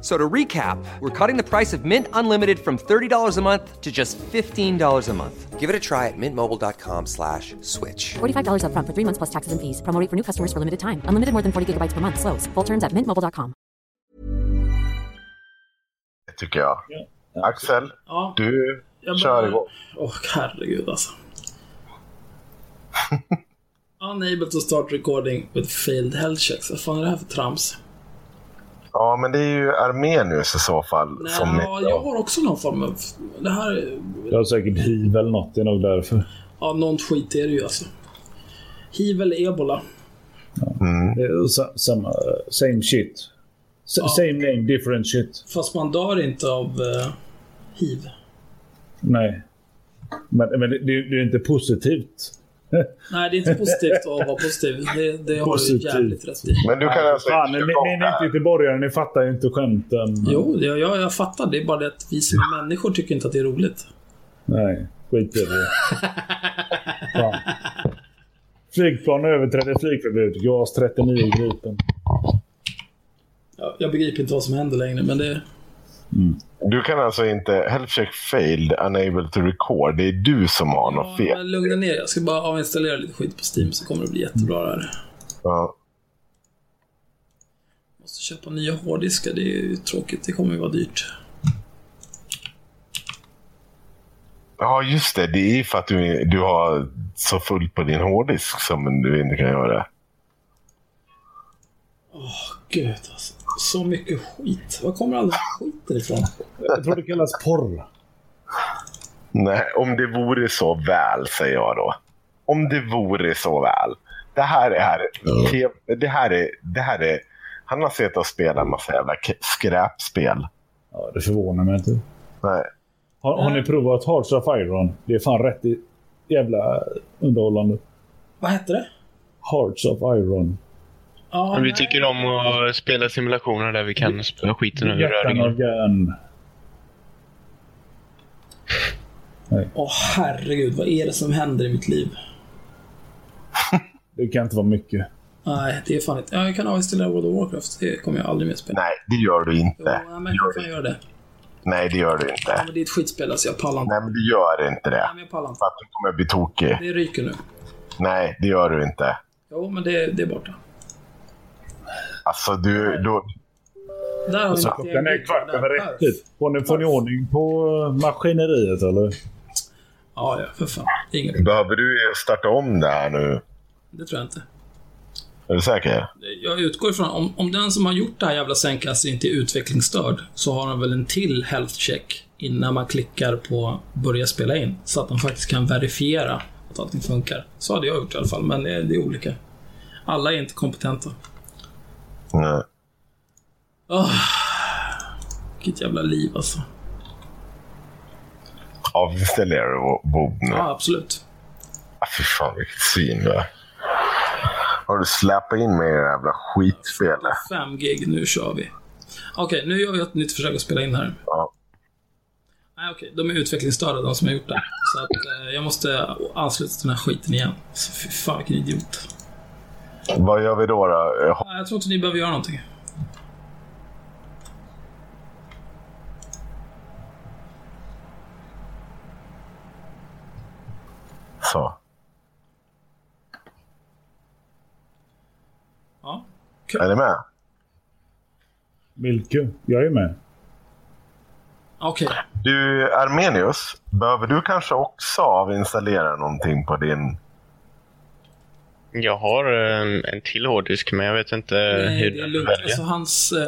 F- So to recap, we're cutting the price of Mint Unlimited from $30 a month to just $15 a month. Give it a try at mintmobile.com slash switch. $45 upfront for three months plus taxes and fees. Promo for new customers for limited time. Unlimited more than 40 gigabytes per month. Slows. Full terms at mintmobile.com. tycker jag. Axel, Ja, du jag kör igång. Åh, herregud alltså. Unable to start recording with failed health checks. Vad fan är det här för trams? Ja, men det är ju Armenius i så fall. Nej, som ja, jag har också någon form av... Det här är... Jag har säkert hiv eller något, det är nog därför. Ja, någon skit är det ju alltså. Hiv eller ebola. Är sa- samma, same shit. S- Same name, different shit. Fast man dör inte av eh, hiv. Nej. Men, men det, det det är inte positivt. Nej, det är inte positivt att vara positiv. Det, det har du Positivt. jävligt rätt i. Men du kan alltså Fan, ni, inte ni, ni är inte göteborgare, ni fattar ju inte skämten. Jo, jag, jag, jag fattar. Det är bara det att vi som är människor tycker inte att det är roligt. Nej, skit i det. Flygplan överträdde flygförbud. JAS 39 Gripen. Jag, jag begriper inte vad som händer längre, men det... Du kan alltså inte... Health check failed, unable to record. Det är du som har något fel. men lugna ner Jag ska bara avinstallera lite skit på Steam så kommer det bli jättebra det här. Ja. Måste köpa nya hårddiskar. Det är ju tråkigt. Det kommer ju vara dyrt. ja, just det. Det är för att du, du har så fullt på din hårddisk som du inte kan göra det. Gud alltså. Så mycket skit. Var kommer all skiten ifrån? Jag tror det kallas porr. Nej, om det vore så väl, säger jag då. Om det vore så väl. Det här är... Här, det här är, det här är han har sett och spelat en massa jävla skräpspel. Ja, det förvånar mig inte. Nej. Har, har ni provat Hearts of Iron? Det är fan rätt jävla underhållande. Vad hette det? Hearts of Iron. Ja, Men vi nej. tycker om att spela simulationer där vi kan spöa skiten ur röringen. Åh herregud, vad är det som händer i mitt liv? Det kan inte vara mycket. Nej, det är fan inte... Ja, jag kan avinstallera World of Warcraft. Det kommer jag aldrig mer spela. Nej, det gör du Jo, inte. nej, men jag kan göra det. Nej, det gör du Ja, inte. men det är ett skitspel alltså. Jag pallar inte. Nej, men du gör inte det. Nej, men jag pallar inte. För att du kommer bli tokig. Det ryker nu. Nej, det gör du inte. Jo, men det, det är borta. Alltså, du... Du, Där har vi Så mitt klockan är kvart över ett. Typ. Får ni, får ni ordning på eh, maskineriet eller? Ja, ja, för fan. Inget. behöver du starta om det här nu? Det tror jag inte. Är du säker? Jag utgår ifrån, om, om den som har gjort det här jävla sängkastet inte är utvecklingsstörd, så har han väl en till health check innan man klickar på börja spela in. Så att de faktiskt kan verifiera att allting funkar. Så hade jag gjort i alla fall, men det, det är olika. Alla är inte kompetenta. Nej. Oh, vilket jävla liv alltså. Avinstallerar du Bob nu? Ja, absolut. Ah, fy fan, vilket svin du är. Har du släpat in mig i det jävla skitspelet? 5 gig, nu kör vi. Okej, nu gör vi ett nytt försök att spela in här. Ja. Nej, okej. De är utvecklingsstörda, de som har gjort det. Så att eh, jag måste ansluta till den här skiten igen. Så fy fan vilken idiot. Vad gör vi då? då? Jag... jag tror inte ni behöver göra någonting. Så. Ja. Är ni med? Vilken? Jag är med. Okej. Okay. Du, Armenius, behöver du kanske också avinstallera någonting på din jag har en, en till hårddisk, men jag vet inte Nej, hur det är lugnt. väljer. Alltså hans... eh,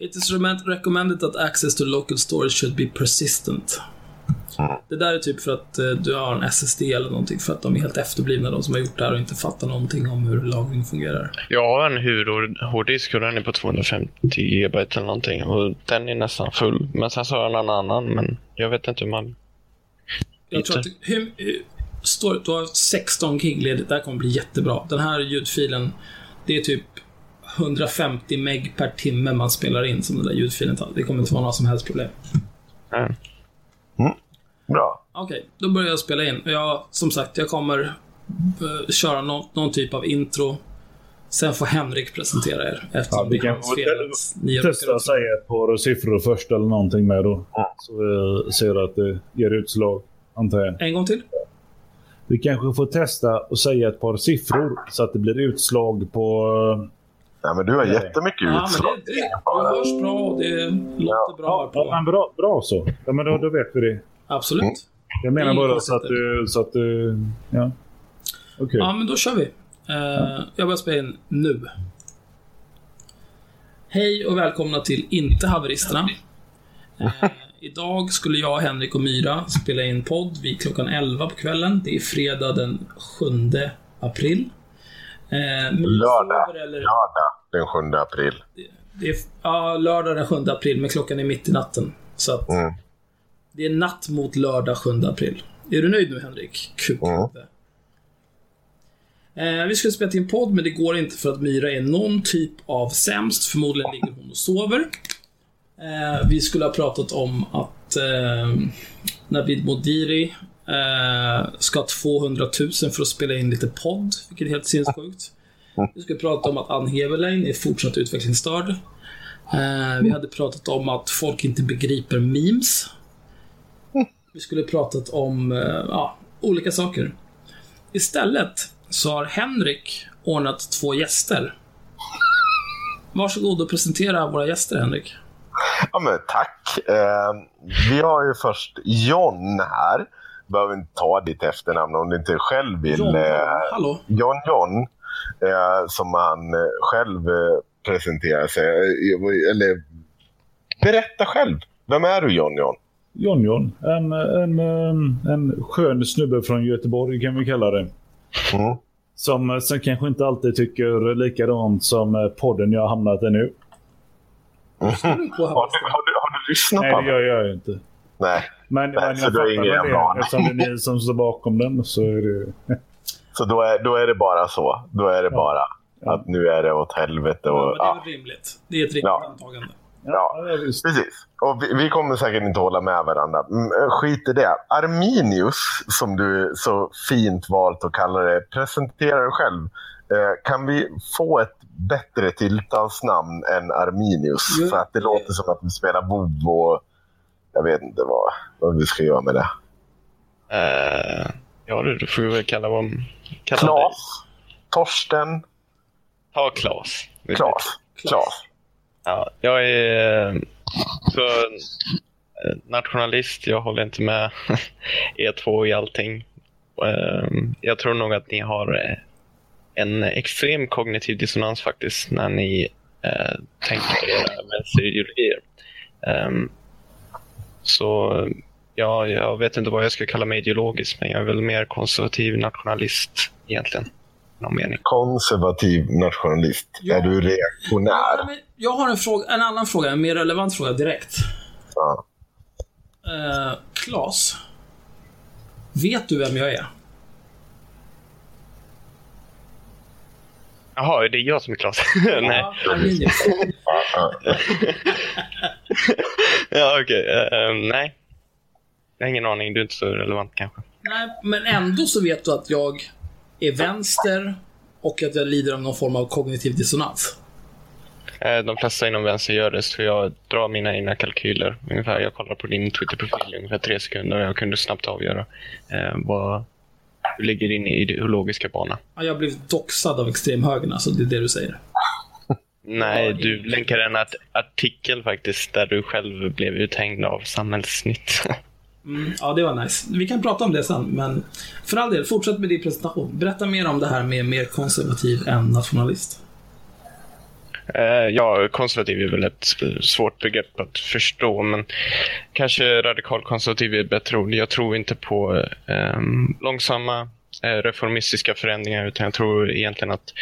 It is recommend- recommended that access to local storage should be persistent. Det där är typ för att eh, du har en SSD eller någonting, för att de är helt efterblivna, de som har gjort det här och inte fattar någonting om hur lagring fungerar. Jag har en huvudhårddisk och den är på 250 GB eller någonting. Och den är nästan full. Men sen så har jag en annan, men jag vet inte hur man... Jag tror att hur, står, du har 16 gig ledigt, det här kommer bli jättebra. Den här ljudfilen, det är typ 150 meg per timme man spelar in som den där ljudfilen tar. Det kommer inte vara några som helst problem. Ja. Bra. Okej, då börjar jag spela in. Jag, som sagt, jag kommer eh, köra nå- någon typ av intro. Sen får Henrik presentera er eftersom Ja, vi kan Testa att säga ett par siffror först eller någonting med då. Så vi ser att det ger utslag, antar jag. En gång till. Vi kanske får testa och säga ett par siffror så att det blir utslag på... eh, Nej, men du har Nej. jättemycket Ja, men utslag. det, det, du hörs bra och det låter bra Ja, men bra, bra så. Ja, men då, då vet vi det. Absolut. Mm. Jag menar bara så att. Så att du ja. Okej. Ja, men då kör vi. Eh, Jag börjar spela in nu. Hej och välkomna till Inte Haveristerna. Eh, idag skulle jag, Henrik och Myra spela in podd vid klockan 11 på kvällen. Det är fredag den 7 april. Eh, Lördag. eller- Lördag den 7 april. Det är, ja, lördag den 7 april, men klockan är mitt i natten. Så att Mm. det är natt mot lördag 7 april. Är du nöjd nu, Henrik? Kul. Mm. Eh, vi skulle spela en podd, men det går inte för att Myra är någon typ av sämst. Förmodligen ligger hon och sover. Eh, vi skulle ha pratat om att eh, Navid Modiri eh, ska ha 200 000 för att spela in lite podd, vilket är helt sinnessjukt. Vi skulle prata om att Ann Heberlein är fortsatt utvecklingsstörd. Eh, vi hade pratat om att folk inte begriper memes. Vi skulle pratat om eh, ja, olika saker. Istället så har Henrik ordnat två gäster. Varsågod och presentera våra gäster, Henrik. Ja, men tack. Eh, vi har ju först John här. Behöver inte ta ditt efternamn om du inte själv vill. John, eh, hallå. John John. Eh, som han eh, själv eh, presenterar sig. Eh, Eller berätta själv. Vem är du John John? John John. En, en, en, skön snubbe från Göteborg kan vi kalla det. Mm. Som, som kanske inte alltid tycker likadant som podden jag har hamnat i nu. Har, du, har, du, har du lyssnat Nej, på det den? gör jag inte. Nej. Men, Nej, men så jag du har fattar ingen väl det. Eftersom det är ni som står bakom den så är det... Så då är, då är det bara så. Då är det bara att nu är det åt helvete. Ja, Och, men det är ja, väl rimligt. Det är ett rimligt Ja. antagande. ja. Ja. Precis. Och vi, vi kommer säkert inte hålla med varandra. Mm, eh, skit i det. Arminius, som du så fint valt att kalla det, presentera dig själv. Eh, kan vi få ett bättre tilltalsnamn än Arminius? Jo, För att det låter som att vi spelar WoW och jag vet inte vad, vad vi ska göra med det. Eh, ja du, då får vi väl kalla vad... Kalla. Klas? Torsten? Ta Klas. Klas? Klas? Ja, jag är eh, så, eh, nationalist. Jag håller inte med er två i allting. Jag tror nog att ni har en extrem kognitiv dissonans faktiskt när ni eh, tänker på era vänsterideologier. Um, så ja, jag vet inte vad jag ska kalla mig ideologisk, men jag är väl mer konservativ nationalist egentligen. Konservativ nationalist. Ja. Är du Ja, reaktionär? men jag har en, fråga, en annan fråga, en mer relevant fråga direkt. Ja. Uh, Klas. Vet du vem jag är? Jaha, det är jag som är Klas? Nej. Ja, Arminius. Ja, okej. Eh, eh, nej. Jag har ingen aning. Du är inte så relevant kanske. Nej, men ändå så vet du att jag är vänster och att jag lider av någon form av kognitiv dissonans. Eh, De flesta inom vänster gör det, så jag drar mina egna kalkyler. Ungefär, jag kollar på din Twitter-profil i ungefär tre sekunder och jag kunde snabbt avgöra eh, vad du ligger in i ideologiska bana. Ja, jag blivit doxad av extremhögern, alltså. Det är det du säger. Nej, du länkar en art artikel faktiskt där du själv blev uthängd av Samhällsnytt. Mm, ja, det var nice. Vi kan prata om det sen, men för all del, fortsätt med din presentation. Berätta mer om det här med mer konservativ än nationalist. Eh, ja, konservativ är väl ett svårt begrepp att förstå, men kanske radikalkonservativ är ett bättre ord. Jag tror inte på eh, långsamma eh, reformistiska förändringar, utan jag tror egentligen att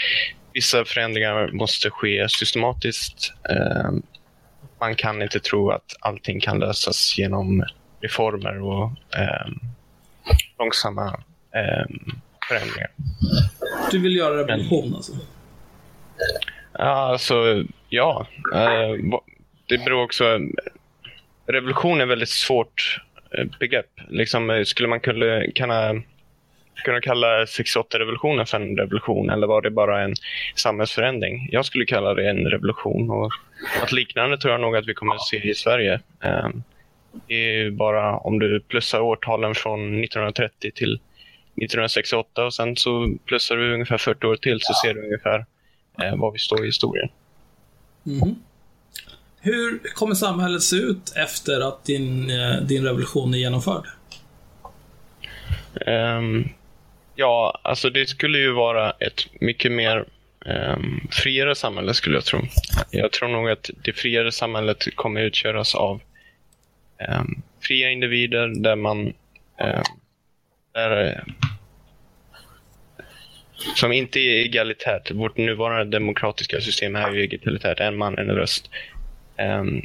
vissa förändringar måste ske systematiskt. Eh, man kan inte tro att allting kan lösas genom reformer och eh, långsamma eh, förändringar. Du vill göra revolution, alltså? Ja, alltså, ja. Eh, det beror också... Revolution är ett väldigt svårt eh, begrepp. Liksom, eh, skulle man kunna, kunna, kunna kalla 68-revolutionen för en revolution eller var det bara en samhällsförändring? Jag skulle kalla det en revolution. Och något liknande tror jag nog att vi kommer att se i Sverige. Det är bara om du plussar årtalen från 1930 till 1968 och sen så plussar du ungefär 40 år till så ser du ungefär eh, var vi står i historien. Mhm. Hur kommer samhället se ut efter att din, eh, din revolution är genomförd? Ehm, ja, alltså det skulle ju vara ett mycket mer um, friare samhälle skulle jag tro. Jag tror nog att det friare samhället kommer utgöras av ehm, fria individer där man där, som inte är egalitärt. Vårt nuvarande demokratiska system är ju egalitärt, en man, en röst. Um,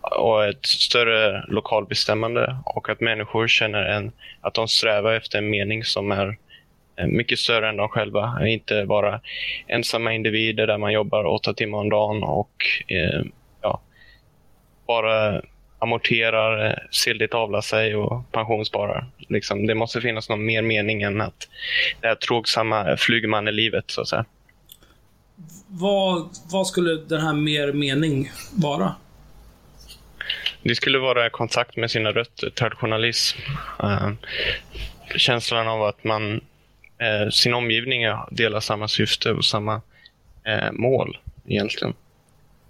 och ett större lokalbestämmande och att människor känner en, att de strävar efter en mening som är eh, mycket större än de själva. Inte bara ensamma individer där man jobbar åtta timmar om dagen och eh, ja, bara amorterar, eh, sildigt avlar sig och pensionssparar. Liksom, det måste finnas någon mer mening än att det här tråksamma flygmannelivet så att säga. Vad, vad skulle den här mer mening vara? Det skulle vara kontakt med sina rötter, traditionalism. Eh, känslan av att man, eh, sin omgivning delar samma syfte och samma eh, mål egentligen.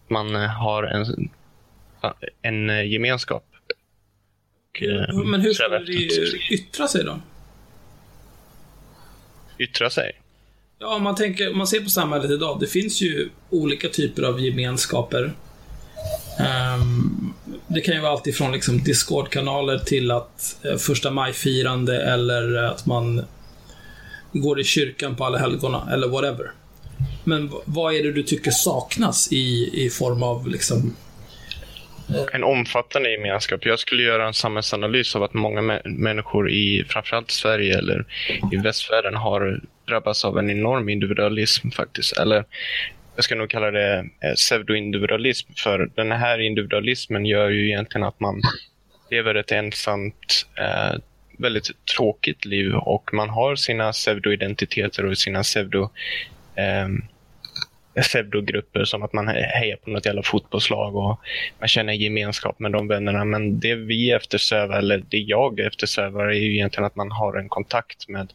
Man har en, en eh, gemenskap. Och, eh, Men hur skulle det yttra sig då? Yttra sig. Ja, om man, tänker, om man ser på samhället idag. Det finns ju olika typer av gemenskaper. Ehm, det kan ju vara allt ifrån liksom Discord-kanaler till att eh, första maj-firande eller att man går i kyrkan på alla helgona eller whatever. Men vad är det du tycker saknas i, i form av liksom... En omfattande gemenskap. Jag skulle göra en samhällsanalys av att många mä- människor i framförallt Sverige eller i västvärlden har drabbats av en enorm individualism faktiskt. Eller jag ska nog kalla det eh, pseudoindividualism. För den här individualismen gör ju egentligen att man lever ett ensamt, eh, väldigt tråkigt liv och man har sina pseudoidentiteter och sina pseudo eh, pseudogrupper som att man hejar på något jävla fotbollslag och man känner gemenskap med de vännerna. Men det vi eftersträvar, eller det jag eftersträvar, är ju egentligen att man har en kontakt med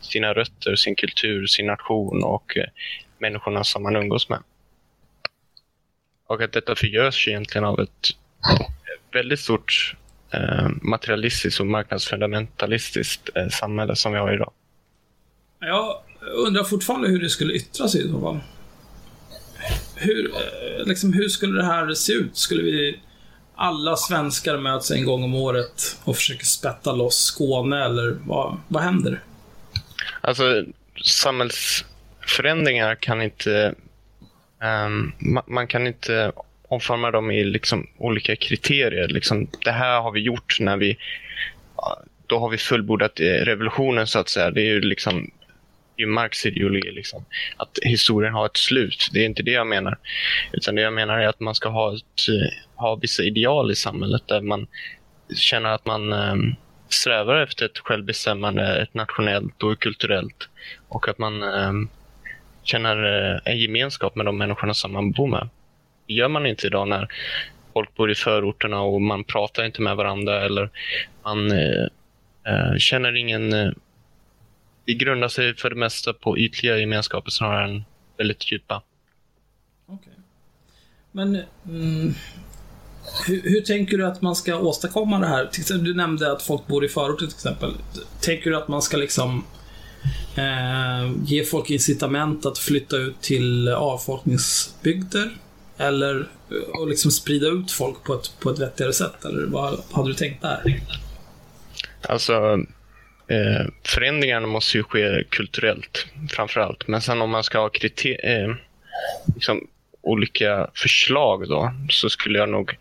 sina rötter, sin kultur, sin nation och eh, människorna som man umgås med. Och att detta förgörs egentligen av ett väldigt stort eh, materialistiskt och marknadsfundamentalistiskt eh, samhälle som vi har idag. Jag undrar fortfarande hur det skulle yttra sig i så fall. Hur, liksom, hur skulle det här se ut? Skulle vi... Alla svenskar möts en gång om året och försöker spätta loss Skåne, eller vad, vad händer? Alltså, samhällsförändringar kan inte... Um, ma- man kan inte omforma dem i liksom olika kriterier. Liksom, det här har vi gjort när vi... Då har vi fullbordat eh, revolutionen, så att säga. Det är ju liksom det är Marx ideologi, liksom. att historien har ett slut. Det är inte det jag menar. Utan det jag menar är att man ska ha, ett, ha vissa ideal i samhället där man känner att man ehm, strävar efter ett självbestämmande, ett nationellt och kulturellt. Och att man ehm, känner eh, en gemenskap med de människorna som man bor med. Det gör man inte idag när folk bor i förorterna och man pratar inte med varandra eller man eh, eh, känner ingen... Eh, det grundar sig för det mesta på ytliga gemenskaper snarare än väldigt djupa. Okej. Men mm, hur, hur tänker du att man ska åstadkomma det här? Du nämnde att folk bor i förorter till exempel. Tänker du att man ska liksom eh, ge folk incitament att flytta ut till avfolkningsbygder? Eller eh, och liksom sprida ut folk på ett, på ett vettigare sätt? Eller vad hade du tänkt där? Alltså, eh, förändringarna måste ju ske kulturellt framför allt. Men sen om man ska ha kriter- eh, liksom, olika förslag då, så skulle jag nog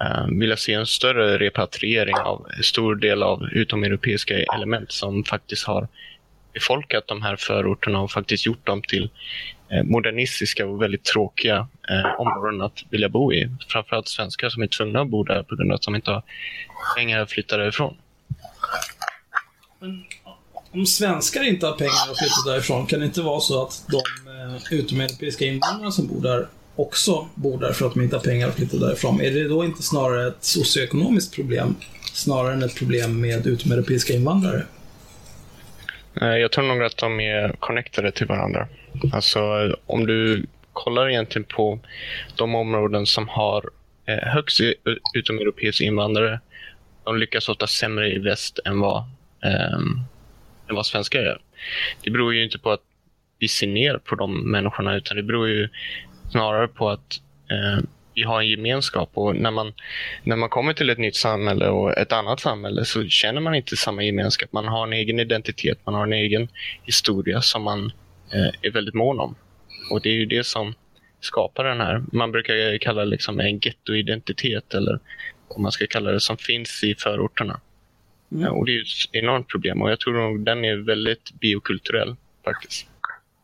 eh, vilja se en större repatriering av en stor del av utomeuropeiska element som faktiskt har befolkat de här förorterna och faktiskt gjort dem till eh, modernistiska och väldigt tråkiga eh, områden att vilja bo i. Framförallt svenskar som är tvungna att bo där på grund av att de inte har pengar att flytta därifrån. Men om svenskar inte har pengar att flytta därifrån, kan det inte vara så att de eh, utomeuropeiska invandrarna som bor där också bor där för att de inte har pengar att flytta därifrån? Är det då inte snarare ett socioekonomiskt problem, snarare än ett problem med utomeuropeiska invandrare? Jag tror nog att de är connectade till varandra. Alltså om du kollar egentligen på de områden som har eh, högst utomeuropeisk utomeuropeiska invandrare. De lyckas ofta sämre i väst än vad, eh, än vad svenskar gör. Det beror ju inte på att vi ser ner på de människorna utan det beror ju snarare på att eh, vi har en gemenskap och när man, när man kommer till ett nytt samhälle och ett annat samhälle så känner man inte samma gemenskap. Man har en egen identitet, man har en egen historia som man eh, är väldigt mån om. Och det är ju det som skapar den här, man brukar kalla det liksom en gettoidentitet eller om man ska kalla det som finns i förorterna. Mm. Ja, och det är ju ett enormt problem och jag tror nog den är väldigt biokulturell faktiskt.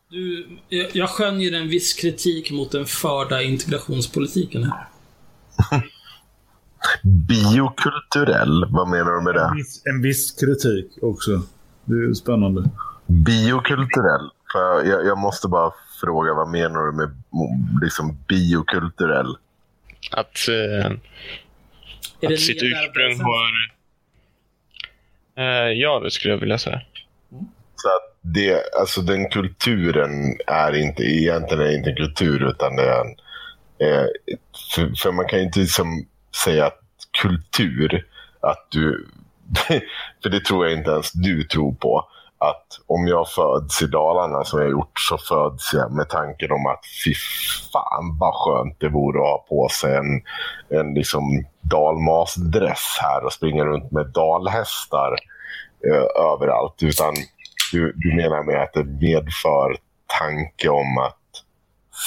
Du, jag, jag skönjer en viss kritik mot den förda integrationspolitiken här. Biokulturell, vad menar du med En det? viss, en viss kritik också. Det är spännande. Biokulturell? För jag, jag måste bara fråga, vad menar du med liksom, biokulturell? Att, eh, att sitt ursprung har... Uh, ja, det skulle jag vilja säga. Så att det, alltså den kulturen är inte egentligen är inte en kultur utan det är en... Eh, för, för man kan ju inte liksom säga att kultur, att du... för det tror jag inte ens du tror på. Att om jag föds i Dalarna som jag gjort så föds jag med tanken om att fy fan vad skönt det vore att ha på sig en, en liksom dalmasdress här och springa runt med dalhästar eh, överallt. Utan du, du menar med att det medför tanke om att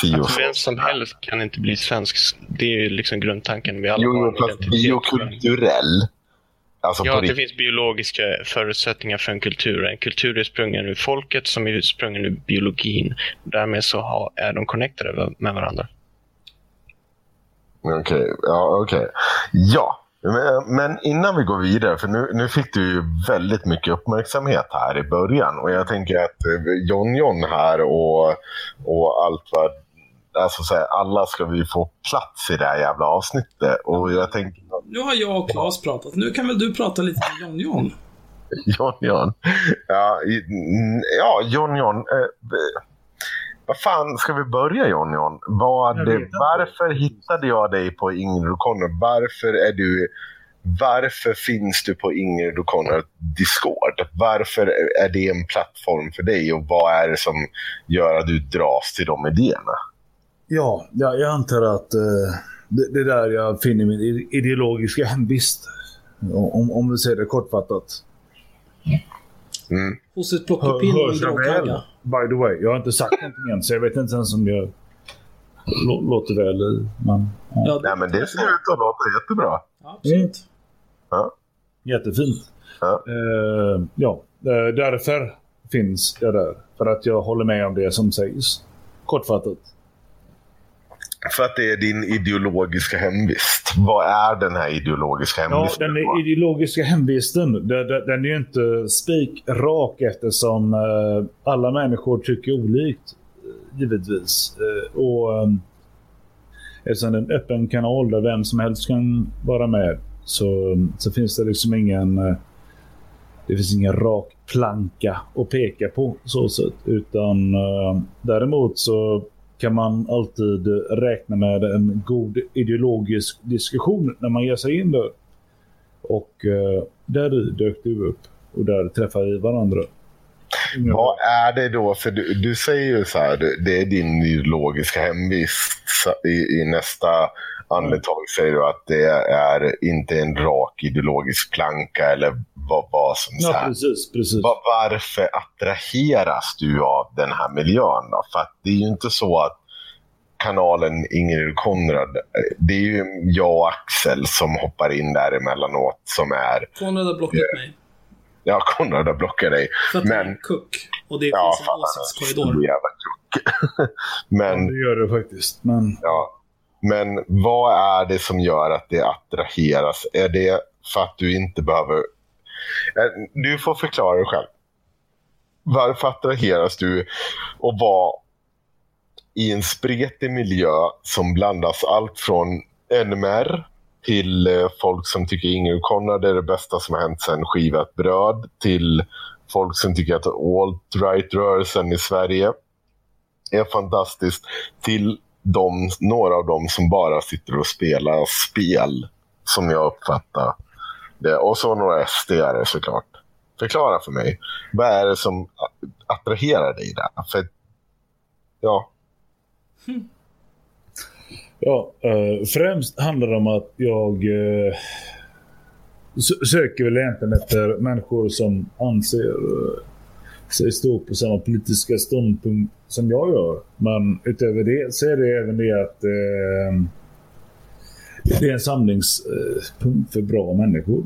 så. vem som helst kan inte bli svensk. Det är ju liksom grundtanken. Vi alla Jo, har jo, fast biokulturell. Alltså Ja, det finns biologiska förutsättningar för en kultur. En kultur är sprungen ur folket som är sprungen ur biologin. Därmed så har, är de connectade med varandra. Okej, ja, okej. Ja, men, innan vi går vidare, för nu, nu fick du ju väldigt mycket uppmärksamhet här i början. Och jag tänker att eh, John John här och, och allt vad... Alltså så här, alla ska vi få plats i det här jävla avsnittet. Och jag tänker... Nu har jag och Claes pratat. Nu kan väl du prata lite med John John? John John. Ja, John John. Eh, vad fan ska vi börja John John? Vad, varför hittade jag dig på Ingrid O'Connor? Varför är du... Varför finns du på Ingrid O'Connor Discord? Varför är det en plattform för dig och vad är det som gör att du dras till de idéerna? Ja, jag, jag antar att eh, det, det är där jag finner min ide- ideologiska hemvist. Om, om vi säger det kortfattat. Mm. Hos ett plockepinn och en Hörs jag väl? By the way, jag har inte sagt någonting än så jag vet inte ens om jag lå, låter väl. Men, ja. Ja, Nej, men det ser ut att låta jättebra. Absolut. Ja. Jättefint. Ja. Eh, ja, eh, därför finns jag där. För att jag håller med om det som sägs. Kortfattat. För att det är din ideologiska hemvist. Vad är den här ideologiska Ja, hemvisten? den ideologiska hemvisten, den, är ju inte spikrak eftersom eh, alla människor tycker olikt, eh, givetvis. Eh, och, eftersom det är en öppen kanal där vem som helst kan vara med så, så finns det liksom ingen det finns ingen rak planka att peka på så sätt. Utan däremot så kan man alltid räkna med en god ideologisk diskussion när man ger sig in där. Och eh, där dök du upp och där träffade vi varandra. Mm. Vad är det då? För du, du säger ju så här, det är din ideologiska hemvist. I, I, nästa andetag säger du att det är inte en rak ideologisk planka eller vad, vad som ja, här. Precis, precis. Var, varför attraheras du av den här miljön? Då? För att det är ju inte så att kanalen Ingrid Konrad, det är ju jag och Axel som hoppar in där emellanåt som är... Konrad har blockat äh, mig. Ja, Konrad har blockat dig. För att men, är kuck. Och det ja, finns en åsiktskorridor. men, ja, det gör det faktiskt. Men... Ja. Men vad är det som gör att det attraheras? Är det för att du inte behöver... Eh, du får förklara dig själv. Varför attraheras du och vara i en spretig miljö som blandas allt från NMR till eh, folk som tycker Ingrid Conrad är det bästa som har hänt sedan skivat bröd till folk som tycker att alt-right-rörelsen i Sverige är fantastiskt till de, några av dem som bara sitter och spelar spel som jag uppfattar det. Och så några sd såklart. Förklara för mig. Vad är det som attraherar dig där? För, ja. Ja, eh, främst handlar det om att jag eh, söker väl egentligen efter människor som anser eh, stå på samma politiska ståndpunkt som jag gör. Men utöver det så är det även det att eh, det är en samlingspunkt för bra människor.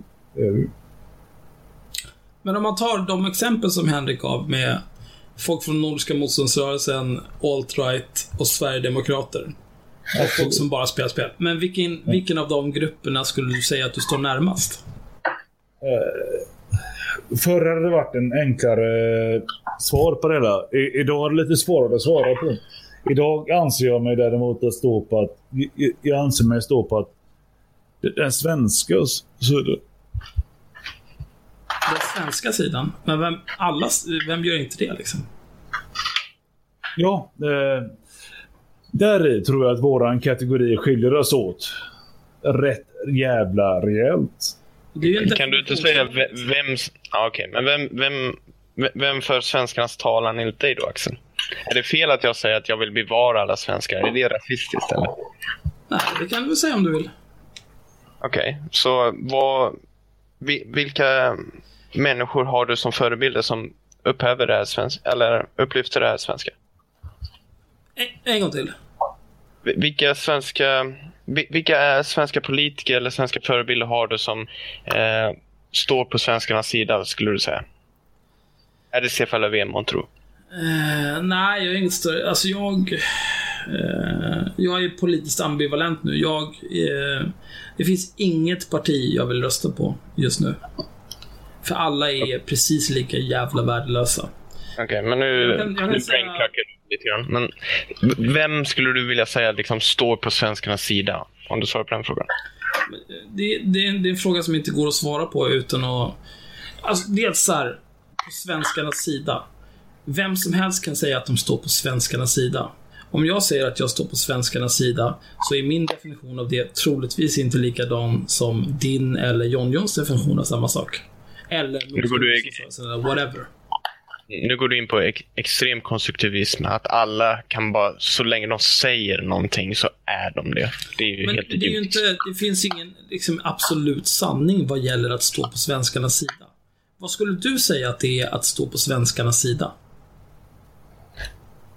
Men om man tar de exempel som Henrik gav med folk från Nordiska motståndsrörelsen, alt-right och Sverigedemokrater. Och folk som bara spelar spel. Men vilken, vilken av de grupperna skulle du säga att du står närmast? Uh, förr hade det varit en enklare svar på det. I, idag är det lite svårare att svara på. Idag anser jag mig däremot att stå på att... Jag anser mig stå på att den svenska sidan. Den svenska sidan? Men vem, alla, vem gör inte det liksom? Ja, eh, där tror jag att våran kategori skiljer oss åt. Rätt jävla rejält. Kan du inte säga vem... Okej, okay. men vem, vem, vem för svenskarnas talan enligt dig då, Axel? Är det fel att jag säger att jag vill bevara alla svenskar? Är det rasistiskt eller? Nej, det kan du väl säga om du vill. Okej, okay. så vad... Vilka människor har du som förebilder som upphäver det här svenska, eller upplyfter det här svenska? En, en gång till. Vilka svenska, vilka är svenska politiker eller svenska förebilder har du som eh, står på svenskarnas sida, skulle du säga? Är det Stefan Löfven, månntro? Eh, nej, jag är inget större... Alltså jag... Eh, jag är politiskt ambivalent nu. Jag... Eh, det finns inget parti jag vill rösta på just nu. För alla är precis lika jävla värdelösa. Okej, okay, men nu, jag kan, jag nu säga... lite grann. Men vem skulle du vilja säga liksom står på svenskarnas sida? Om du svarar på den frågan. Det, det, det är en fråga som inte går att svara på utan att... Alltså, dels så här, på svenskarnas sida. Vem som helst kan säga att de står på svenskarnas sida. Om jag säger att jag står på svenskarnas sida, så är min definition av det troligtvis inte likadan som din eller John Johns definition av samma sak. Eller du eller whatever. Nu går du in på ex extrem konstruktivism. Att alla kan bara, så länge de säger någonting så är de det. Det är ju Men helt det, är ju inte, det finns ingen liksom, absolut sanning vad gäller att stå på svenskarnas sida. Vad skulle du säga att det är att stå på svenskarnas sida?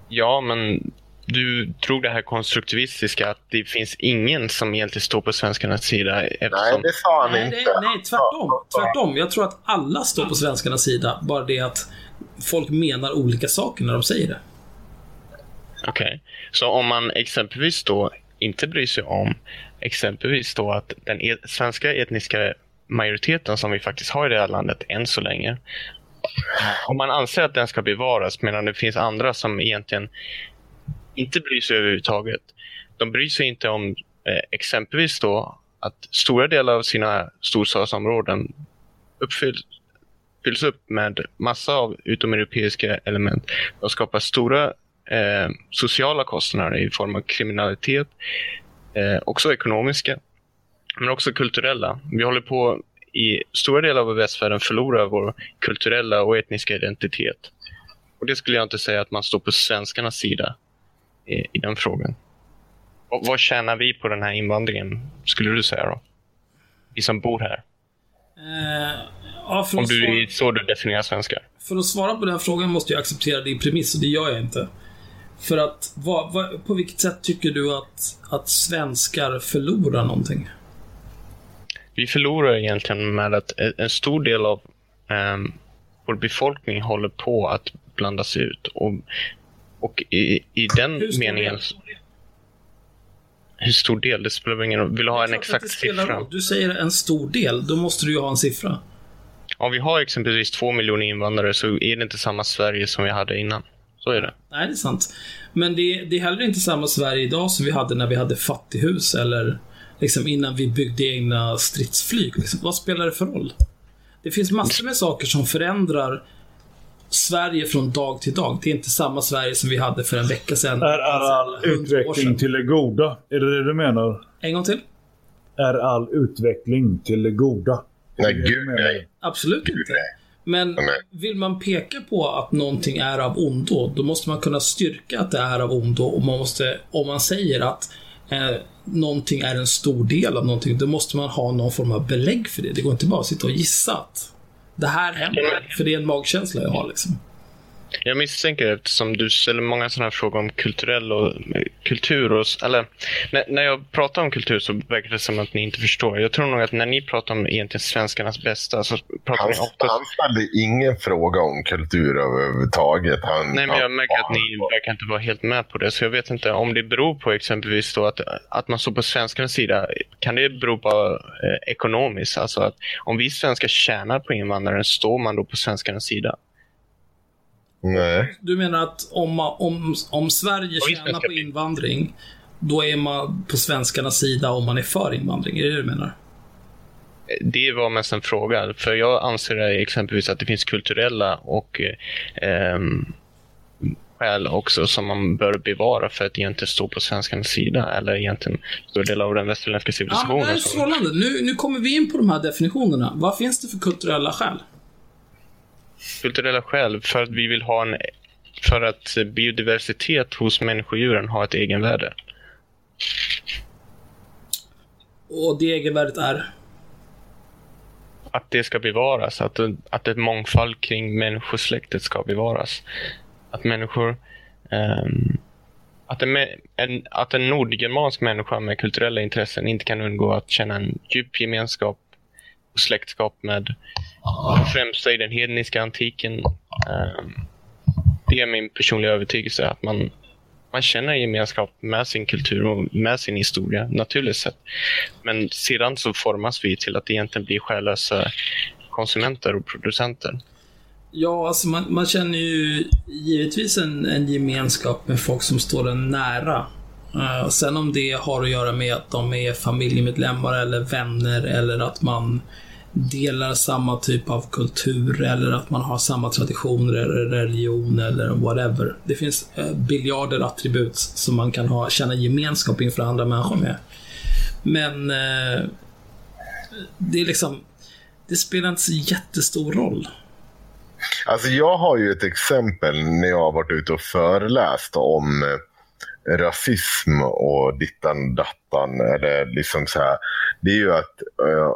Ja, men du drog det här konstruktivistiska att det finns ingen som egentligen står på svenskarnas sida. Eftersom... Nej, det sa han nej, inte. Det, nej, tvärtom. Tvärtom. Jag tror att alla står på svenskarnas sida. Bara det att folk menar olika saker när de säger det. Okej. Okay. Så om man exempelvis då inte bryr sig om exempelvis då att den e svenska etniska majoriteten som vi faktiskt har i det här landet än så länge. Om man anser att den ska bevaras medan det finns andra som egentligen inte bryr sig överhuvudtaget. de bryr sig inte om eh, exempelvis då att stora delar av sina storstadsområden uppfylls fylls upp med massa av utomeuropeiska element. De skapar stora eh, sociala kostnader i form av kriminalitet, eh, också ekonomiska, men också kulturella. Vi håller på i stora delar av västvärlden förlora vår kulturella och etniska identitet. Och det skulle jag inte säga att man står på svenskarnas sida i, i den frågan. Och vad tjänar vi på den här invandringen, skulle du säga då? Vi som bor här. Eh, ja, Om du svara- är så du definierar svenskar. För att svara på den frågan måste jag acceptera din premiss och det gör jag inte. För att, vad, vad, på vilket sätt tycker du att, att svenskar förlorar någonting? Vi förlorar egentligen med att en- en stor del av um, vår befolkning håller på att blandas ut. Och, och i, i den Hur meningen... del? Hur stor del? Det spelar ingen roll. Vill du ha en exakt siffra? roll. Du säger en stor del, då måste du ju ha en siffra. Om vi har exempelvis två miljoner invandrare så är det inte samma Sverige som vi hade innan. Så är det. Nej, det är sant. Men det, det är heller inte samma Sverige idag som vi hade när vi hade fattighus eller liksom innan vi byggde egna stridsflyg. Liksom, vad spelar det för roll? Det finns massor med saker som förändrar Sverige från dag till dag. Det är inte samma Sverige som vi hade för en vecka sedan. Är, är all 100 år utveckling till det goda? Är det det du menar? En gång till? Är all utveckling till det goda? Nej, gud nej. Absolut inte. Men Nej. vill man peka på att någonting är av ondo, då måste man kunna styrka att det är av ondo. Och man måste, om man säger att eh, någonting är en stor del av någonting, då måste man ha någon form av belägg för det. Det går inte bara att sitta och gissa att det här händer. För det är en magkänsla jag har liksom. Jag misstänker eftersom du ställer många sådana här frågor om kulturell och kultur. Och, eller, när, när jag pratar om kultur så verkar det som att ni inte förstår. Jag tror nog att när ni pratar om egentligen svenskarnas bästa så pratar Han, ni oftast... han ställde ingen fråga om kultur överhuvudtaget. Han, Nej, men jag märker att ni verkar inte vara helt med på det. Så jag vet inte om det beror på exempelvis då att, att man står på svenskarnas sida. Kan det bero på eh, ekonomiskt? Alltså att om vi svenskar tjänar på invandraren, står man då på svenskarnas sida? Nej. Du menar att om, om, om Sverige Ja, tjänar på invandring, då är man på svenskarnas sida om man är för invandring? Är det det du menar? Det var mest en fråga. För jag anser exempelvis att det finns kulturella och eh, skäl också som man bör bevara för att egentligen stå på svenskarnas sida. Eller egentligen stora delar av den västerländska Ja, men det civilisationen. är strålande. Nu, nu kommer vi in på de här definitionerna. Vad finns det för kulturella skäl? Kulturella skäl för att vi vill ha en för att biodiversitet hos människodjuren har ett egenvärde. Och det egenvärdet är? Att det ska bevaras, att, att ett mångfald kring människosläktet ska bevaras. Att människor... ehm, att, en, en, att en nordgermansk människa med kulturella intressen inte kan undgå att känna en djup gemenskap och släktskap med främst i den hedniska antiken. Ehm, det är min personliga övertygelse att man, man känner gemenskap med sin kultur och med sin historia, naturligt sett. Men sedan så formas vi till att egentligen bli själlösa konsumenter och producenter. Ja, alltså man, man känner ju givetvis en, en gemenskap med folk som står en nära. Uh, sen om det har att göra med att de är familjemedlemmar eller vänner eller att man delar samma typ av kultur eller att man har samma traditioner eller religion eller whatever. Det finns eh, biljarder attribut som man kan ha, känna gemenskap inför andra människor med. Men eh, det är liksom, det spelar inte så jättestor roll. Alltså jag har ju ett exempel när jag har varit ute och föreläst om eh, rasism och dittan dattan. Eller liksom så här. Det är ju att eh,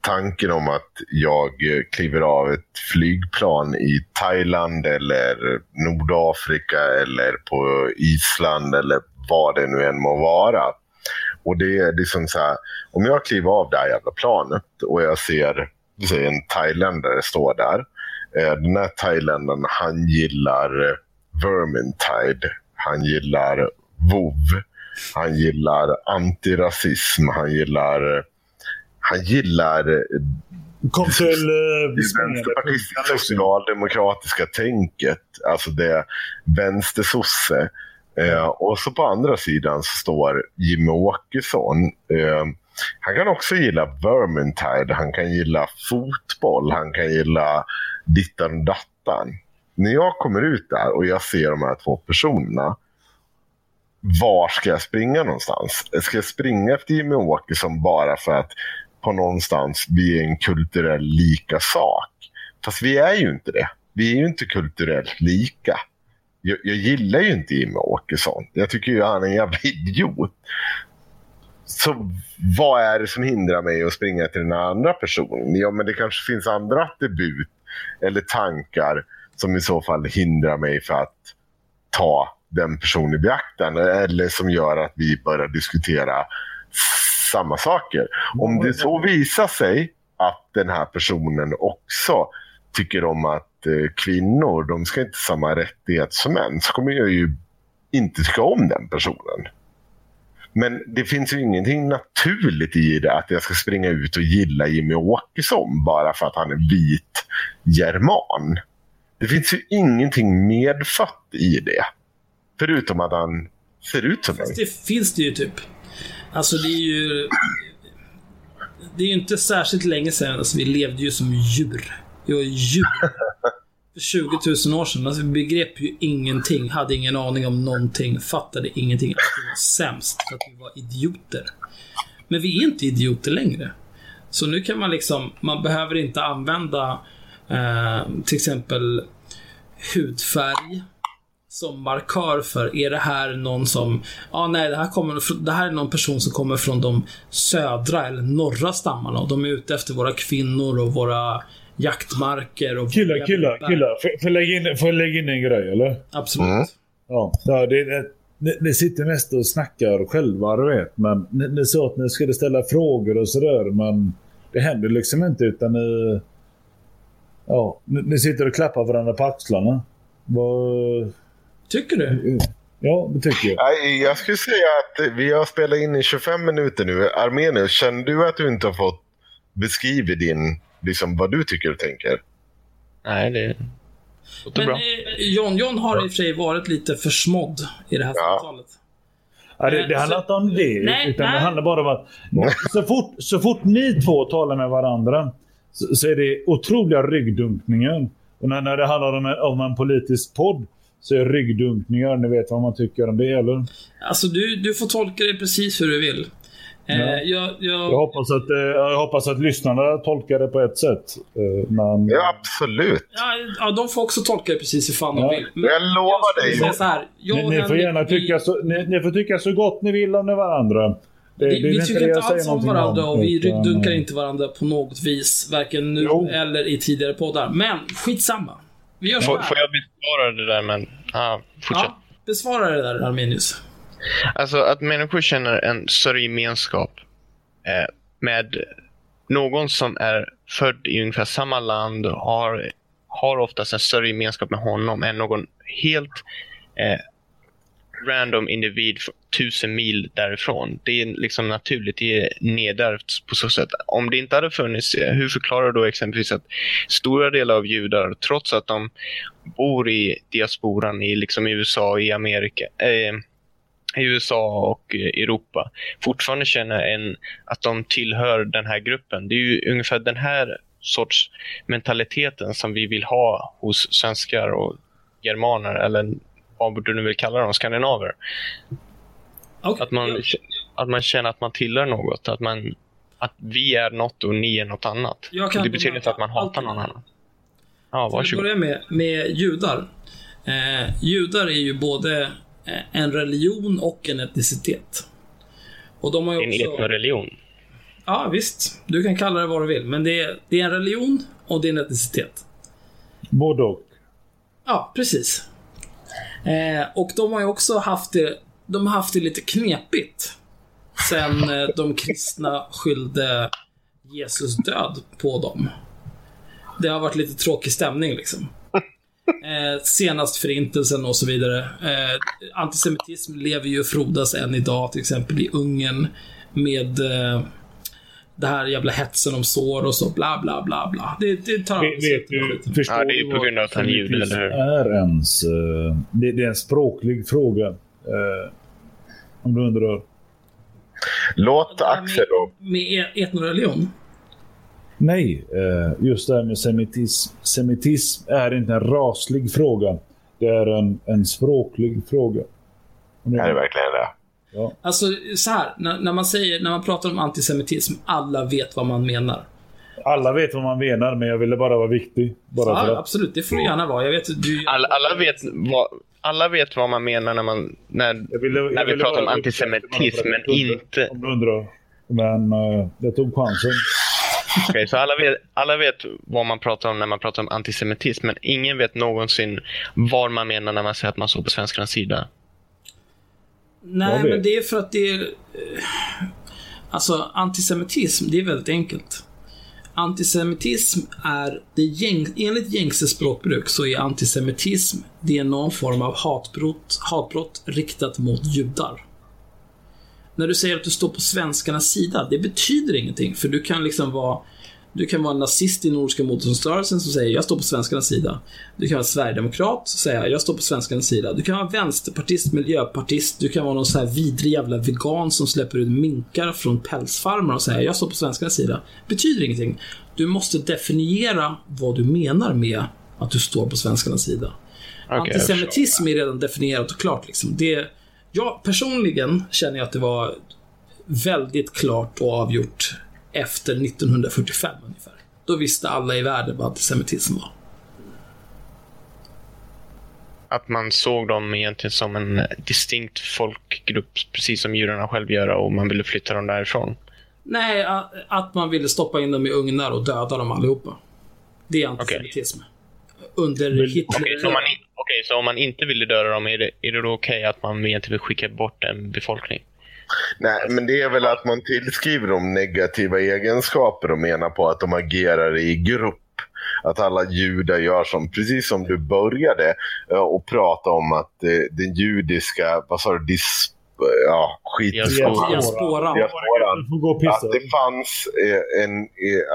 tanken om att jag eh, kliver av ett flygplan i Thailand eller Nordafrika eller på Island eller vad det nu än må vara. Och det är liksom så här, om jag kliver av det här jävla planet och jag ser, ser en thailändare stå där. Eh, den här thailändaren, han gillar Vermintide. Han gillar vov. Han gillar antirasism. Han gillar eh, Han gillar eh, Kom till det vänsterpartistiska socialdemokratiska tänket. Alltså det vänstersosse. Eh, och så på andra sidan så står Jimmy Åkesson. Eh, han kan också gilla Vermintide, han kan gilla fotboll, han kan gilla dittan och dattan. När jag kommer ut där och jag ser de här två personerna, var ska jag springa någonstans? Ska jag springa efter Jimmy Åkesson bara för att på någonstans vi är en kulturell lika sak? Fast vi är ju inte det. Vi är ju inte kulturellt lika. Jag, jag gillar ju inte Jimmie Åkesson. Jag tycker ju han är en jävla idiot. Så vad är det som hindrar mig att springa till den andra personen? Ja, men det kanske finns andra attribut eller tankar som i så fall hindrar mig för att ta den personen i beaktande eller som gör att vi börjar diskutera samma saker. Om det så visar sig att den här personen också tycker om att eh, kvinnor, de ska inte ha samma rättighet som män, så kommer jag ju inte tycka om den personen. Men det finns ju ingenting naturligt i det att jag ska springa ut och gilla Jimmy Åkesson bara för att han är vit german. Det finns ju ingenting medfött i det. Förutom att han ser ut som mig. Det finns det ju typ. Alltså det är ju... Det är ju inte särskilt länge sedan alltså, vi levde ju som djur. Vi var djur. För 20 000 år sedan. Alltså, vi begrep ju ingenting. Hade ingen aning om någonting. Fattade ingenting. Att vi var sämst. För att vi var idioter. Men vi är inte idioter längre. Så nu kan man liksom, man behöver inte använda eh, till exempel hudfärg som markör för, är det här någon som, ja ah, nej det här, kommer, det här är någon person som kommer från de södra eller norra stammarna och de är ute efter våra kvinnor och våra jaktmarker och... Killar, killar, killar. Får får jag lägga in, får jag lägga in en grej eller? Absolut. Mm. Ja, ja det, det, ni, ni sitter mest och snackar själva, du vet. Men ni, ni sa att ni skulle ställa frågor och sådär, men det händer liksom inte utan ni... Ja, ni, ni sitter och klappar varandra på axlarna. Vad... Tycker du? Ja, det tycker jag. Nej, Jag skulle säga att vi har spelat in i 25 minuter nu. Armenius, känner du att du inte har fått beskriva din, liksom, vad du tycker och tänker? Nej, det låter Men bra. eh, John, John har i och för sig varit lite försmådd i det här Ja. samtalet. Ja, det, det Eh, handlar så- inte om det. Nej, utan det nej. handlar bara om att så fort, så fort ni två talar med varandra så, så är det otroliga ryggdunkningar. Och när, när det handlar om en, om en politisk podd så är ryggdunkningar, ni vet vad man tycker om det, eller? Alltså, du, du får tolka det precis hur du vill. Eh, Ja. jag, jag, Jag hoppas att, eh, jag hoppas att lyssnarna tolkar det på ett sätt. Eh, Men, Ja, absolut. ja, ja, de får också tolka det precis hur fan Ja. de vill. Men Jag lovar skulle dig. så här. Jag ni, ni, får gärna vi- tycka så, ni, ni får tycka så gott ni vill om ni varandra. Det, Vi, det vi tycker inte jag alls om varandra och vi utan- ryggdunkar inte varandra på något vis. Varken nu Jo. eller i tidigare poddar. Men skitsamma. Vi gör så Får, får jag besvara det där, men ah, fortsätt. Ja, besvara det där Armenius. Alltså att människor känner en större gemenskap eh, med någon som är född i ungefär samma land och har, har oftast en större gemenskap med honom än någon helt eh, random individ tusen mil därifrån. Det är liksom naturligt, det är nedärvt på så sätt. Om det inte hade funnits, eh, hur förklarar du då exempelvis att stora delar av judar, trots att de bor i diasporan i liksom USA, i Amerika, eh, i USA och eh, Europa fortfarande känner en, att de tillhör den här gruppen. Det är ju ungefär den här sorts mentaliteten som vi vill ha hos svenskar och germaner eller vad du nu vill kalla dem, skandinaver. Okej. Att man, att man känner att man tillhör något, att, man, att vi är något och ni är något annat. Det betyder inte att man hatar alltid. någon annan. Ja, Vi varsågod. börjar med, med judar. Eh, judar är ju både eh, en religion och en etnicitet. Och de har ju En också... etnoreligion. Ja, visst. Du kan kalla det vad du vill. Men det är, det är en religion och det är en etnicitet. Både och. Ja, precis. Eh, och de har ju också haft det, de har haft det lite knepigt. Sen eh, de kristna skyllde Jesus död på dem. Det har varit lite tråkig stämning liksom. Eh, senast förintelsen och så vidare. Eh, antisemitism lever ju och frodas än idag, till exempel i Ungern. Med eh, det här jävla hetsen om sår och så bla bla bla bla. Det, det tar Vet, vet du, förstår Ja, det är på grund av att han är jude, antisemitism eller hur? är ens... eh, Det, det är en språklig fråga. Eh, om du undrar. Låt Det Axel då. Med, med etnoreligion? Nej, eh, just det här med semitism. Semitism är inte en raslig fråga. Det är en, en språklig fråga. Om Är det verkligen det? Alltså, så här. När, när, man säger, när man pratar om antisemitism, alla vet vad man menar. Alla vet vad man menar, men jag ville bara vara viktig. Bara Ja, att, absolut, det får du gärna vara. Jag vet du... Alla, alla, vet vad, alla vet vad man menar när, man, när, jag ville, jag när vi pratar om antisemitism, men inte... Om du undrar. Men eh, jag tog chansen. Okej, så alla vet, alla vet vad man pratar om när man pratar om antisemitism, men ingen vet någonsin vad man menar när man säger att man står på svenskarnas sida. Nej, men det är för att det är... eh, Alltså, antisemitism, det är väldigt enkelt. Antisemitism är, det gäng, enligt gängse språkbruk så är antisemitism, det är någon form av hatbrott, hatbrott riktat mot judar. När du säger att du står på svenskarnas sida, det betyder ingenting, för du kan liksom vara du kan vara en nazist i Nordiska motståndsrörelsen som säger jag står på svenskarnas sida. Du kan vara sverigedemokrat som säger jag står på svenskarnas sida. Du kan vara vänsterpartist, miljöpartist, du kan vara någon sån här vidrig jävla vegan som släpper ut minkar från pälsfarmar och säger jag står på svenskarnas sida. Betyder ingenting. Du måste definiera vad du menar med att du står på svenskarnas sida. jag Antisemitism är redan definierat och klart. Liksom. Det, jag personligen känner jag att det var väldigt klart och avgjort efter 1945 ungefär. Då visste alla i världen vad antisemitism var. Att man såg dem egentligen som en distinkt folkgrupp, precis som judarna själv gör, och man ville flytta dem därifrån. Nej, att man ville stoppa in dem i ugnar och döda dem allihopa. Det är antisemitism. Under Hitler. Okej, så, om man in, okej, så om man inte ville döda dem, är det, är det då okej att man egentligen vill skicka bort en befolkning? Nej, men det är väl att man tillskriver dem negativa egenskaper och menar på att de agerar i grupp. Att alla judar gör som, precis som du började eh, och prata om att eh, den judiska, vad sa du, dis, ja, skit i. Diasporan. Att det fanns eh, en,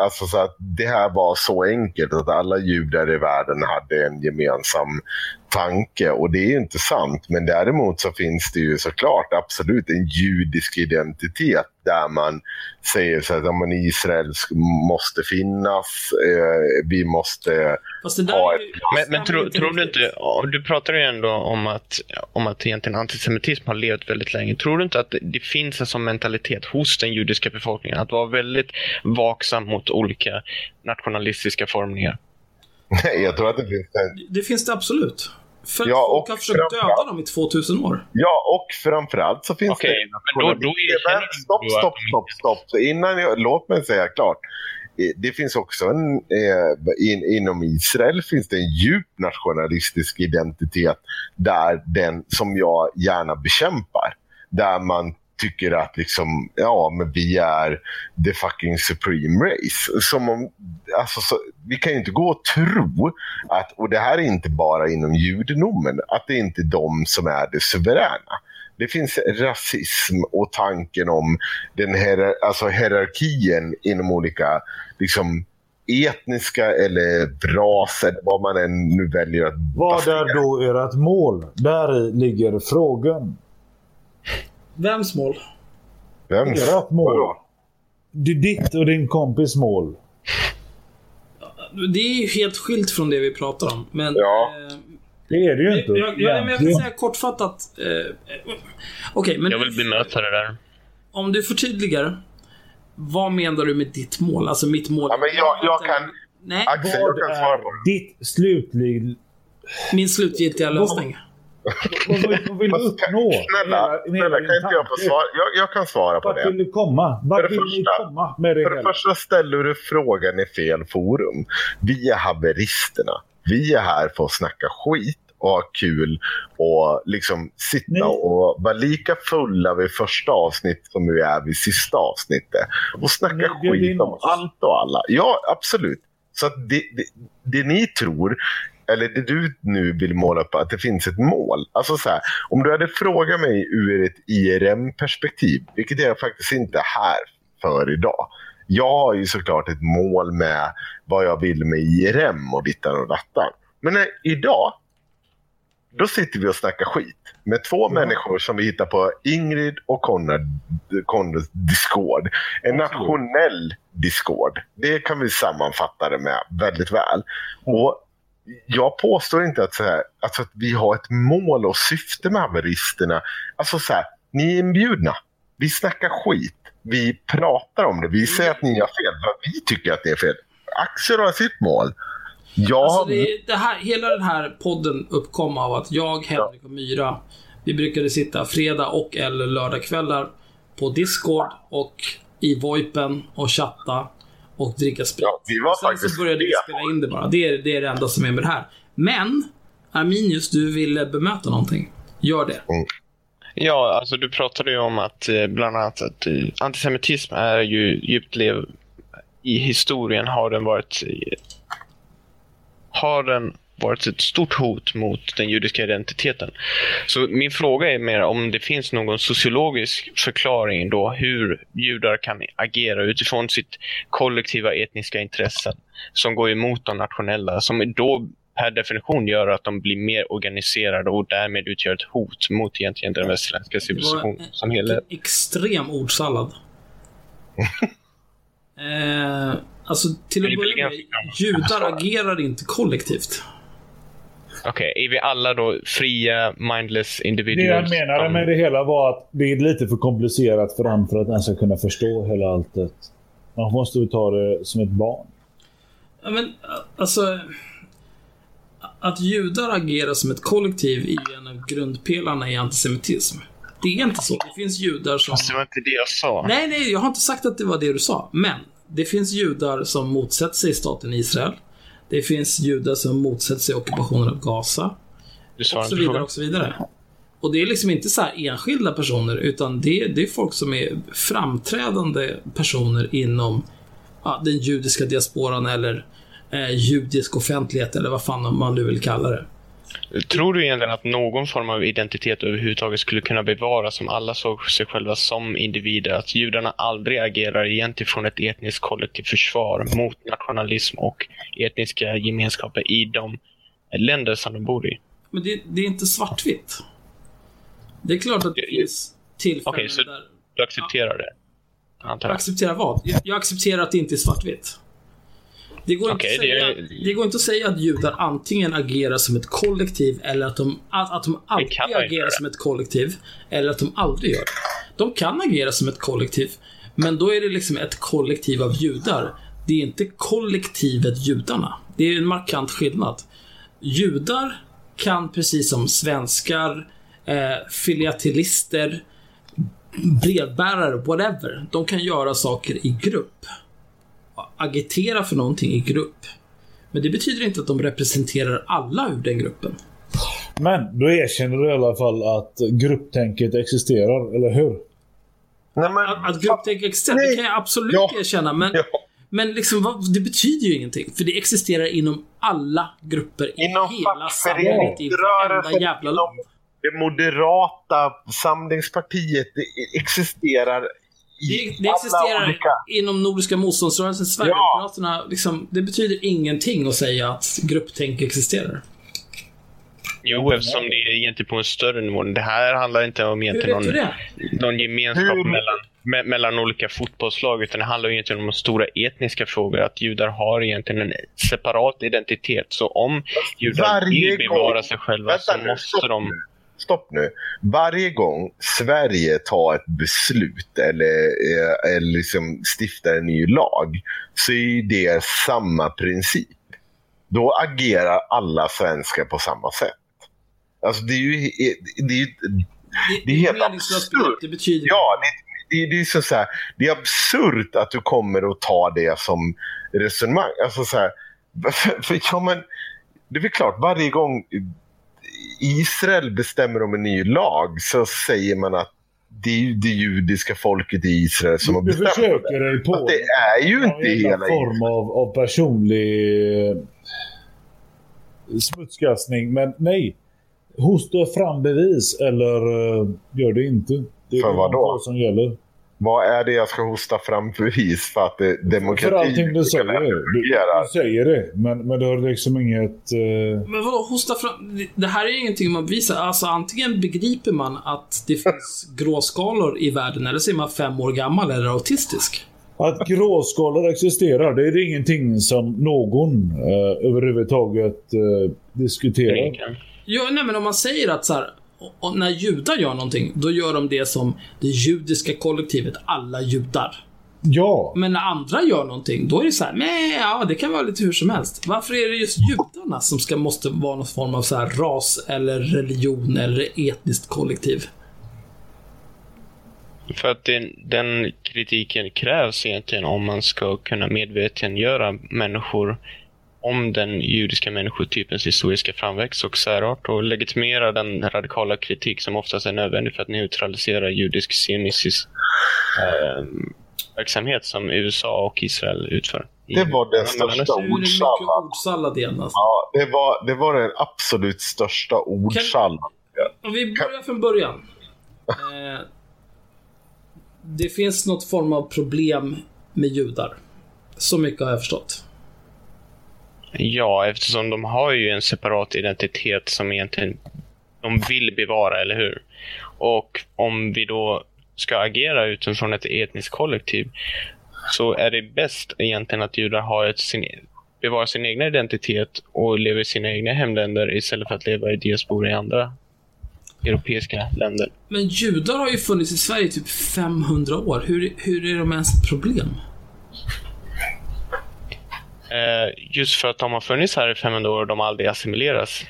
alltså så att det här var så enkelt att alla judar i världen hade en gemensam tanke och det är ju inte sant. Men däremot så finns det ju såklart absolut en judisk identitet där man säger så att ja, Israel måste finnas, eh, vi måste Fast det där Ja, är ju- Men, men tror, stämmer tror du inte, du pratar ju ändå om att, om att egentligen antisemitism har levt väldigt länge. Tror du inte att det finns en sån mentalitet hos den judiska befolkningen att vara väldigt vaksam mot olika nationalistiska formningar? Nej, jag tror att det finns en Det finns det absolut. För att Ja, folk och har försökt döda dem i 2000 år. Ja, och framförallt så finns Okej, det... men då- då Men du stopp, stopp, stopp, stopp. Innan jag, låt mig säga klart. Det finns också en... Eh, in, inom Israel finns det en djup nationalistisk identitet där den som jag gärna bekämpar. Där man tycker att liksom, ja, men vi är the fucking supreme race. Som om, alltså, så, vi kan ju inte gå och tro att, och det här är inte bara inom judendomen, att det är inte är de som är det suveräna. Det finns rasism och tanken om den här, alltså hierarkin inom olika liksom, etniska eller ras eller vad man än nu väljer att Vad är då ert mål? Där ligger frågan. Vems mål? Vem? Ert mål. Det är ditt och din kompis mål. Det är ju helt skilt från det vi pratar om. Men, Ja. eh, Det är det ju inte. jag, jag, jag, kan säga kortfattat. Eh, Okej, men Jag vill bemöta det där. om du förtydligar. Vad menar du med ditt mål? Alltså mitt mål. Ja, men jag, jag kan... Nej, Axel, jag Vad kan svara ditt slutlig... min slutgiltiga lösning. Vad vill, vad vill du uppnå? Snälla, snälla kan inte jag få svara? Jag, jag kan svara på Vart det. vill du komma? Vart det vill ni första- komma med det För det hela? första ställer du frågan i fel forum. Vi är haveristerna. Vi är här för att snacka skit och ha kul och liksom sitta Nej. och vara lika fulla vid första avsnitt som vi är vid sista avsnittet. Och snacka Nej, det skit om allt och alla. Ja, absolut. Så det, det, det ni tror, eller det du nu vill måla upp, att det finns ett mål. Alltså så här, om du hade frågat mig ur ett IRM-perspektiv, vilket jag faktiskt inte är här för idag. Jag har ju såklart ett mål med vad jag vill med IRM och dittan och dattan. Men nej, idag, då sitter vi och snackar skit med två människor som vi hittar på Ingrid och Konrads Discord. En nationell Discord. Det kan vi sammanfatta det med väldigt väl. Och jag påstår inte att, så här, alltså att vi har ett mål och syfte med haveristerna. Alltså så här, ni är inbjudna. Vi snackar skit. Vi pratar om det. Vi säger att ni har fel. För vi tycker att det är fel. Axel har sitt mål. Jag Alltså det, det här, hela den här podden uppkom av att jag, Henrik och Myra, vi brukade sitta fredag och eller lördagkvällar på Discord och i VoIpen och chatta och dricka sprit. Ja, vi var Sen faktiskt så började vi spela in det bara. Det är, det är det enda som är med det här. Men, Arminius, du ville bemöta någonting. Gör det. Ja, alltså du pratade ju om att eh, bland annat att eh, antisemitism är ju djupt lev... I historien har den varit... Har den varit ett stort hot mot den judiska identiteten. Så min fråga är mer om det finns någon sociologisk förklaring då hur judar kan agera utifrån sitt kollektiva etniska intressen som går emot de nationella, som då per definition gör att de blir mer organiserade och därmed utgör ett hot mot egentligen den västerländska civilisationen som helhet. Extrem ordsallad. eh, alltså, till att börja med, judar agerar inte kollektivt. Okej, är vi alla då fria, mindless Det individuals? jag menade med det hela var att det är lite för komplicerat för honom för att han ska kunna förstå hela alltet. Man måste ju ta det som ett barn. Ja, men alltså... Att judar agerar som ett kollektiv är en av grundpelarna i antisemitism. Det är inte så. Det finns judar som... Fast det var inte det jag sa. Nej, nej, jag har inte sagt att det var det du sa. Men det finns judar som motsätter sig staten Israel. Det finns judar som motsätter sig ockupationen av Gaza. Du Och så vidare, och så vidare. Och det är liksom inte så här enskilda personer, utan det, det är folk som är framträdande personer inom ja, den judiska diasporan eller eh, judisk offentlighet eller vad fan man nu vill kalla det. Tror du egentligen att någon form av identitet överhuvudtaget skulle kunna bevaras om alla såg sig själva som individer? Att judarna aldrig agerar egentligen från ett etniskt kollektivt försvar mot nationalism och etniska gemenskaper i de länder som de bor i? Men det, det är inte svartvitt. Det är klart att det Ja, ja. finns tillfällen Okej, så- där... Du accepterar det? Antar Jag jag. accepterar vad? Jag, jag accepterar att det inte är svartvitt. Det går, Okej, inte att det säga, det går inte att säga att judar antingen agerar som ett kollektiv eller att de, att, att de alltid agerar som ett kollektiv. Eller att de aldrig gör det. De kan agera som ett kollektiv. Men då är det liksom ett kollektiv av judar. Det är inte kollektivet judarna. Det är en markant skillnad. Judar kan precis som svenskar, eh, filatelister, brevbärare, whatever. De kan göra saker i grupp. Agitera för någonting i grupp. Men det betyder inte att de representerar alla ur den gruppen. Men då erkänner du i alla fall att grupptänket existerar, eller hur? Nej, men, Att, att grupptänk existerar, det kan jag absolut Ja. erkänna. Men, Ja. men liksom, vad, det betyder ju ingenting. För det existerar inom alla grupper i Inom hela samhället. I varenda jävla inom land. det moderata samlingspartiet, det existerar Det, existerar olika... inom Nordiska motståndsrörelsen, Sverigedemokraterna. Liksom, det betyder ingenting att säga att grupptänk existerar. Jo, eftersom det är egentligen på en större nivå. Det här handlar inte om egentligen någon, någon gemenskap Hur- mellan, me, mellan olika fotbollslag, utan det handlar egentligen om stora etniska frågor. Att judar har egentligen en separat identitet. Så om judar Varje vill gång- bevara sig själva Vänta så måste stopp de... Stopp nu. Varje gång Sverige tar ett beslut eller, eh, eller liksom stiftar en ny lag så är det samma princip. Då agerar alla svenskar på samma sätt. Alltså det är ju... Det är, Det, är helt absurt. Det betyder Ja, det, det, det är så, så här, det är absurt att du kommer att ta det som resonemang. Alltså så här, för, för, ja, men, det är väl klart, varje gång Israel bestämmer om en ny lag så säger man att det är ju det judiska folket i Israel som har bestämt försöker det. på Fast det är ju inte hela form av, av personlig eh, smutskastning. Men nej. Hosta fram bevis eller uh, gör det inte. Det är För vad då? som gäller. Vad är det jag ska hosta fram för bevis för att det, demokrati För allting du säger. Du, du säger det, men, men du har liksom inget... eh, Men vadå, hosta fram? Det- här är ju ingenting man bevisar. Alltså antingen begriper man att det finns gråskalor i världen, eller så är man fem år gammal eller autistisk. Att gråskalor existerar, det är ingenting som någon eh, överhuvudtaget eh, diskuterar. Jo, nej men om man säger att så här, och, när judar gör någonting, då gör de det som det judiska kollektivet, alla judar. Ja, Men när andra gör någonting, då är det så här, nej, ja, det kan vara lite hur som helst. Varför är det just judarna som ska, måste vara någon form av så här ras eller religion eller etniskt kollektiv? För att den, den kritiken krävs egentligen om man ska kunna medvetengöra människor om den judiska människotypens historiska framväxt och särart och legitimera den radikala kritik som oftast är nödvändig för att neutralisera judisk sionistisk eh, verksamhet som USA och Israel utför. Det var den i största Ordsallad. ordsallad alltså. Ja, det var, det var den absolut största ordsalvan. Om vi börjar från början. Eh, det finns något form av problem med judar. Så mycket har jag förstått. Ja, eftersom de har ju en separat identitet som egentligen de vill bevara, eller hur? Och om vi då ska agera utifrån ett etniskt kollektiv så är det bäst egentligen att judar har ett, sin, bevarar sin egen identitet och lever i sina egna hemländer istället för att leva i diaspora i andra europeiska länder. Men judar har ju funnits i Sverige i typ 500 år. Hur, hur är de ens ett problem? Eh, just för att de har funnits här i 500 år och de aldrig assimileras.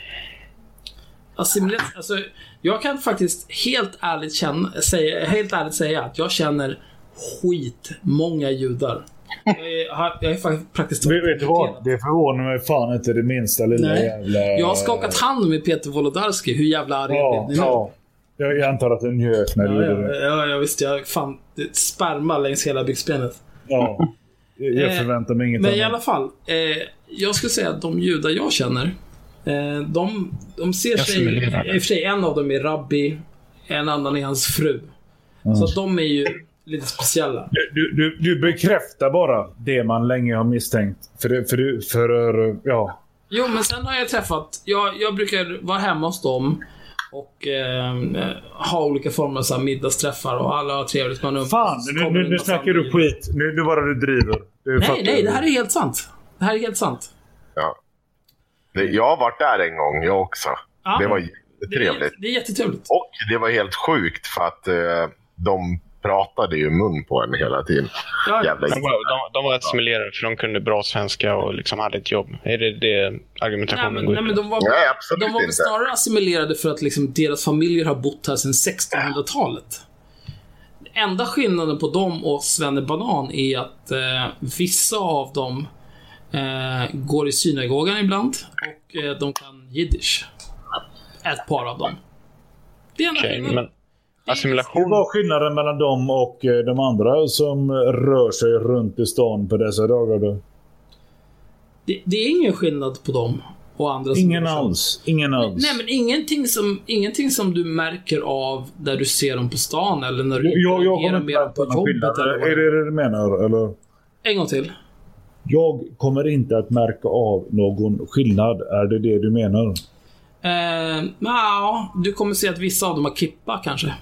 Assimilerat, alltså, jag kan faktiskt helt ärligt, känna, säga, helt ärligt säga att jag känner skitmånga judar. Jag är, jag är faktiskt praktiskt vet, vet du vad? Det förvånar mig fan inte det minsta lilla Nej. jävla... Jag har skakat hand med Peter Wolodarski. Hur jävla arg Ja, blev ni ja. Jag jag antar att den njöt när du Ja, gjorde ja, det. ja, ja, visst. Jag fan det sperma längs hela byxbenet. Ja. Jag jag Eh, förväntar mig inget Men i annat. alla fall. Eh, jag skulle säga att de judar jag känner, eh, de, de ser sig... I och för sig, en av dem är rabbi, en annan är hans fru. Så att de är ju lite speciella. Du, du, du bekräftar bara det man länge har misstänkt. För, det, för, det, för ja. Jo, men sen har jag träffat... Jag, jag brukar vara hemma hos dem och eh, ha olika former av så här middagsträffar och alla har trevligt. Man. Fan, nu, nu, nu snackar du skit. Nu, nu bara du driver. Du Nej, nej, det här är helt sant. Det här är helt sant. Ja. Det, jag har varit där en gång, jag också. Ja. Det var Det är, jättetrevligt. det är jättetrevligt. Och det var helt sjukt för att eh, de pratade ju mun på en hela tiden. Ja, Jävla De var, de, de var assimilerade för de kunde bra svenska och liksom hade ett jobb. Är det det Nej, argumentationen men, går nej, men de var, Nej, absolut de var väl inte. snarare assimilerade för att liksom deras familjer har bott här sedan 1600-talet. Enda skillnaden på dem och Banan är att eh, vissa av dem eh, går i synagogan ibland och eh, de kan jiddisch. Ett par av dem. Det är enda Okej, skillnaden. men Assimilation... var skillnaden mellan dem och eh, de andra som rör sig runt i stan på dessa dagar då? det, det är ingen skillnad på dem och andra Ingen alls. Ingen alls. Nej men ingenting som, ingenting som du märker av där du ser dem på stan eller när du jag, jag kommer interagerar inte med dem märka på någon jobbet skillnad. eller vad Är det är. det det du menar? Eller? En gång till. Jag kommer inte att märka av någon skillnad. Är det det du menar? Eh, ja, du kommer se att vissa av dem har kippa kanske.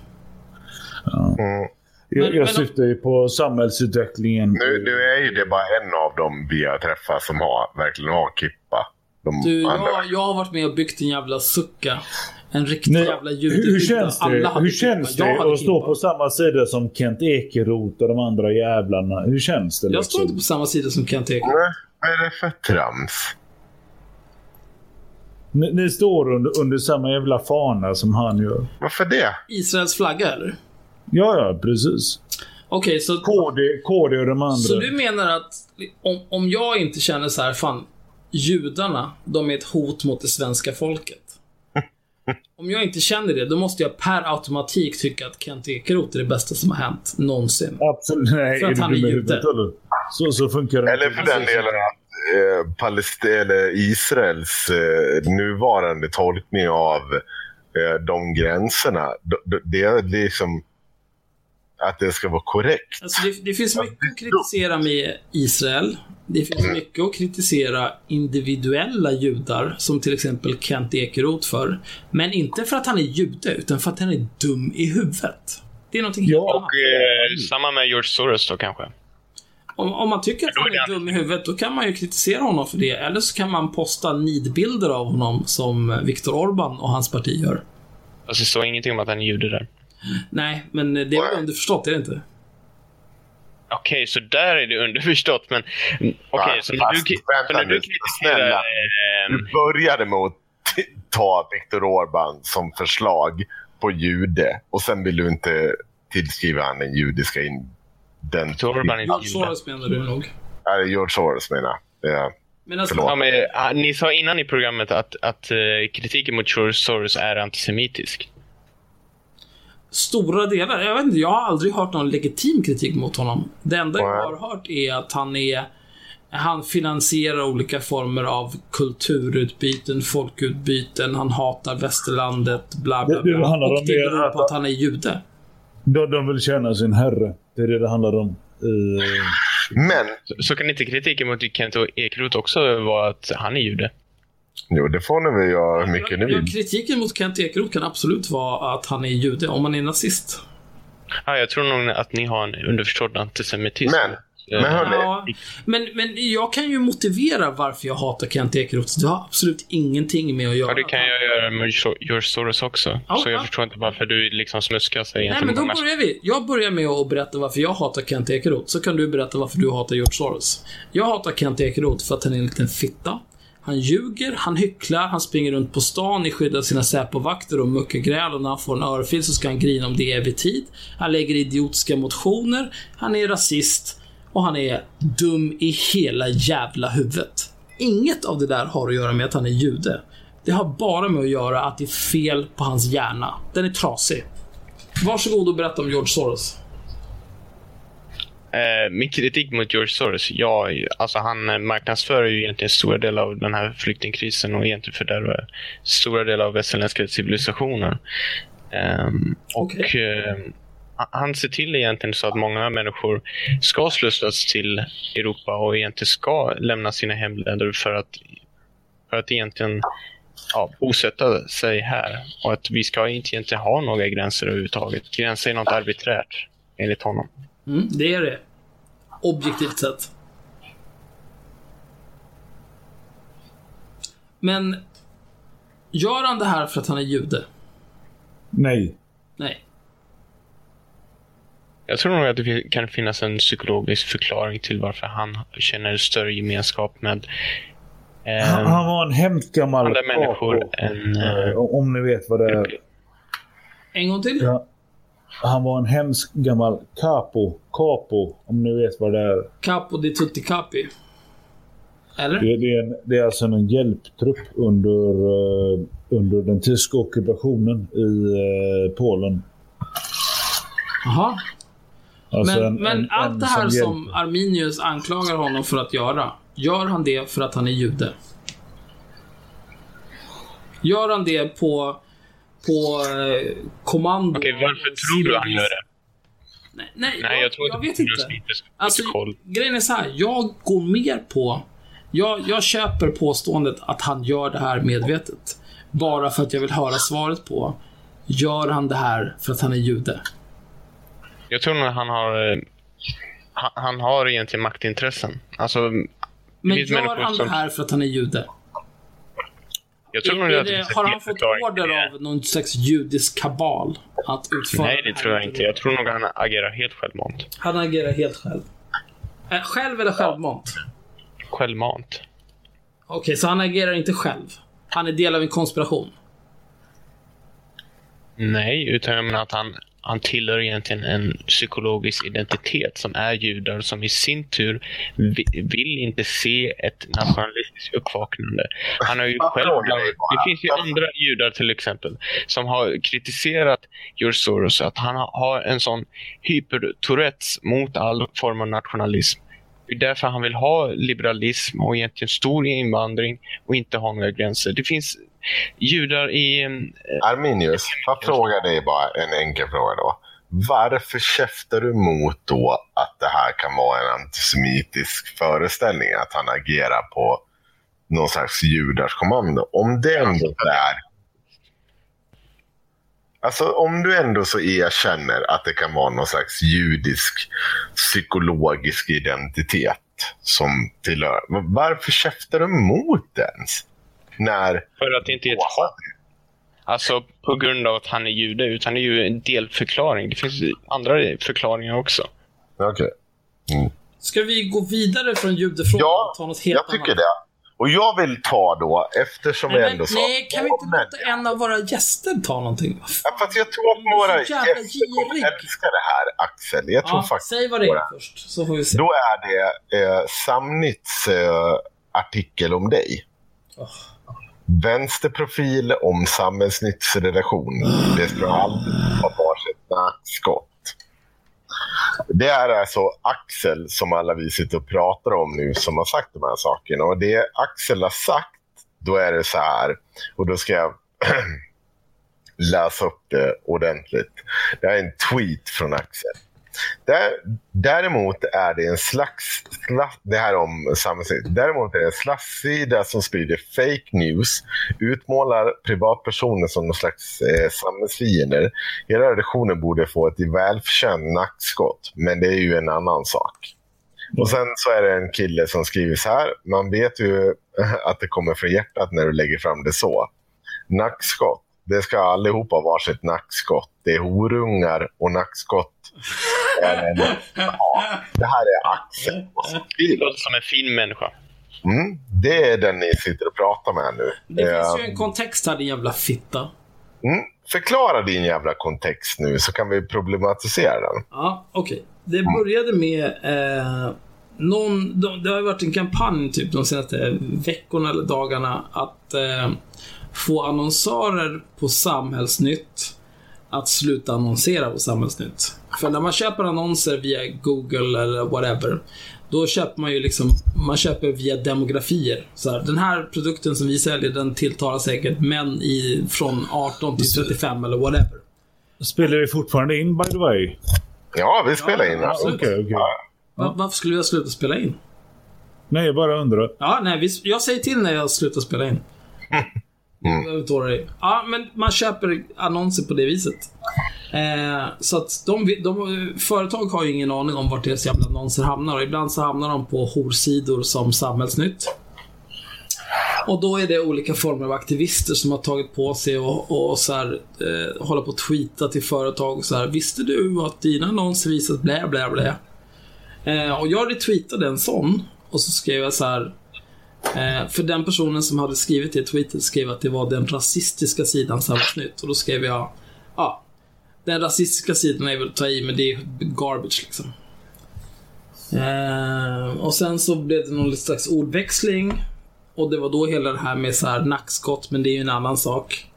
Mm. Jag, Men- jag men- syftar ju på samhällsutvecklingen. Nu, nu är ju det bara en av dem vi har träffat som har, verkligen har kippa. De Du, jag, jag har varit med och byggt en jävla sucka. En riktig Nej, jävla hur, judehydda. hur känns det, hur känns det att stå på samma sida som Kent Ekeroth och de andra jävlarna? Hur känns det? Jag står liksom? inte på samma sida som Kent Ekeroth. Nej, Vad är det för trams? Ni, ni står under, under samma jävla fana som han gör. Varför det? Israels flagga eller? Ja, ja, precis. Okej, så, KD, KD och de andra. så du menar att om, om jag inte känner så här, fan, judarna, de är ett hot mot det svenska folket. Om jag inte känner det, då måste jag per automatik tycka att Kent Ekeroth är det bästa som har hänt någonsin. Absolut. Nej, För att är han är jude. Så, så funkar det Eller för den delen att eh, Palest- eller Israels eh, nuvarande tolkning av eh, de gränserna. d- d- Det är liksom... att det ska vara korrekt. Alltså det, det finns mycket att kritisera med Israel. Det finns mycket att kritisera individuella judar, som till exempel Kent Ekeroth för. Men inte för att han är jude, utan för att han är dum i huvudet. Det är någonting helt Ja, annat. Och eh, samma med George Soros då kanske. Om, om man tycker att han är dum i huvudet, då kan man ju kritisera honom för det. Eller så kan man posta nidbilder av honom, som Viktor Orban och hans parti gör. Fast det står ingenting om att han är jude där. Nej, men det är väl underförstått, är det inte? Okej, så där är det underförstått, men... Okej, Fast- så när du, fast, så när du kritiserar... ehm, Du började med att ta Viktor Orban som förslag på jude och sen vill du inte tillskriva han den judiska in... Den... Viktor Orban är George inte jude. Soros menar du nog. Nej, George Soros menar jag. Ja. Men alltså. Ja, men, ah, ni sa innan i programmet att, att eh, kritiken mot George Soros är antisemitisk. Stora delar. Jag vet inte, jag har aldrig hört någon legitim kritik mot honom. Det enda jag har hört är att han är han finansierar olika former av kulturutbyten, folkutbyten, han hatar västerlandet, bla bla Det- det bla. handlar Och om det det beror på att han är jude. De, de vill tjäna sin herre. Det är det det handlar om. I, Men, Så, så kan inte kritiken mot Kent Ekeroth också vara att han är jude? Jo det får ni väl göra hur mycket ni vill. kritiken mot Kent Ekeroth kan absolut vara att han är jude, om han är nazist. Ja, jag tror nog att ni har en underförstådd antisemitism. Men, men hörni. Ja, men, men jag kan ju motivera varför jag hatar Kent Ekeroth. Det har absolut ingenting med att göra. Ja, det kan jag göra med George Soros också. Ja, så jag ja. förstår inte varför du liksom smuskar sig Nej, men då börjar vi. Jag börjar med att berätta varför jag hatar Kent Ekeroth. Så kan du berätta varför du hatar George Soros. Jag hatar Kent Ekeroth för att han är en liten fitta. Han ljuger, han hycklar, han springer runt på stan i skydd av sina Säpovakter och muckar gräl och när han får en örfil så ska han grina om det är vid tid. Han lägger idiotiska motioner, han är rasist och han är dum i hela jävla huvudet. Inget av det där har att göra med att han är jude. Det har bara med att göra att det är fel på hans hjärna. Den är trasig. Varsågod och berätta om George Soros. Eh, min kritik mot George Soros, ja, alltså han eh, marknadsför ju egentligen stora delar av den här flyktingkrisen och egentligen fördärvar stora delar av västerländska civilisationen. Ehm, och Okej. eh, han ser till egentligen så att många människor ska slussas till Europa och egentligen ska lämna sina hemländer för att, för att egentligen ja, bosätta sig här. Och att vi ska inte egentligen ha några gränser överhuvudtaget. Gränser är något arbiträrt, enligt honom. Mm, det är det. Objektivt sett. Men gör han det här för att han är jude? nej. Nej. Jag tror nog att det kan finnas en psykologisk förklaring till varför han känner större gemenskap med eh, Han, han var en hemskt gammal andra människor än... Eh, om- Om ni vet vad det är. En gång till? Ja. Han var en hemsk gammal capo. Capo. Om ni vet vad det är. Capo di tutti capi. Eller? Det, det, är, en, det är alltså en hjälptrupp under, eh, under den tyska ockupationen i eh, Polen. Jaha. Alltså Men, en- men en- allt det här hjälper. som Arminius anklagar honom för att göra, gör han det för att han är jude? Gör han det på, på eh, kommando? Okej, varför tror du han gör det? Nej, nej, Nej, jag tror jag inte vet inte. Alltså, grejen är så här. Jag går mer på... Jag, jag köper påståendet att han gör det här medvetet. Bara för att jag vill höra svaret på. Gör han det här för att han är jude? Jag tror nog att han har... eh, Han, han har egentligen maktintressen. Alltså, Men gör han som- det här för att han är jude? Jag tror Är att det har han fått order av någon slags judisk kabal att utföra Nej, det tror jag inte. Jag tror nog han agerar helt självmant. Han agerar helt själv. Eh, själv eller självmant? Självmant. Okej, så han agerar inte själv? Han är del av en konspiration? Nej, utan jag menar att han, han tillhör egentligen en psykologisk identitet som är judar som i sin tur vi- vill inte se ett nationalistiskt uppvaknande. Han har ju själv... Det finns ju andra judar till exempel som har kritiserat George Soros att han har en sån hyper-tourettes mot all form av nationalism. Det är därför han vill ha liberalism och egentligen stor invandring och inte ha några gränser. Det finns judar i... eh, Arminius, jag frågar dig bara en enkel fråga då. varför käftar du emot då att det här kan vara en antisemitisk föreställning? Att han agerar på någon slags judars kommando. Om det ändå är... Alltså om du ändå så erkänner att det kan vara någon slags judisk psykologisk identitet som tillhör. Varför käftar du emot det ens? När... För att det inte är ett hat. Alltså på grund av att han är jude, utan det är ju en delförklaring. Det finns andra förklaringar också. Okej. Ska vi gå vidare från judefrågan Ja, och ta något helt jag tycker annat? det. Och jag vill ta då, eftersom Nej, jag men, ändå sa... nej, kan vi inte låta en av våra gäster ta någonting? Ja, fast jag tror att jävla gäster kommer älska det här, Axel. Jag tror Ja, faktiskt säg vad det är först, så får vi se. Då är det eh, Samnits eh, artikel om dig. Åh. Vänsterprofil om Samhällsnytts redaktion. Det ska aldrig vara varsitt skott. Det är alltså Axel, som alla vi sitter och pratar om nu, som har sagt de här sakerna. Och det Axel har sagt, då är det så här. Och då ska jag läsa upp det ordentligt. Det här är en tweet från Axel. Där, däremot är det en slags, det här om samhällsnytt. Däremot är det en slagsida som sprider fake news, utmålar privatpersoner som någon slags eh, samhällsfiender. Hela redaktionen borde få ett välförtjänt nackskott, men det är ju en annan sak. Och sen så är det en kille som skriver så här. Man vet ju att det kommer från hjärtat när du lägger fram det så. Nackskott. Det ska allihopa ha varsitt nackskott. Det är horungar och nackskott är en- Ja, det här är Axel. Det låter som en fin människa. Mm, det är den ni sitter och pratar med nu. Det finns Eh, ju en kontext här, din jävla fitta. mm, förklara din jävla kontext nu så kan vi problematisera den. Ja, okej. Det började med eh, någon, de, det har ju varit en kampanj typ de senaste veckorna eller dagarna att eh, få annonsörer på Samhällsnytt att sluta annonsera på Samhällsnytt. För när man köper annonser via Google eller whatever, då köper man ju liksom, man köper via demografier. Så här, den här produkten som vi säljer, den tilltalar säkert män i, från 18 till 35 eller whatever. Spelar vi fortfarande in by the way? Ja, vi spelar in. Ja, absolut. Okej, okej. Ja. Va- Varför skulle jag sluta spela in? Nej, jag bara undrar. Ja, nej, vi, jag säger till när jag slutar spela in. Mm. behöver inte oroa dig. Ja, men man köper annonser på det viset. Eh, så att de, de, företag har ju ingen aning om vart deras jävla annonser hamnar. Och ibland så hamnar de på horsidor som Samhällsnytt. Och då är det olika former av aktivister som har tagit på sig och, och så här, eh, håller på att tweeta till företag och så här. Visste du att dina annonser visat blä, blä, blä? Eh, och jag retweetade en sån. Och så skrev jag så här. Eh, för den personen som hade skrivit det tweetet skrev att det var den rasistiska sidan Samhällsnytt. Och då skrev jag, ja, den rasistiska sidan är väl att ta i, men det är garbage liksom. Eh, och sen så blev det någon slags ordväxling. Och det var då hela det här med så här nackskott, men det är ju en annan sak.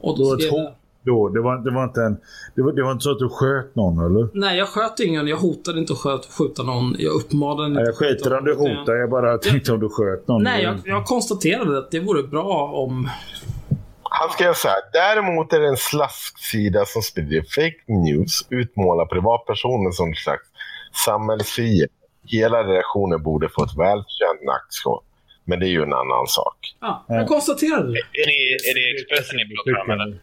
Och då var skrev jag, Då, det, var, det, var inte en, det, var, det var inte så att du sköt någon, eller? nej, jag sköt ingen, jag hotade inte att sköt, skjuta någon, jag uppmanade Nej, inte jag skiter om du jag- hotar. Jag bara tänkte om du sköt någon. Nej, jag, jag konstaterade att det vore bra om... Han skrev så här. Däremot är det en slasksida som sprider fake news, utmålar privatpersoner som slags samhällsfiender. Hela redaktionen borde få ett välkänt nackskott. Men det är ju en annan sak. Ja, jag konstaterade det. Är, ni, är det Expressen ni pratar om?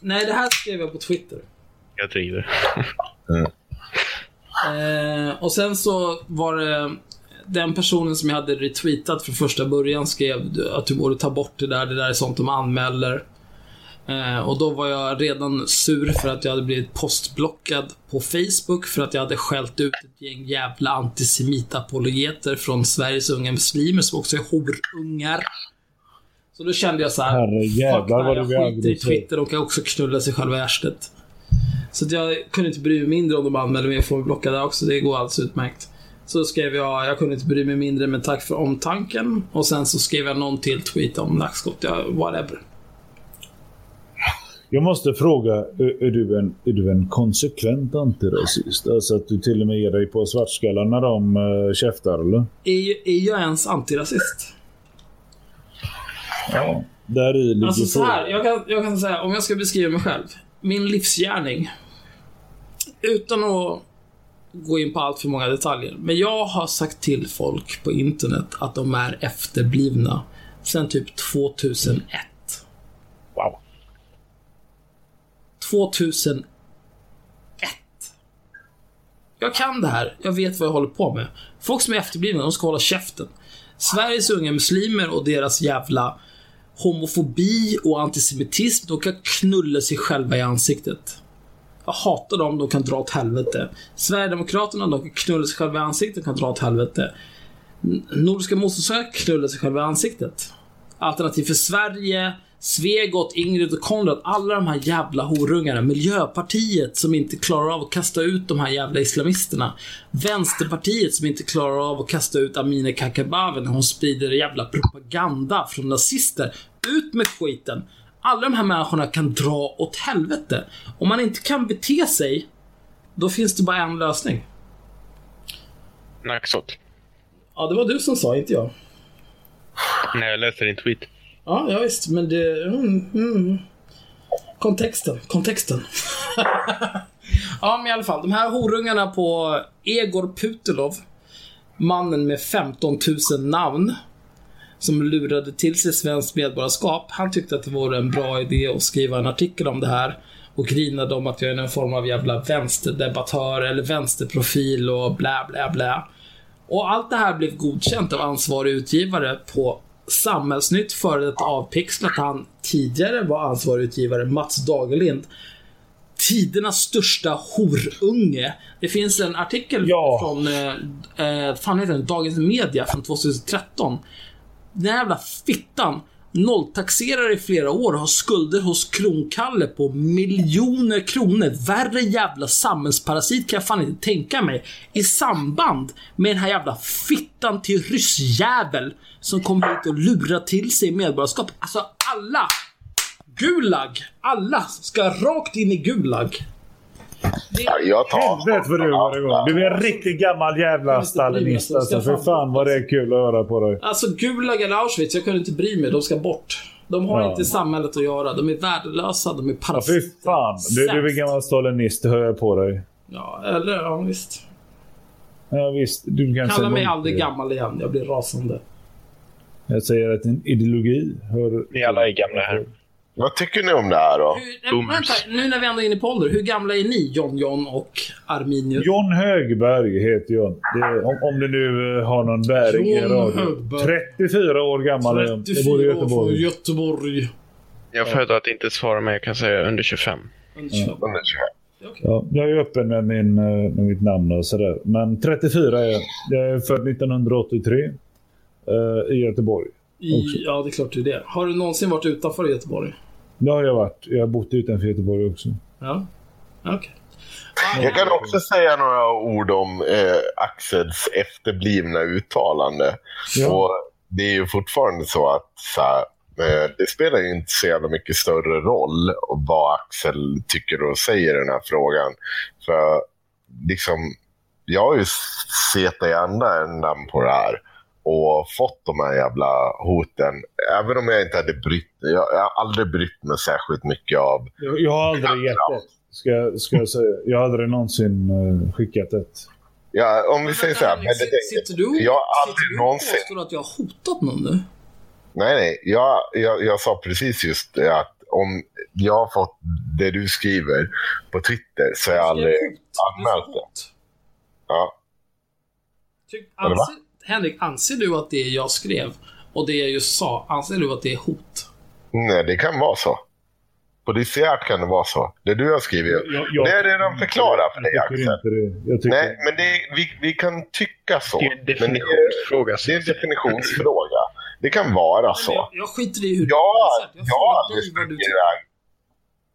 Nej, det här skrev jag på Twitter. Jag driver. Eh, och sen så var det den personen som jag hade retweetat från första början skrev att du borde ta bort det där, det där är sånt de anmäler. Eh, och då var jag redan sur för att jag hade blivit postblockad på Facebook för att jag hade skällt ut ett gäng jävla antisemitapologeter från Sveriges unga muslimer som också är horungar. Så då kände jag så här. Herre jävlar fuck det här, vad du jag skiter i. Twitter, de kan också knulla sig själva i arslet. Så att jag kunde inte bry mig mindre om de anmälde mig och får mig blockade också. Det går alldeles utmärkt. Så skrev jag, jag kunde inte bry mig mindre men tack för omtanken. Och sen så skrev jag någon till tweet om nackskott, ja, whatever. Jag måste fråga, är, är, du en, är du en konsekvent antirasist? Alltså att du till och med ger dig på svartskallar när de uh, käftar, eller? Är, är jag ens antirasist? Ja. Där i ligger Alltså så här, jag kan, jag kan säga, om jag ska beskriva mig själv. Min livsgärning utan att gå in på allt för många detaljer. Men jag har sagt till folk på internet att de är efterblivna sen typ 2001. Wow. 2001. Jag kan det här. Jag vet vad jag håller på med. Folk som är efterblivna, de ska hålla käften. Sveriges unga muslimer och deras jävla homofobi och antisemitism, de kan knulla sig själva i ansiktet. Jag hatar dem, de kan dra åt helvete. Sverigedemokraterna, de kan knulla sig själva i ansiktet, de kan dra åt helvete. Nordiska motståndsrörelsen knullar sig själva i ansiktet. Alternativ för Sverige, Svegot, Ingrid och Konrad, alla de här jävla horungarna. Miljöpartiet som inte klarar av att kasta ut de här jävla islamisterna. Vänsterpartiet som inte klarar av att kasta ut Amineh Kakabaveh när hon sprider jävla propaganda från nazister. Ut med skiten! Alla de här människorna kan dra åt helvete. Om man inte kan bete sig, då finns det bara en lösning. Nacksot. Ja, det var du som sa, inte jag. Nej, jag läste din tweet. Ja, ja visst, men det... Mm, mm. Kontexten, kontexten. ja, men i alla fall. De här horungarna på Egor Putelov, mannen med 15 000 namn, som lurade till sig svenskt medborgarskap. Han tyckte att det vore en bra idé att skriva en artikel om det här och grinade om att jag är någon form av jävla vänsterdebattör eller vänsterprofil och blä, blä, blä. Och allt det här blev godkänt av ansvarig utgivare på Samhällsnytt före det avpixlat. Han tidigare var ansvarig utgivare, Mats Dagerlind. Tidernas största horunge. Det finns en artikel Ja. från, eh, eh, fan heter den? Dagens Media från 2013. Den här jävla fittan nolltaxerar i flera år och har skulder hos Kronkalle på miljoner kronor. Värre jävla samhällsparasit kan jag fan inte tänka mig. I samband med den här jävla fittan till ryssjävel som kom hit och lurade till sig medborgarskap. Alltså alla! Gulag! Alla ska rakt in i Gulag. Ja, jag tar Helvete vad du var igång. Du är en riktigt gammal jävla stalinist alltså. För fan vad det är kul att höra på dig. Alltså Gulag eller Auschwitz, jag kunde inte bry mig. De ska bort. De har Ja. inte samhället att göra. De är värdelösa, de är Ja, parasiter. fy fan. Du, du är gammal stalinist, det hör jag på dig. Ja, eller ja, visst. Ja, visst, du kan Kalla mig aldrig det. gammal igen. Jag blir rasande. Jag säger att din ideologi hör... Ni alla är gamla här. Vad tycker ni om det här då? Hur, nej, Boomers. vänta, nu när vi ändå är inne på ålder. Hur gamla är ni, John John och Arminius? John Högberg heter jag. Det, om, om det nu eh, har någon bäring i radio. Högberg. 34 år gammal är jag. Jag 34 bor i år från Göteborg. Göteborg. Jag föredrar att inte svara, men jag kan säga under 25. Under 25. Ja, jag är öppen med, min, eh, med mitt namn och sådär. Men 34 är jag. Jag är född 1983 eh, i Göteborg. I, ja, det är klart du är det. Har du någonsin varit utanför Göteborg? Det har jag varit. Jag har bott utanför Göteborg också. Ja. Okej. Jag kan också säga några ord om eh, Axels efterblivna uttalande. Ja. Och det är ju fortfarande så att så här, eh, det spelar ju inte så jävla mycket större roll vad Axel tycker och säger i den här frågan. För liksom, jag har ju sett i andra ändan på det här och fått de här jävla hoten. Även om jag inte hade brytt jag, jag har aldrig brytt mig särskilt mycket av Jag, jag har aldrig gett ett. Ska, ska jag säga. Jag har aldrig någonsin uh, skickat ett. Ja, om vi säger så här. Det, Sitter du, jag har sitter aldrig du någonsin... påstår att jag har hotat någon nu? Nej, nej. Jag, jag, jag sa precis just det att om jag har fått det du skriver på Twitter så har jag aldrig anmält Det. Ja. Tyck-? Anser, Henrik, anser du att det jag skrev och det jag just sa, anser du att det är hot? Nej, det kan vara så. Polisiärt kan det vara så. Det du har skrivit. Jag, jag, det är redan förklarat för dig, Axel. Nej, men det, vi, vi kan tycka så. Det är en är, definitionsfråga. det är en definitionsfråga. Det kan vara så. Jag, jag skiter i hur Ja, du anser. Jag jag har aldrig tycker. iväg.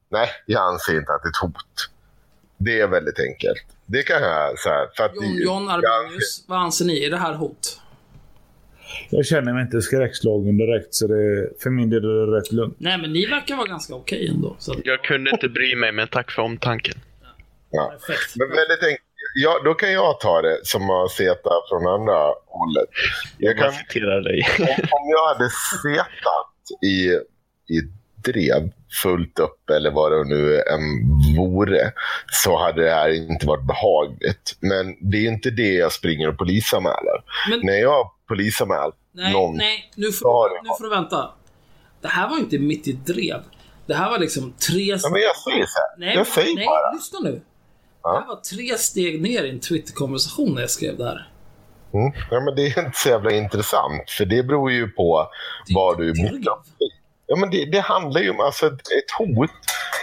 Nej, jag anser inte att det är ett hot. Det är väldigt enkelt. Det kan jag säga. För att John, det- John jag Arminius, vad anser ni? Är det här hot? jag känner mig inte skräckslagen direkt, så det, för min del är det rätt lugnt. Nej, men ni verkar vara ganska okej ändå. Så Jag kunde inte bry mig, men tack för omtanken. Ja. perfekt. Men väldigt enkelt. Ja, då kan jag ta det som har setat från andra hållet. Jag Jag kan, bara citerar dig. om, om jag hade setat i, i drev fullt upp eller vad det nu än vore så hade det här inte varit behagligt. Men det är inte det jag springer och polisanmäler. Men- När jag polisanmäl Nej, någon... nej, nu får, det nu får du vänta. Det här var inte mitt i drev. Det här var liksom tre... Ja, men jag säger så här. nej, jag säger nej, bara. lyssna nu. Ja. Det här var tre steg ner i en Twitter-konversation när jag skrev det här. Mm. Ja, men det är inte så jävla intressant. För det beror ju på vad du är mitt uppe i. Ja, men det, det handlar ju om alltså, ett, hot.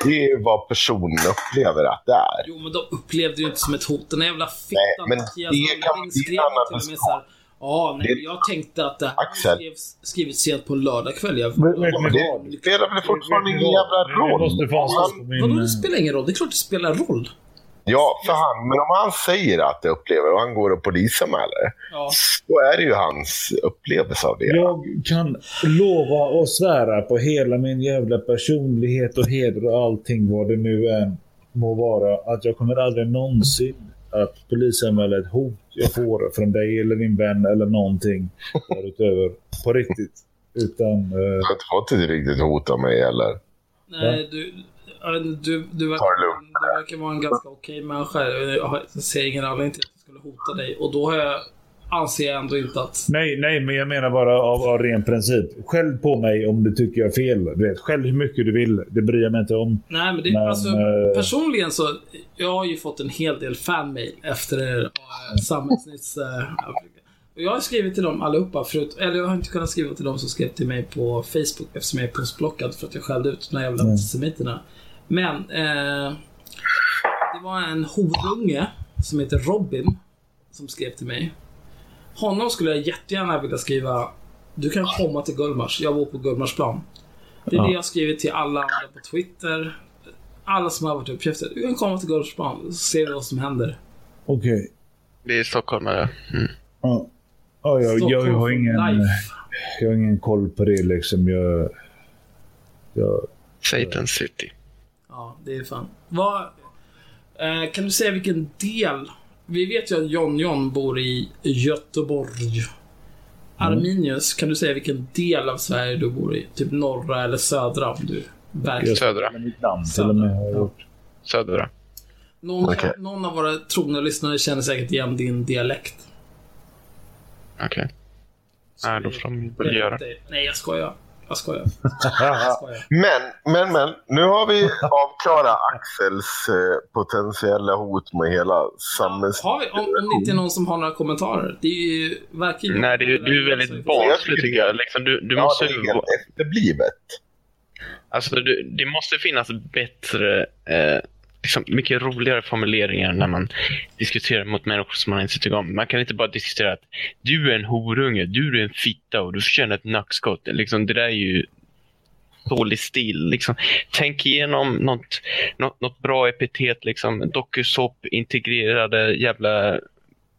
Det är vad personen upplever att det är. Jo, men de upplevde ju inte som ett hot. Den där jävla Nej, fittan men Mattias det kan- det skrev till och med såhär. Ja, nej, Det- men jag tänkte att det här Axel. skrevs, skrivit sent på en lördagkväll. Jag, Men- men- men det spelar väl fortfarande ingen jävla roll? Vadå, det spelar ingen roll? Det är klart det spelar roll. Ja, för han. Men om han säger att det upplever och han går och polisanmäler. Ja. Då är det ju hans upplevelse av det. Jag kan lova och svära på hela min jävla personlighet och heder och allting vad det nu än må vara. Att jag kommer aldrig någonsin att polisanmäla ett hot jag får från dig eller din vän eller någonting därutöver. På riktigt. Utan... Jag Eh, har inte fått ett riktigt hot av mig heller. Nej, du, du, du, verkar, du verkar vara en ganska okej människa. Jag ser ingen anledning till att jag skulle hota dig. Och då har jag, anser jag ändå inte att... nej, nej, men jag menar bara av, av ren princip. Skäll på mig om du tycker jag är fel. Du vet, skäll hur mycket du vill. Det bryr jag mig inte om. Nej, men det, Men, alltså, eh, personligen så, jag har ju fått en hel del fanmail efter uh, Samhällsnytts... Uh, och jag har skrivit till dem allihopa, förut, eller jag har inte kunnat skriva till dem som skrev till mig på Facebook eftersom jag är postblockad för att jag skällde ut de här jävla antisemiterna. Men, eh, det var en horunge som heter Robin som skrev till mig. Honom skulle jag jättegärna vilja skriva Du kan komma till Gullmars, jag bor på Gullmarsplan. Det är Ja. det jag skrivit till alla andra på Twitter. Alla som har varit uppkäftade. Du kan komma till Gullmarsplan, så ser vi vad som händer. Okej. Det är stockholmare. Mm. Ja. Ja, jag, jag, jag, har Stockholm ingen, life. jag har ingen koll på det liksom. Jag, jag, Satan City. Ja, det är fan. Vad... Eh, kan du säga vilken del? Vi vet ju att John John bor i Göteborg. Arminius, kan du säga vilken del av Sverige du bor i? Typ norra eller södra om du verkligen... Södra. Södra. Någon, Okej. någon av våra trogna lyssnare känner säkert igen din dialekt. Okej. Nej, då får de göra. Nej, jag skojar. Jag skojar. Jag skojar. Men, men, men. Nu har vi avklarat Axels eh, potentiella hot med hela samhälls... Har vi, om, om det inte är någon som har några kommentarer. Det är ju verkligen... Nej, det är, du är väldigt barnslig tycker jag. Liksom, du, du Ja, måste det ju är efterblivet. Alltså, du, det måste finnas bättre, eh, liksom, mycket roligare formuleringar när man diskuterar mot människor som man inte tycker om. Man kan inte bara diskutera att du är en horunge, du är en fitta och du förtjänar ett nackskott. Liksom, det där är ju dålig stil. Liksom. Tänk igenom något, något, något bra epitet, liksom. dokusåp, integrerade jävla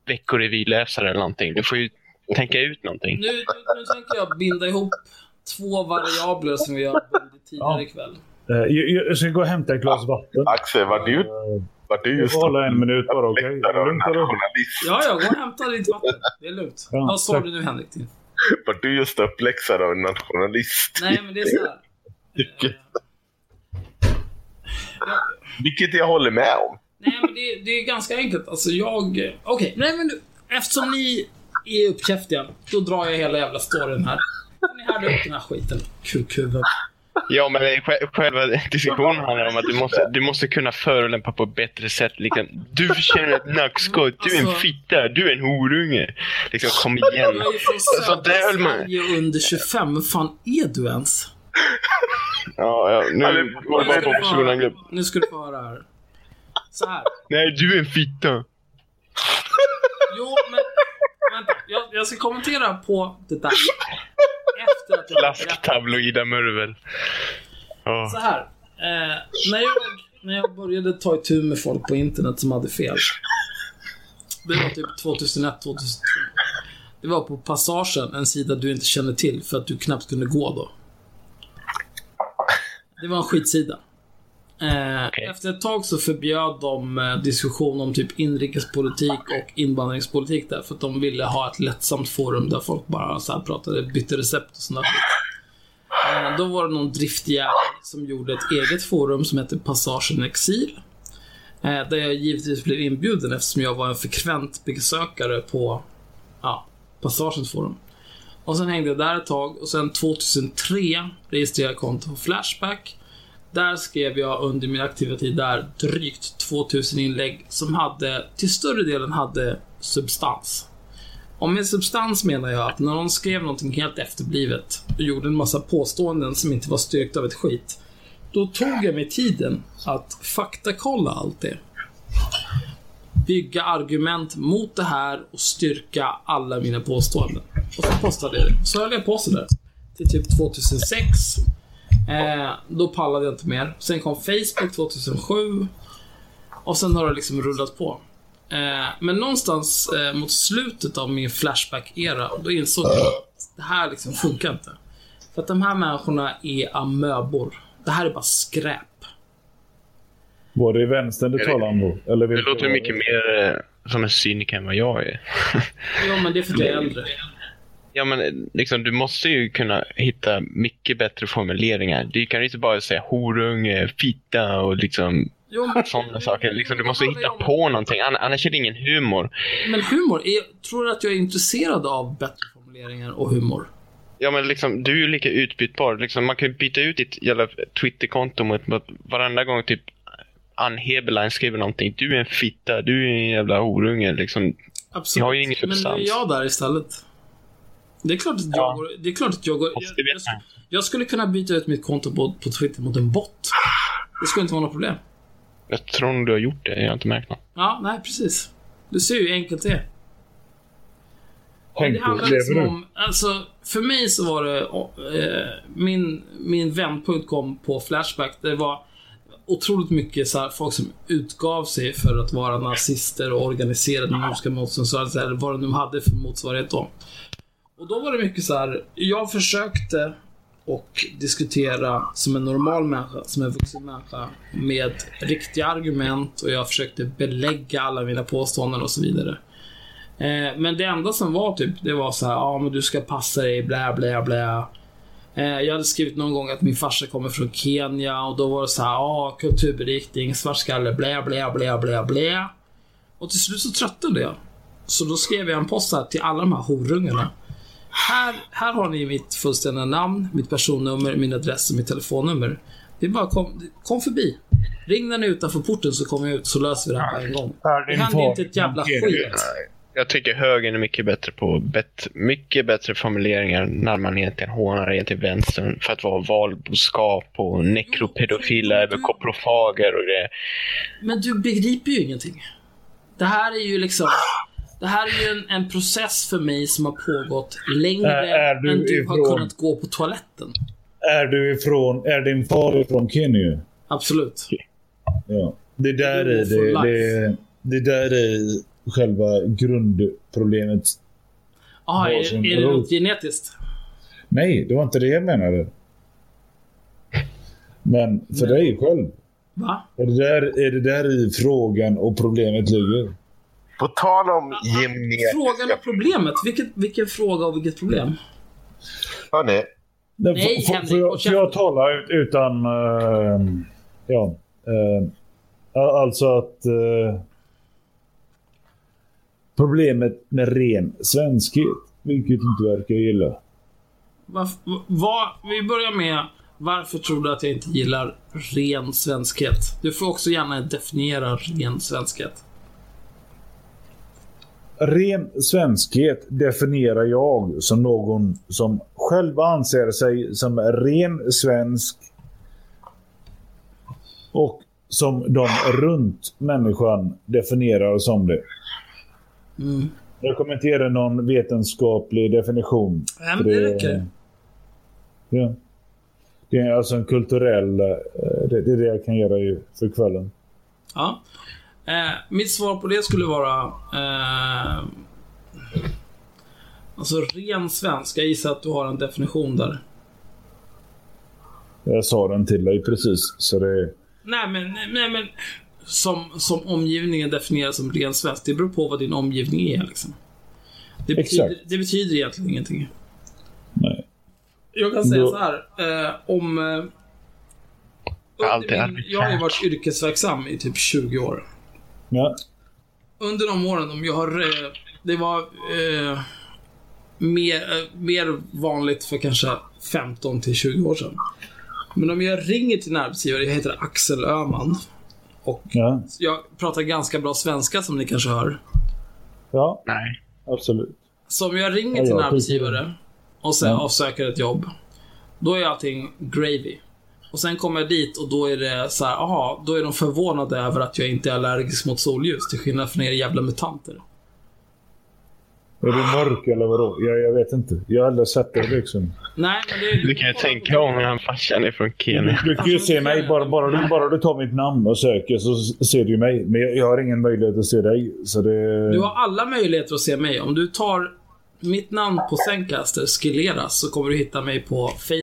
veckorevyläsare eller någonting. Du får ju tänka ut någonting. Nu, nu, nu tänker jag binda ihop två variabler som vi har bundit tidigare ikväll. Eh, jag, jag ska gå och hämta ett glas vatten. Axel, var du, var du Jag just hålla en minut bara, okej? uppläxad av en Lugnt nationalist? Ja, ja, gå och hämta ditt vatten. Det är lugnt. Ja, Vad sa du nu Henrik? Var du just uppläxad av en nationalist? Nej, men det är så här. Vilket, vilket jag håller med om. Nej, men det, det är ganska enkelt. Alltså jag... Okej, nej men nu, eftersom ni är uppkäftiga, då drar jag hela jävla storyn här. Ni härda upp den här skiten, kukhuvud. Ja, men sj- själva diskussionen handlar om att du måste, du måste kunna förolämpa på ett bättre sätt. Liksom, du förtjänar ett nackskott, du är en Alltså- fitta, du är en horunge. Liksom, kom igen. Så där höll man- under 25. Vad fan är du ens? Ja, ja, nu går det bara på Nu ska du få personangrepp. höra- Nu ska du få höra här. Så här. Nej, du är en fitta. Jo, men. Jag, jag ska kommentera på det där. Efter att jag. Flasktabloida murvel. Ja. Så här. Eh, när, jag, när jag började ta itu med folk på internet som hade fel. Det var typ 2001, 2002. Det var på Passagen, en sida du inte känner till för att du knappt kunde gå då. Det var en skitsida. Eh, Okej. Efter ett tag så förbjöd de eh, diskussion om typ inrikespolitik och invandringspolitik där för att de ville ha ett lättsamt forum där folk bara så pratade, bytte recept och sånt där. Eh, då var det någon driftig jävel som gjorde ett eget forum som hette Passagen Exil. Där jag givetvis blev inbjuden eftersom jag var en frekvent besökare på ja, Passagens forum. Och sen hängde jag där ett tag och sen 2003 registrerade jag konto på Flashback. Där skrev jag under min aktiva tid där drygt 2000 inlägg som hade, till större delen hade substans. Och med substans menar jag att när någon skrev någonting helt efterblivet och gjorde en massa påståenden som inte var styrkt av ett skit. Då tog jag mig tiden att faktakolla allt det. Bygga argument mot det här och styrka alla mina påståenden. Och så postade jag det. Så höll jag på sådär. Till typ 2006. Eh, då pallade jag inte mer. Sen kom Facebook 2007. Och sen har det liksom rullat på. Eh, men någonstans eh, mot slutet av min Flashback-era, då insåg jag att det här liksom funkar inte. För att de här människorna är amöbor. Det här är bara skräp. Var det vänstern du talade om då? Eller Det låter mycket mer eh, som en cyniker än vad jag är. Ja, men det är för att jag är äldre. Ja, men eh, liksom, du måste ju kunna hitta mycket bättre formuleringar. Du kan ju inte bara säga horunge, fitta och liksom Jo, men, sådana saker. Liksom, du måste hitta på någonting, Ann- annars är det ingen humor. men humor, är, tror du att jag är intresserad av bättre formuleringar och humor? Ja, men liksom, du är ju lika utbytbar. Liksom, man kan ju byta ut ditt jävla Twitterkonto mot, mot varenda gång typ Ann Heberlein skriver någonting. Du är en fitta, du är en jävla horunge. Liksom. Absolut. Jag har ju ingen Men nu är substans. jag där istället. Det är klart att jag går... Det är klart att jag går... Jag, jag, inte. jag skulle kunna byta ut mitt konto på, på Twitter mot en bot. Det skulle inte vara något problem. Jag tror nog du har gjort det, jag har inte märkt något. Ja, nej precis. Du ser ju hur enkelt det är. Tänk det handlar liksom om, alltså, för mig så var det, eh, min, min vändpunkt kom på Flashback. Det var otroligt mycket så här, folk som utgav sig för att vara nazister och organiserade nordiska motståndsrörelser, eller vad de nu hade för motsvarighet då. Och då var det mycket så här, jag försökte och diskutera som en normal människa, som en vuxen människa, med riktiga argument och jag försökte belägga alla mina påståenden och så vidare. Eh, men det enda som var typ, det var så här, ja men du ska passa dig, blä blä blä. Eh, jag hade skrivit någon gång att min farsa kommer från Kenya och då var det så här, ja kulturberiktning, svartskalle, blä blä blä blä blä. Och till slut så tröttnade jag. Så då skrev jag en post här till alla de här horungarna. Här, här har ni mitt fullständiga namn, mitt personnummer, min adress och mitt telefonnummer. Det är bara kom, kom förbi. Ring när ni är utanför porten så kommer jag ut så löser vi det här på en gång. Det händer inte ett jävla skit. Jag tycker högern är mycket bättre på bet, mycket bättre formuleringar när man egentligen hånar er till vänstern för att vara valboskap och nekropedofila över koprofager och det. Men du begriper ju ingenting. Det här är ju liksom... Det här är ju en, en process för mig som har pågått längre Är- är du än du har ifrån- kunnat gå på toaletten. Är du ifrån, är din far ifrån Kenya? Absolut. Ja. Det där är det, det, det där är själva grundproblemet. Vad är, är det något genetiskt? Nej, det var inte det jag menade. Men för dig själv. Va? Är det, där, är det där i frågan och problemet ligger? På tal om genetiska... Frågan och problemet. Vilket, vilken fråga och vilket problem? Hörni, Nej, Henrik, får, jag, jag tala ut- utan... eh, ja. eh, alltså att... eh, problemet med ren svenskhet, vilket inte verkar gilla. Varf- vad, vi börjar med varför tror du att jag inte gillar ren svenskhet? Du får också gärna definiera ren svenskhet. Ren svenskhet definierar jag som någon som själv anser sig som ren svensk och som de runt människan definierar som det. Mm. Jag kommer inte ge dig någon vetenskaplig definition. Nej, men det räcker. Ja. Det är alltså en kulturell... eh, Det, det är det jag kan göra ju för kvällen. Ja. Eh, mitt svar på det skulle vara... Eh, alltså ren svenska. Jag gissar att du har en definition där. Jag sa den till dig precis. Så det, Nej men, nej, men som, som omgivningen definierar som ren svensk. Det beror på vad din omgivning är liksom. Det betyder, Exakt. det betyder egentligen ingenting. nej. Jag kan säga Då- så här. Eh, om... Eh, jag har ju varit yrkesverksam i typ 20 år. Ja. Under de åren, om jag har... Eh, det var eh, mer, eh, mer vanligt för kanske 15 till 20 år sedan. Men om jag ringer till en arbetsgivare, jag heter Axel Öhman. Och Ja. jag pratar ganska bra svenska som ni kanske hör. ja, Nej. absolut. Så om jag ringer Ja, till en ja, arbetsgivare och sen Ja. avsöker ett jobb. Då är allting gravy. Och sen kommer jag dit och då är det så här, aha, då är de förvånade över att jag inte är allergisk mot solljus till skillnad från er jävla mutanter. Är du mörk eller vadå? Jag, jag vet inte. Jag har aldrig sett det liksom. Nej, men det är... Du kan ju tänka om den farsan är från Kenya. Du kan ju se mig. Bara, bara, du, bara du tar mitt namn och söker så ser du mig. Men jag, jag har ingen möjlighet att se dig. Så det... Du har alla möjligheter att se mig. Om du tar mitt namn på Zencaster, Skilleras, så kommer du hitta mig på Facebook.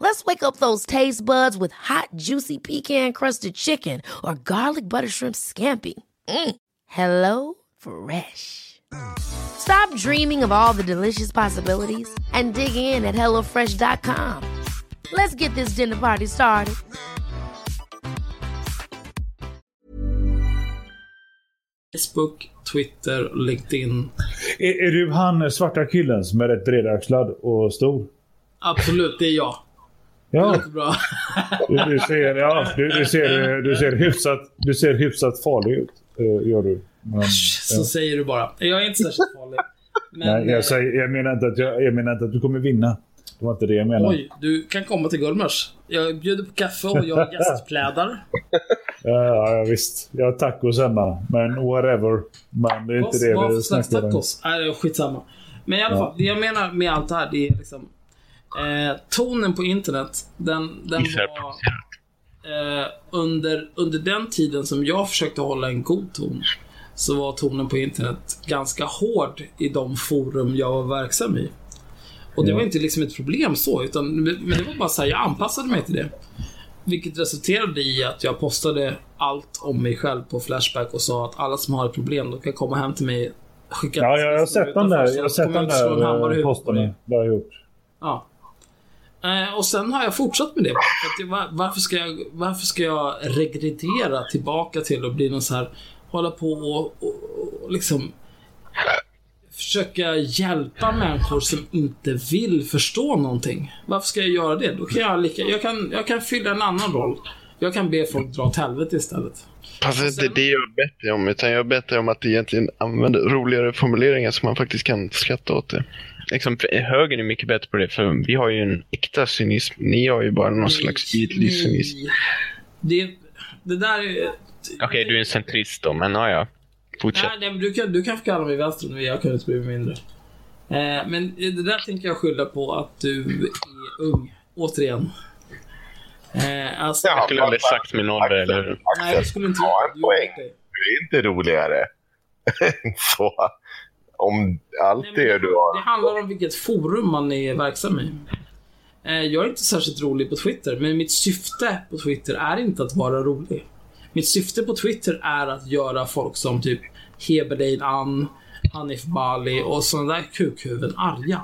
Let's wake up those taste buds with hot, juicy pecan-crusted chicken or garlic butter shrimp scampi. Mm. Hello Fresh. Stop dreaming of all the delicious possibilities and dig in at HelloFresh.com. Let's get this dinner party started. Facebook, Twitter, LinkedIn. Är, är du han svarta killen som är rätt bredaxlad och stor? Absolut, det är jag. Ja, Lite bra. du, du ser, ja, du, du ser, du ser, hyfsat, du ser hyfsat farlig ut. eh, gör du. Men, Så säger du bara. Jag är inte särskilt farlig. Men, nej, eh, jag, säger, jag, menar inte att jag, jag menar inte att du kommer vinna. Det var inte det jag menade. Oj, du kan komma till Gullmars. Jag bjuder på kaffe och jag har gästplädar. Ja, ja, visst. Jag har tacos hemma. Men whatever. Men det är inte det Vad vi för slags snackar om. tacos? Nej, det är skitsamma. Men i alla Ja. fall, det jag menar med allt det här, det är liksom... Eh, tonen på internet, den, den var... Eh, under, under den tiden som jag försökte hålla en god ton, så var tonen på internet ganska hård i de forum jag var verksam i. Och det var inte liksom ett problem så, utan men det var bara så här, jag anpassade mig till det. Vilket resulterade i att jag postade allt om mig själv på Flashback och sa att alla som har ett problem, de kan komma hem till mig. Skicka Ja, jag har sett den där, jag har sett den där på posten. Det har jag gjort. Ja. Eh, och sen har jag fortsatt med det. För att det var, varför, ska jag, varför ska jag regredera tillbaka till att bli någon så här, hålla på och, och, och liksom försöka hjälpa människor som inte vill förstå någonting. Varför ska jag göra det? Då kan jag lika, jag kan, jag kan fylla en annan roll. Jag kan be folk dra åt helvete istället. Fast det är inte det jag är bättre om, utan jag är bättre om att egentligen använda roligare formuleringar så man faktiskt kan skratta åt det. Liksom, högern är mycket bättre på det, för vi har ju en äkta cynism. Ni har ju bara någon slags ytlig cynism. Det, det där är... Okej, du är en centrist då, men ja, ja. Fortsätt. Nej, nej men du kan, du kan få kalla mig vänster nu, jag kan inte bli mindre. Eh, men det där tänker jag skylla på att du är ung. Återigen. Eh, alltså, Jag skulle aldrig sagt min ålder, eller hur? nej, jag skulle inte gjort en det. Du poäng. det. Du är inte roligare. så. Om allt Nej, det du Det har... handlar om vilket forum man är verksam i. Eh, Jag är inte särskilt rolig på Twitter, men mitt syfte på Twitter är inte att vara rolig. Mitt syfte på Twitter är att göra folk som typ Heberlein Ann, Hanif Bali och sådana där kukhuvuden arga.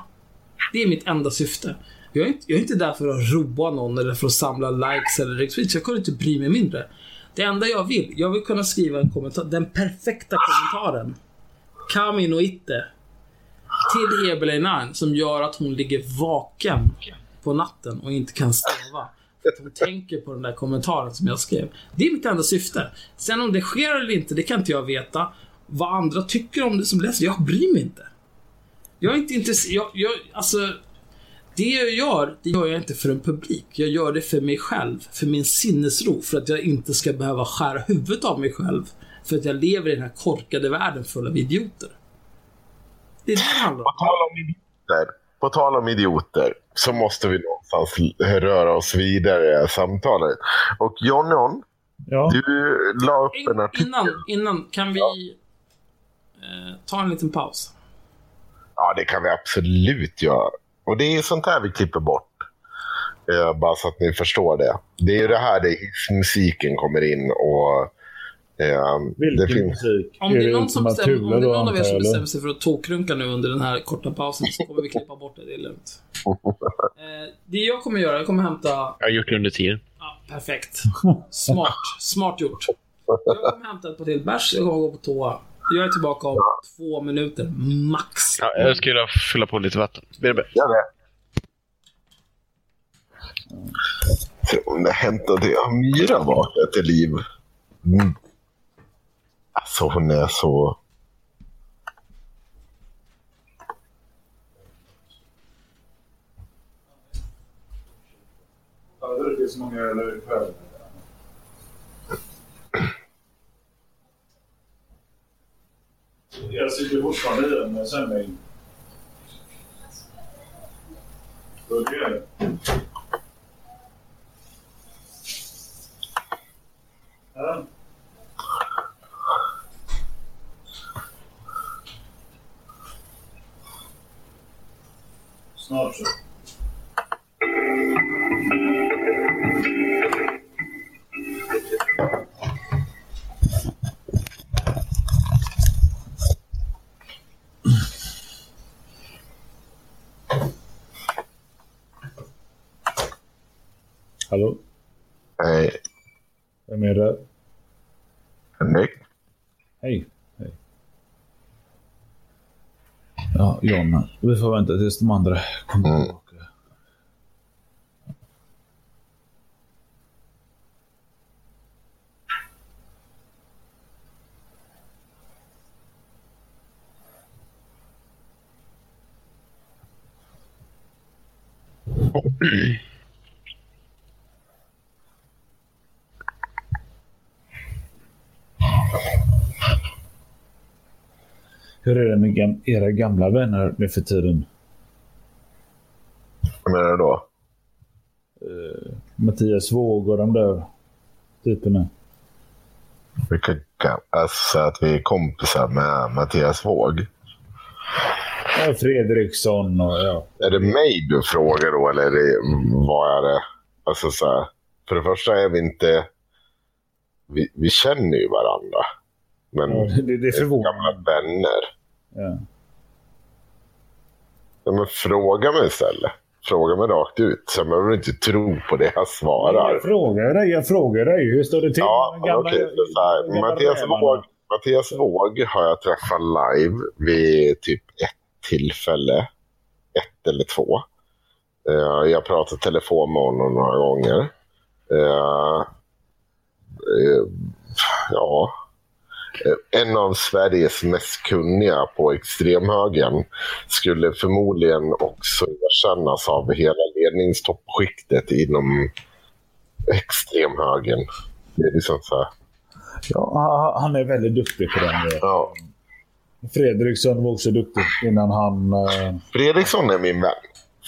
Det är mitt enda syfte. Jag är, inte, jag är inte där för att roa någon eller för att samla likes eller retweets. Jag kunde inte bry mig mindre. Det enda jag vill, jag vill kunna skriva en kommentar, den perfekta kommentaren. Kami no itte till Heberlein som gör att hon ligger vaken på natten och inte kan sova. Att hon tänker på den där kommentaren som jag skrev. Det är mitt enda syfte. Sen om det sker eller inte, det kan inte jag veta. Vad andra tycker om det som läser, jag bryr mig inte. Jag är inte intresserad. Jag, jag, alltså, Det jag gör, det gör jag inte för en publik. Jag gör det för mig själv, för min sinnesro, för att jag inte ska behöva skära huvudet av mig själv. För att jag lever i den här korkade världen full av idioter. Det är det det handlar På om. tal om idioter, på tal om idioter så måste vi någonstans röra oss vidare i det här samtalet. Och John John, Ja. du la upp en artikel. innan, innan, kan vi eh, ta en liten paus? Ja, det kan vi absolut göra. Och det är sånt här vi klipper bort. Eh, bara så att ni förstår det. Det är ju det här där hissmusiken kommer in och eh, Vilken det finns... musik? Om det är någon, som bestämmer, om det är någon av er som bestämmer sig för att tokrunka nu under den här korta pausen så kommer vi klippa bort det, det är lugnt. Eh, det jag kommer göra, jag kommer hämta... Jag har gjort det under tiden. Ja, perfekt. Smart. Smart gjort. Jag kommer hämta ett par till bärs, jag kommer gå på toa. Jag är tillbaka om två minuter, max. Ja, jag skulle fylla på lite vatten. Birbe. Gör det. Tror ni hämtade jag Myra vaknat till liv? Mm. Alltså hon är så... Hade har druckit så många öl ikväll. Jag sitter fortfarande i den, en sändning. Börjar. Ja. Snart så. Hallå? Nej, Vem är det? Henrik. Hej. Hej. Ja, vi får vänta tills de andra kommer Mm. Hur är det med gam- era gamla vänner nu för tiden? Vad menar du då? Mattias Våg och de där typerna. Vilka gam- alltså att vi är kompisar med Mattias Våg. Ja, Fredriksson och ja. Är det mig du frågar då eller är det, vad är det? Alltså så här, för det första är vi inte... Vi, vi känner ju varandra. Men ja det, det är gamla vänner. Ja. Ja, men fråga mig istället. Fråga mig rakt ut. Sen behöver du inte tro på det jag svarar. Jag frågar dig, jag frågar dig. Hur står det till Ja, gamla- okej. gamla Mattias? Våg, Mattias Våg har jag träffat live vid typ ett tillfälle. Ett eller två. Eh, jag har pratat telefon med honom några gånger. Eh, eh, ja. Eh, En av Sveriges mest kunniga på extremhögern skulle förmodligen också erkännas av hela ledningstoppskiktet inom extremhögern. Det är liksom så här. Ja, han- är väldigt duktig på den. Ja. Fredriksson var också duktig innan han... eh, Fredriksson är min vän,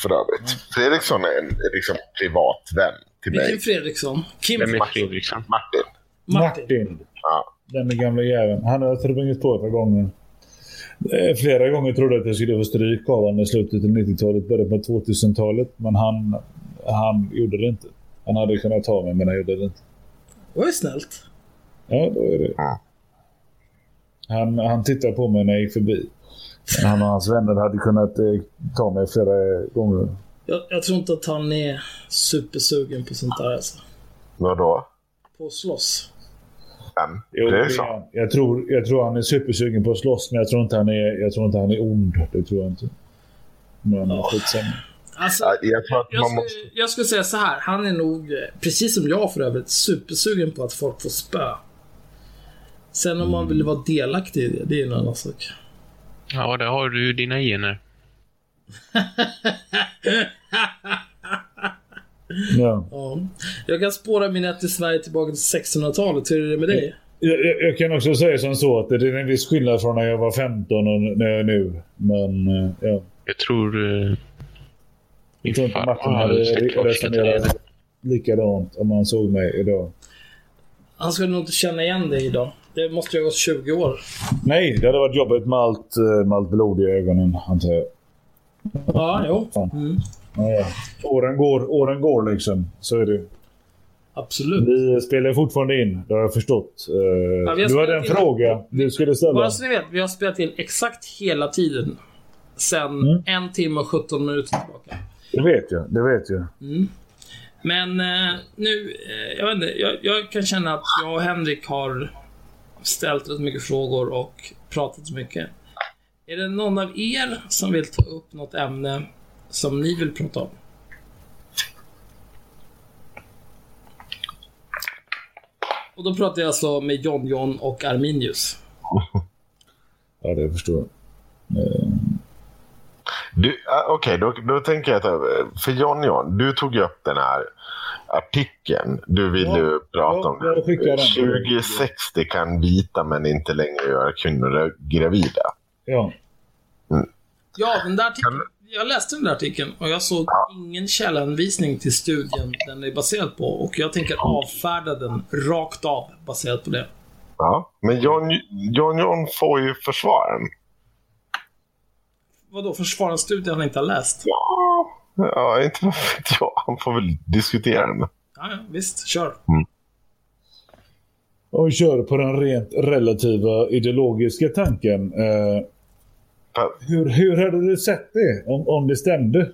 för övrigt. Fredriksson är en liksom, privat vän till Vilken mig. Fredriksson? Kim Fredriksson? Martin. Martin. Martin. Ja. Den gamla jäveln. Han har sprungit på ett par gånger. Eh, Flera gånger trodde jag att jag skulle få stryk av honom i slutet av 90-talet, början på 2000-talet. Men han, han gjorde det inte. Han hade kunnat ta mig, men han gjorde det inte. Det var ju snällt. Ja, då är det. Han, han tittade på mig när jag gick förbi. Men han och hans vänner hade kunnat eh, ta mig flera gånger. Jag, jag tror inte att han är supersugen på sånt där alltså. Vadå? På att slåss. Vem? Jo, det är han. jag, tror, jag tror han är supersugen på att slåss, men jag tror inte han är, jag tror inte han är ond. Det tror jag inte. Men oh. skitsamma. Alltså, Ja, jag tror att jag, man skulle, jag skulle säga så här. Han är nog, precis som jag för övrigt, supersugen på att folk får spö. Sen om man vill vara delaktig i det, det är en annan sak. Ja, där har du dina gener. Ja. Ja. Jag kan spåra min i Sverige tillbaka till 1600-talet. Hur är det med dig? Jag, jag, jag kan också säga som så att det är en viss skillnad från när jag var 15 och när jag är nu. Men eh, ja. Jag tror... Uh, Jag tror inte Martin hade resonerat likadant om han såg mig idag. Han skulle nog inte känna igen dig idag. Det måste ju ha gått 20 år. Nej, det hade varit jobbigt med allt, eh, med allt blod i ögonen, antar jag. Ja, jo. Mm. Ja, ja. Åren går, åren går liksom. Så är det. Absolut. Vi spelar fortfarande in, det har jag förstått. Eh, vi har du hade en fråga du skulle ställa. Bara så ni vet, vi har spelat in exakt hela tiden. Sen Mm. en timme och 17 minuter tillbaka. Det vet jag. Det vet jag. Men eh, nu, eh, jag vet inte, jag, jag kan känna att jag och Henrik har ställt rätt mycket frågor och pratat så mycket. Är det någon av er som vill ta upp något ämne som ni vill prata om? Och då pratar jag alltså med John John och Arminius. Ja, det förstår jag. Du, ah, Okej, då, då tänker jag att... eh, För John John, du tog ju upp den här artikeln. Du ville Ja, ju prata ja, om den. 2060 kan vita men inte längre göra kvinnor gravida. Ja. Ja, den där artikeln. Jag läste den där artikeln och jag såg ingen källanvisning till studien den är baserad på. Och jag tänker avfärda den rakt av baserat på det. Ja, men John John, John får ju försvara den. Vadå, försvara en studie han inte har läst? Ja, ja inte vad vet jag. Han får väl diskutera den. Ja, ja, visst, kör. Och kör på den rent relativa ideologiska tanken. Eh, hur, hur hade du sett det om, om det stämde?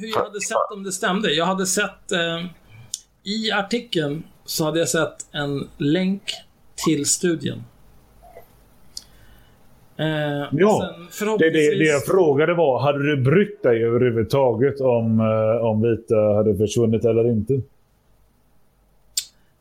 Hur jag hade sett om det stämde? Jag hade sett... Eh, I artikeln så hade jag sett en länk till studien. Eh, Ja, Det, förhoppningsvis... det, det jag frågade var, hade du brytt dig överhuvudtaget om, eh, om vita hade försvunnit eller inte?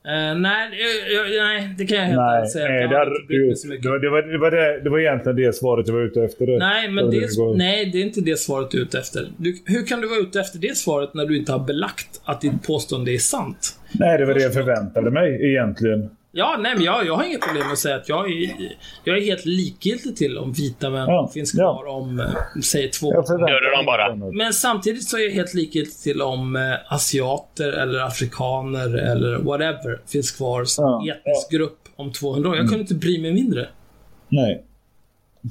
Eh, nej, jag, nej, det kan jag helt ärligt säga. nej Jag det, hade, du, det, var, det, var, det, var det, det var egentligen det svaret jag var ute efter. Nej, men det, nej, det är inte det svaret du är ute efter. Du, hur kan du vara ute efter det svaret när du inte har belagt att ditt påstående är sant? Nej, det var det jag förväntade mig egentligen. Ja, nej, men jag, jag har inget problem med att säga att jag är, jag är helt likgiltig till om vita män Ja, finns ja. kvar om, eh, säg två Jag förväntade Gör det de bara. Men samtidigt så är jag helt likgiltig till om eh, asiater eller afrikaner eller whatever finns kvar som Ja, etnisk grupp om 200 år. Jag kunde inte bry mig mindre. Nej.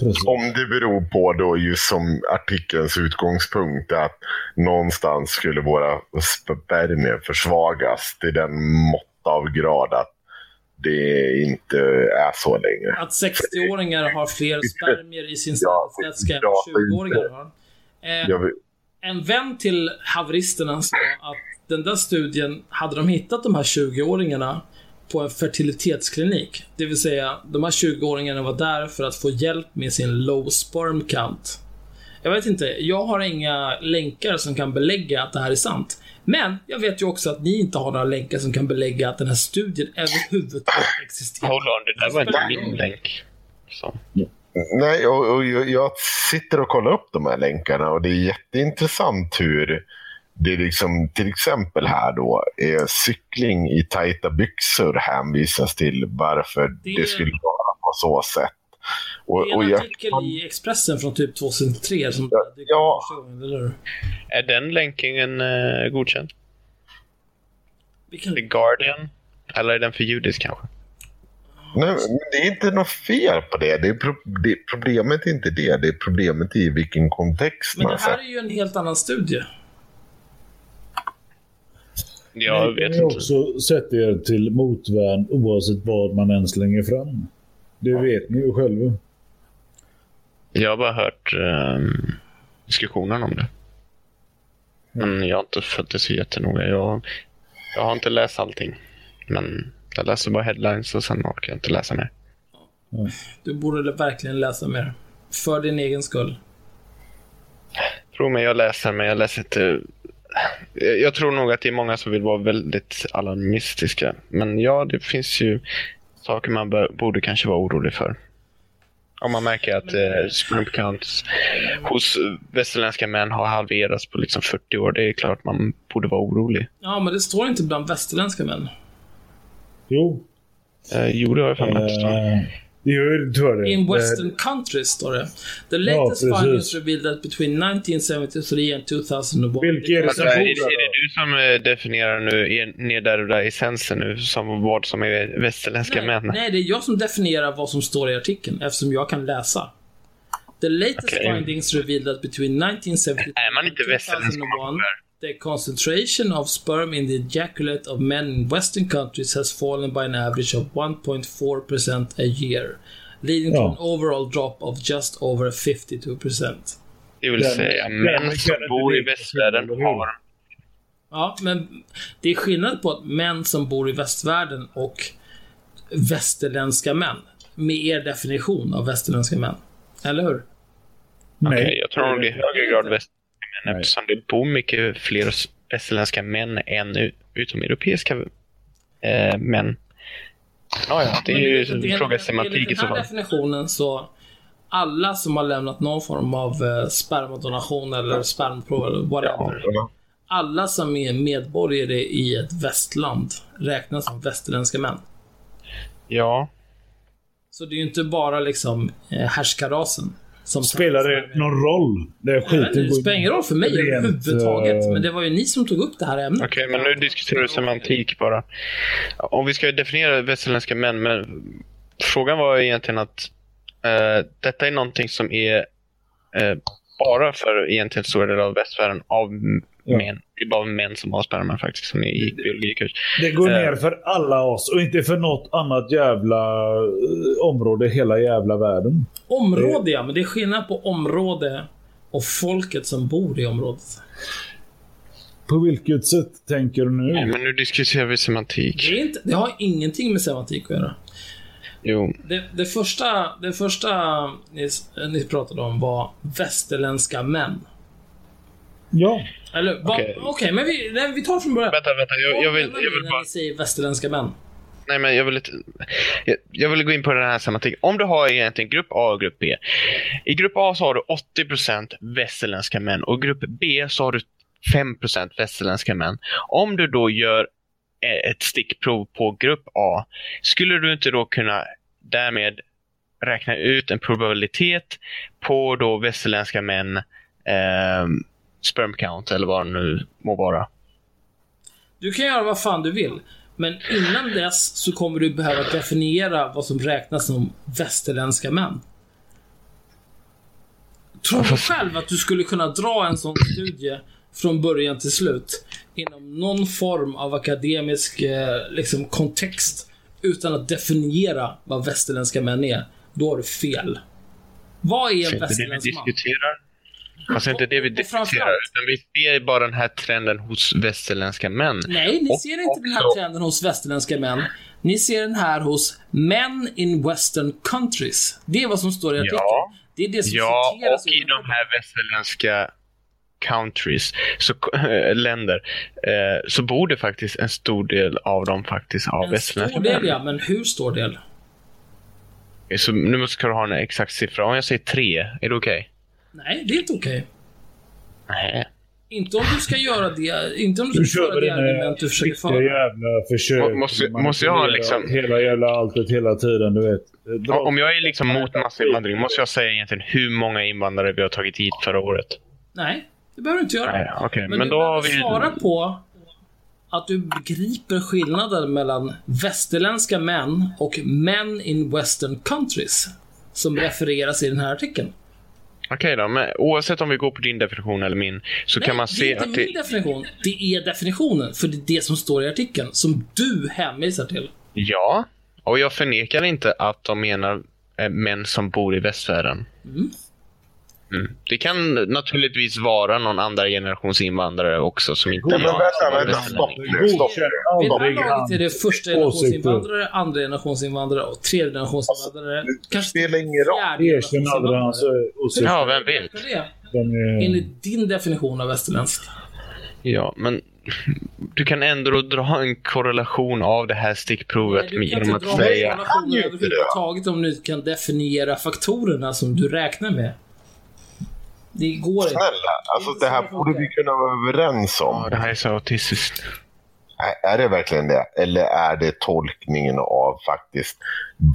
Precis. Om det beror på då just som artikelns utgångspunkt att någonstans skulle våra spermier försvagas till den mått av grad att det inte är så längre. Att 60-åringar har fler spermier i sin Ja, cellvätska än ja, vad 20-åringar har. Eh, en vän till haveristerna sa att den där studien, hade de hittat de här 20-åringarna på en fertilitetsklinik. Det vill säga, de här 20-åringarna var där för att få hjälp med sin low sperm count. Jag vet inte, jag har inga länkar som kan belägga att det här är sant. Men jag vet ju också att ni inte har några länkar som kan belägga att den här studien överhuvudtaget existerar. Hold on, det där var inte min länk. Så. nej, och, och jag, jag sitter och kollar upp de här länkarna och det är jätteintressant hur det liksom till exempel här då är cykling i tajta byxor hänvisas till varför det, Det- skulle vara på så sätt. Och, Det är och en jag, artikel i Expressen från typ 2003 som Ja, ja. första gången, eller? Är den länkingen uh, godkänd? Vilken The Guardian? Eller är den för judisk kanske? nej, men det är inte något fel på det. det, är pro, det problemet är inte det. Det är problemet i vilken kontext Men man det här sätter. är ju en helt annan studie. Jag Ni vet inte. också sett er till motvärn oavsett vad man än slänger fram. Det vet ni ju själva. Jag har bara hört um, diskussionen om det. Men jag har inte följt det så jättenoga. Jag, jag har inte läst allting. Men jag läser bara headlines och sen orkar jag inte läsa mer. Du borde verkligen läsa mer. För din egen skull. Tro mig, jag läser, men jag läser inte... Jag tror nog att det är många som vill vara väldigt alarmistiska. Men ja, det finns ju saker man borde kanske vara orolig för. Om man märker att eh, sperm counts hos västerländska män har halverats på liksom 40 år. Det är klart man borde vara orolig. Ja, men det står inte bland västerländska män. Jo. Eh, jo, det har jag för mig att det står. Jo, det tror jag det. In western countries, står det. The latest precis. findings revealed that between 1973 and 2001... Vilka är det Alltså, som är, bor det, är där det du som eh, definierar nu i nedärvda essensen nu som vad som är västerländska nej, män? nej, det är jag som definierar vad som står i artikeln, eftersom jag kan läsa. The latest Okej. findings revealed that between 1973 Är man inte and västerländsk man 2001, the concentration of sperm in the ejaculate of men in western countries has fallen by an average of 1.4% a year, leading to Ja. an overall drop of just over 52%. Det vill Den- säga, män som bor i västvärlden har... Ja, men det är skillnad på att män som bor i västvärlden och västerländska män. Med er definition av västerländska män. Eller hur? Nej. Okej, jag tror nog i högre grad män Nej. eftersom det bor mycket fler västerländska män än utomeuropeiska eh, män. Ja, ja, det är ju en fråga semantik i Enligt så den här fall. definitionen så alla som har lämnat någon form av eh, spermadonation eller spermprov eller whatever. Ja. Alla som är medborgare i ett västland räknas som västerländska män. Ja, Så det är ju inte bara liksom eh, härskarrasen. Som Spelar det någon roll? Det är skiten Det spelar ingen roll för mig rent, överhuvudtaget. eh, Men det var ju ni som tog upp det här ämnet. okej, men nu diskuterar vi semantik bara. Om vi ska definiera västerländska män, men frågan var egentligen att eh, detta är någonting som är eh, bara för egentligen stora delar av västvärlden av Ja. män. Det är bara män som har sperma faktiskt, som gick biologikurs. Det går Eh. ner för alla oss och inte för något annat jävla eh, område i hela jävla världen. Område ja, men det är skillnad på område och folket som bor i området. På vilket sätt tänker du nu? Men nu diskuterar vi semantik. Det, är inte, det har ingenting med semantik att göra. Jo, Det, det första, det första ni, ni pratade om var västerländska män. Ja. Eller, okej, Okej. men vi, nej, vi tar från början. vänta, vänta. Jag, jag, vill, jag vill bara... ni säger västerländska män? Nej, men jag vill. Jag, jag vill gå in på den här semantiken. Om du har egentligen grupp A och grupp B. I grupp A så har du 80% västerländska män och i grupp B så har du 5% västerländska män. Om du då gör eh, ett stickprov på grupp A, skulle du inte då kunna därmed räkna ut en probabilitet på då västerländska män eh, sperm count eller vad det nu må vara? Du kan göra vad fan du vill. Men innan dess så kommer du behöva definiera vad som räknas som västerländska män. Tror du själv att du skulle kunna dra en sån studie från början till slut inom någon form av akademisk eh, liksom, kontext utan att definiera vad västerländska män är? Då har du fel. Vad är en västerländsk man? Alltså inte det vi diskuterar, utan vi ser bara den här trenden hos västerländska män. Nej, ni ser inte den här trenden hos västerländska män. Ni ser den här hos Men in Western Countries. Det är vad som står i artikeln. Ja. Det är det som Ja, och i de här västerländska countries, så, äh, länder, eh, så bor det faktiskt en stor del av dem faktiskt av En västerländska stor del män. ja, men hur stor del? Så nu ska du ha en exakt siffra. Om jag säger tre, är det okej? Nej, det är inte okej. Nej. Inte om du ska göra det, inte om du Du ska kör föra det argument du försöker föra. jävla försök. Må- måste- måste jag ha liksom- Hela jävla alltet hela tiden, du vet. Dra- Om jag är liksom mot massinvandring, måste jag säga egentligen hur många invandrare vi har tagit hit förra året? Nej, det behöver du inte göra. Nej, okej, Men, men du då behöver vi- svara på att du begriper skillnaden mellan västerländska män och Men in Western Countries. Som refereras i den här artikeln. Okej då, men oavsett om vi går på din definition eller min, så kan man det är se inte att min det... definition. Det är definitionen, för det är det som står i artikeln. Som du hänvisar till. Ja, och jag förnekar inte att de menar eh, män som bor i västvärlden. Mm. Mm. Det kan naturligtvis vara någon andra generations invandrare också som inte Nej, men är vänta, vänta, stopp nu. Stopp. Vid det här laget är det första åsikter. generationsinvandrare, andra generationsinvandrare och tredje generationsinvandrare. Det Kanske spelar ingen roll. Erkänn aldrig hans eh, åsikter. Ja, vem vet? Är Enligt din definition av västerländskt. Ja, men du kan ändå dra en korrelation av det här stickprovet Nej, du kan genom inte att dra säga... relationer överhuvudtaget om du kan definiera faktorerna som du räknar med. Det går inte. Snälla, alltså det här borde vi kunna vara överens om. Ja, det här är så autistiskt. Är- det verkligen det? Eller är det tolkningen av faktiskt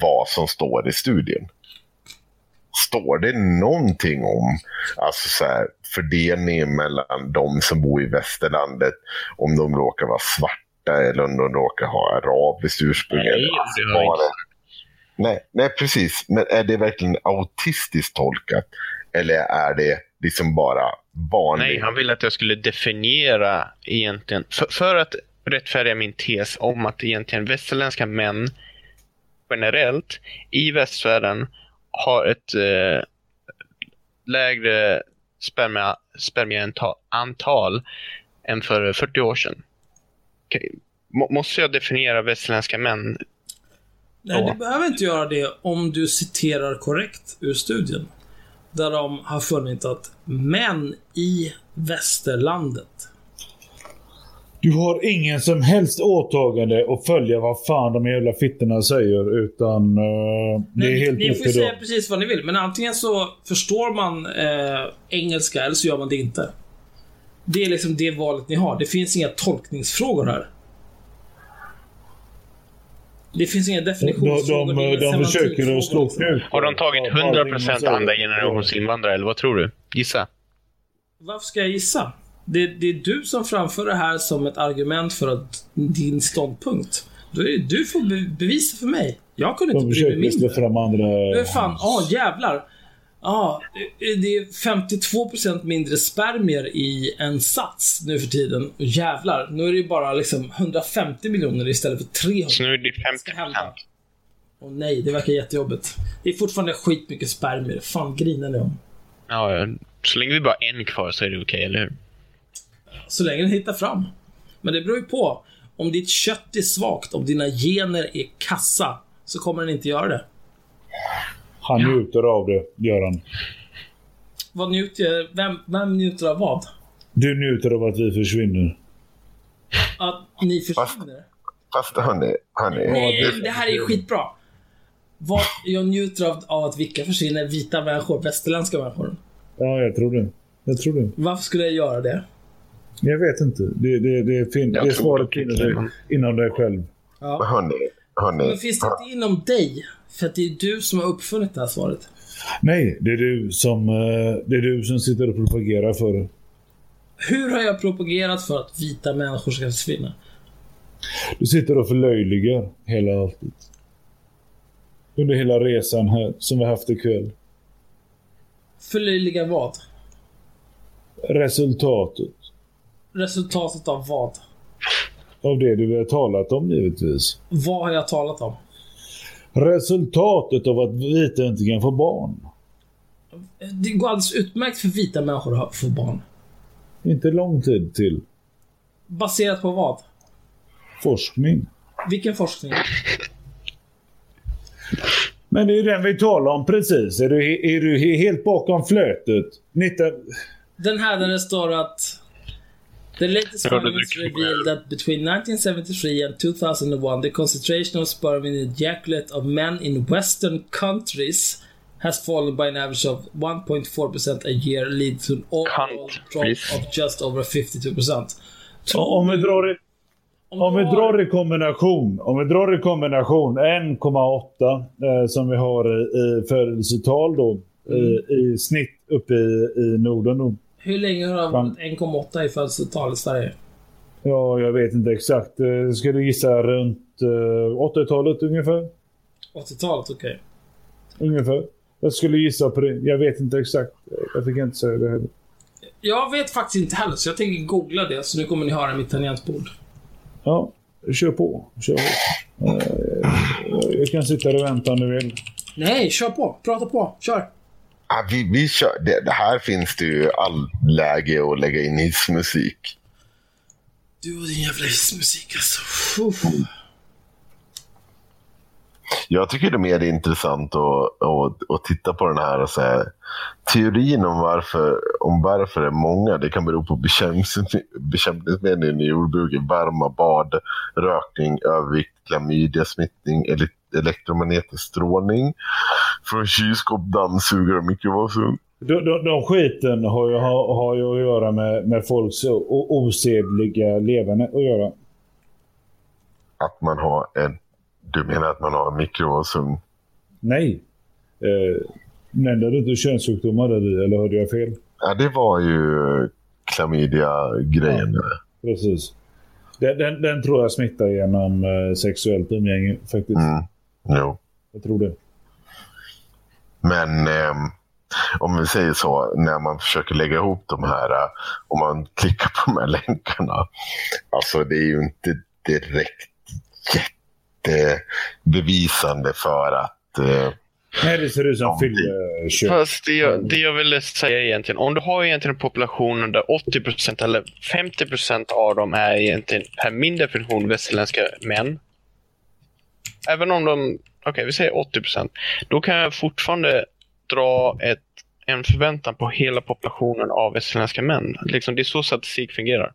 vad som står i studien? Står det någonting om alltså så här, fördelningen mellan de som bor i västerlandet, om de råkar vara svarta eller om de råkar ha arabiskt ursprung? Nej, eller det vad nej, nej, precis. Men är det verkligen autistiskt tolkat? Eller är det liksom bara vanligt? Nej, han ville att jag skulle definiera egentligen, för, för att rättfärdiga min tes om att egentligen västerländska män generellt i västvärlden har ett eh, lägre spermia, spermieantal än för 40 år sedan. Måste jag definiera västerländska män? Nej, Ja. du behöver inte göra det om du citerar korrekt ur studien. Där de har funnit att män i västerlandet Du har ingen som helst åtagande att följa vad fan de jävla fittorna säger. Utan eh, det är Nej, helt ni får till säga precis vad ni vill, men antingen så förstår man eh, engelska eller så gör man det inte. Det är liksom det valet ni har. Det finns inga tolkningsfrågor här. Det finns inga De, definitionsfrågor. de, de, de försöker att slå knut. Har de tagit på allting de 100% säger. andra generations invandrare, eller vad tror du? Gissa. Varför ska jag gissa? Det, det är du som framför det här som ett argument för att din ståndpunkt. Då är det du får be bevisa för mig. Jag kunde De inte bry mig försöker slå mindre. fram andra... Fan, ja jävlar. Ja, det är 52% mindre spermier i en sats nu för tiden. Jävlar, nu är det bara liksom 150 miljoner istället för 300. Så nu är det Vad ska 50%. hända? Åh nej, det verkar jättejobbigt. Det är fortfarande skitmycket spermier. Fan grinar ni om? Ja, ja. så länge vi bara har en kvar så är det okej, eller hur? Så länge den hittar fram. Men det beror ju på. Om ditt kött är svagt, om dina gener är kassa, så kommer den inte göra det. Han njuter av det, gör han. Vad njuter, vem, vem njuter av vad? Du njuter av att vi försvinner. Att ni försvinner? Fast hörni, hörni. Nej, det här är ju skitbra. Vad jag njuter av, av att vilka försvinner? Vita människor, västerländska människor. Ja, jag tror det. Jag tror det. Varför skulle jag göra det? Jag vet inte. Det, det, det, fin- det svaret finner det. sig inom dig själv. Hörni, hörni. Men finns det inte inom dig? För att det är du som har uppfunnit det här svaret. Nej, det är du som, eh, det är du som sitter och propagerar för det. Hur har jag propagerat för att vita människor ska försvinna? Du sitter och förlöjligar hela alltet. Under hela resan här som vi haft ikväll. Förlöjliga vad? Resultatet Resultatet av vad? Av det du har talat om givetvis. Vad har jag talat om? Resultatet av att vita inte kan få barn. Det går alldeles utmärkt för vita människor att få barn. Inte lång tid till. Baserat på vad? Forskning. Vilken forskning? Men det är ju den vi talar om precis. Är du, är du helt bakom flötet? 19... Den här där det står att The latest findings dricker reveal that between 1973 and 2001 the concentration of sperm in the ejaculate of men in western countries has fallen by an average of 1.4% a year leading to an overall drop of just over 52%. Om vi drar det Om vi drar i kombination, om vi drar i kombination 1,8 eh, som vi har i, i födelsetal då i, i snitt uppe i, i Norden då. Hur länge har det varit 1,8 i födelsetal i Sverige? Ja, jag vet inte exakt. Eh, Ska du gissa runt eh, 80-talet ungefär? 80-talet, okej. Ungefär. Jag skulle gissa på det. Jag vet inte exakt. Jag fick inte säga det heller. Jag vet faktiskt inte heller, så jag tänker googla det, så nu kommer ni höra mitt tangentbord. Ja, kör på. Kör på. Eh, Jag kan sitta och vänta om du vill. Nej, kör på. Prata på. Kör. Ja, vi, vi kör. Det, det här finns det ju all läge att lägga in hissmusik. Du och din jävla hissmusik alltså. Uff. Jag tycker det är mer intressant att, att, att titta på den här och säga, teorin om varför, om varför det är många, det kan bero på bekämpnings- bekämpningsmedel i jordbruket, varma bad, rökning, övervikt, klamydiasmittning, elektromagnetisk strålning från kylskåp, dammsugare och mikrovågsugn. De, de, de skiten har ju, har, har ju att göra med, med folks osedliga levande att göra. Att man har en, du menar att man har en mikrovågsugn? Nej. Eh, nämnde du inte könssjukdomar där eller hörde jag fel? Ja, det var ju klamydia-grejen. Precis. Den, den, den tror jag smittar genom eh, sexuellt umgänge faktiskt. Mm. Jo. Jag tror det. Men ehm, om vi säger så, när man försöker lägga ihop de här, eh, om man klickar på de här länkarna. Alltså det är ju inte direkt jättebevisande för att eh, Nej, det ser ut som Ja, fyllekött. Fast det jag, det jag ville säga egentligen, om du har egentligen en population där 80% eller 50% av dem är egentligen per min definition västerländska män. Även om de, okej vi säger 80%, då kan jag fortfarande dra ett, en förväntan på hela populationen av västerländska män. Liksom, det är så statistik fungerar.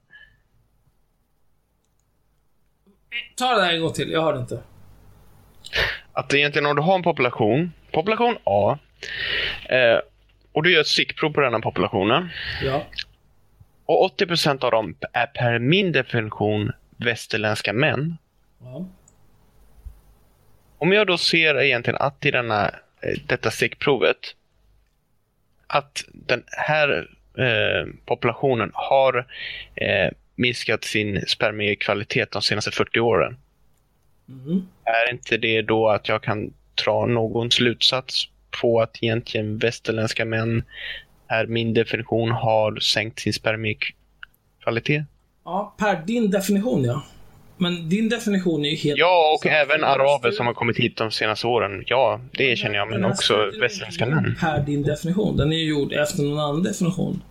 Ta det där en gång till, jag hörde inte. Att egentligen om du har en population, population A, eh, och du gör ett stickprov på den här populationen, Ja. och 80% av dem är per min definition västerländska män. ja. Om jag då ser egentligen att i denna, eh, detta stickprovet att den här eh, populationen har eh, minskat sin spermiekvalitet de senaste 40 åren. Mhm. Är inte det då att jag kan dra någon slutsats på att egentligen västerländska män är min definition har sänkt sin spermiekvalitet? Ja, per din definition ja. Men din definition är ju helt... Ja, och Så- även araber som har kommit hit de senaste åren. Ja, det känner jag, men här också västerländska gjord män. Per din definition. Den är ju gjord efter någon annan definition.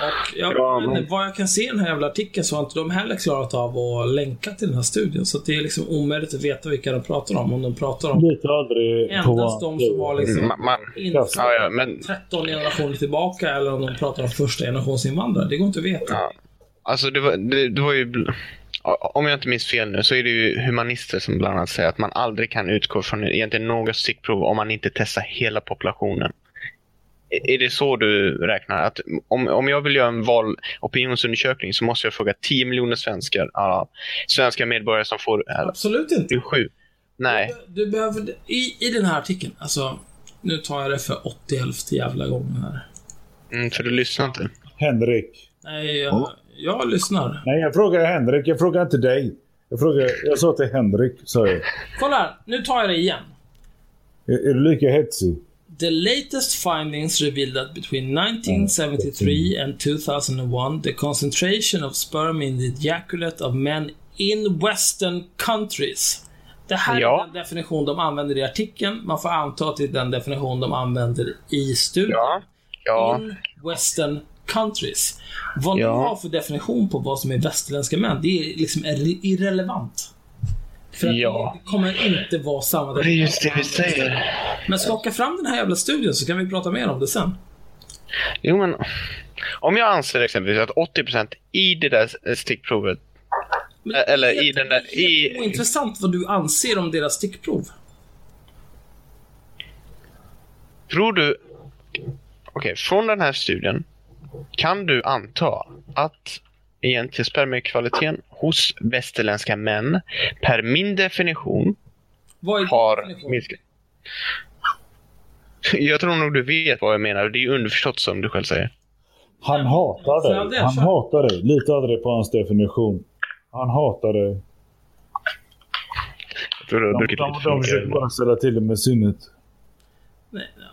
Och jag, Ja, men... men- vad jag kan se i den här jävla artikeln så har inte de heller klarat av att länka till den här studien. Så att det är liksom omöjligt att veta vilka de pratar om. Om de pratar om Lite aldrig på endast de som har liksom Ma- man, infödda ja, ja, men 13 generationer tillbaka eller om de pratar om första generations invandrare. Det går inte att veta. Ja. Alltså det var, det, det var ju... Om jag inte minns fel nu så är det ju humanister som bland annat säger att man aldrig kan utgå från egentligen något stickprov om man inte testar hela populationen. Är det så du räknar? Att om, om jag vill göra en val opinionsundersökning så måste jag fråga 10 miljoner svenskar, ja, svenska medborgare som får Absolut inte. sju. Nej. Du, du behöver, i, I den här artikeln, alltså, nu tar jag det för 80 jävla gången här. Mm, för du lyssnar inte. Henrik. Nej, jag, jag lyssnar. Nej, jag frågar Henrik. Jag frågar inte dig. Jag, frågar, jag sa till Henrik, sa jag. Kolla här, nu tar jag det igen. Är, är du lika hetsig? The latest findings reveal that between 1973 and 2001, the concentration of sperm in the ejaculate of men in western countries. Det här Ja. är den definition de använder i artikeln. Man får anta att det är den definition de använder i studien. Ja. Ja. In western countries. Vad Ja. ni har för definition på vad som är västerländska män, det är liksom irre- irrelevant. För att Ja. det kommer inte vara samma Det är just det vi säger. Men skaka fram den här jävla studien så kan vi prata mer om det sen. Jo, men om jag anser exempelvis att 80% i det där stickprovet Men eller är i helt- den där- Det är helt i- ointressant vad du anser om deras stickprov. Tror du... Okej, från den här studien kan du anta att egentligen spermiekvaliteten hos västerländska män per min definition Vad är din har definition? minskat. Jag tror nog du vet vad jag menar. Det är ju underförstått som du själv säger. Han hatar dig. det? Han hatar dig. Lita aldrig på hans definition. Han hatar dig. Jag tror du har De, druckit de, lite de mycket försöker bara ställa till det med sinnet. Nej, nej,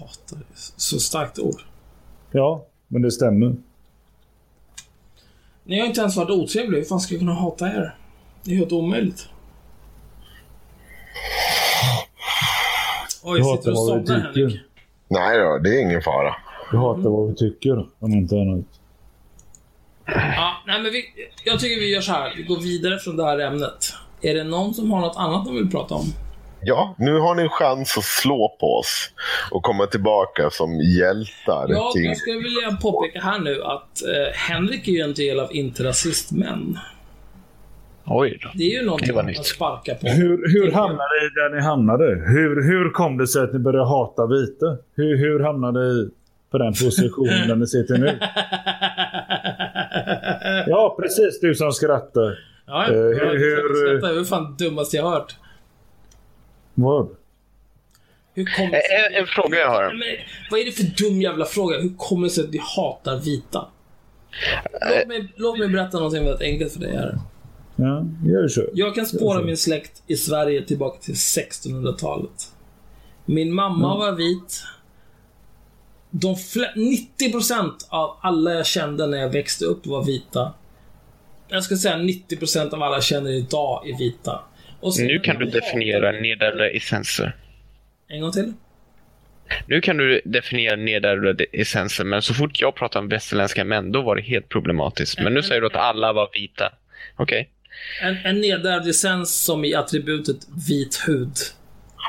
hatar. Så starkt ord. Ja, men det stämmer. Ni har inte ens varit otrevliga. Hur fan ska jag kunna hata er? Det är helt omöjligt. Oj, Du sitter hatar du och vad vi somnar Henrik? tycker. Nej då, det är ingen fara. Du hatar vad vi tycker, om inte annat. Ja, nej men vi, jag tycker vi gör så här. Vi går vidare från det här ämnet. Är det någon som har något annat de vill prata om? Ja, nu har ni en chans att slå på oss och komma tillbaka som hjältar. Ja, till... jag skulle vilja påpeka här nu att eh, Henrik är ju en del av Inte Rasist-män. Oj då. Det är ju någonting Det var att nytt. sparka på. Hur, hur hamnade ni där ni hamnade? Hur, hur kom det sig att ni började hata vita? Hur, hur hamnade ni på den positionen där ni sitter nu? Ja, precis du som skrattar. Ja, Eh, ja. hur- Jag- hur- Detta är väl fan det dummaste jag hört. Vad? Hur kommer det En, en fråga jag har. Men, vad är det för dum jävla fråga? Hur kommer det sig att vi hatar vita? Låt mig, låt mig berätta någonting väldigt enkelt för dig här. Ja, gör så. Jag kan spåra min släkt i Sverige tillbaka till 1600-talet. Min mamma var vit. De fle- 90% av alla jag kände när jag växte upp var vita. Jag skulle säga 90% av alla jag känner idag är vita. Sen- Nu kan du definiera nedärvda essenser. En gång till. Nu kan du definiera nedärvda essenser, men så fort jag pratar om västerländska män, då var det helt problematiskt. Men nu säger du att alla var vita. Okej. En, en nedärvd essens som i attributet vit hud.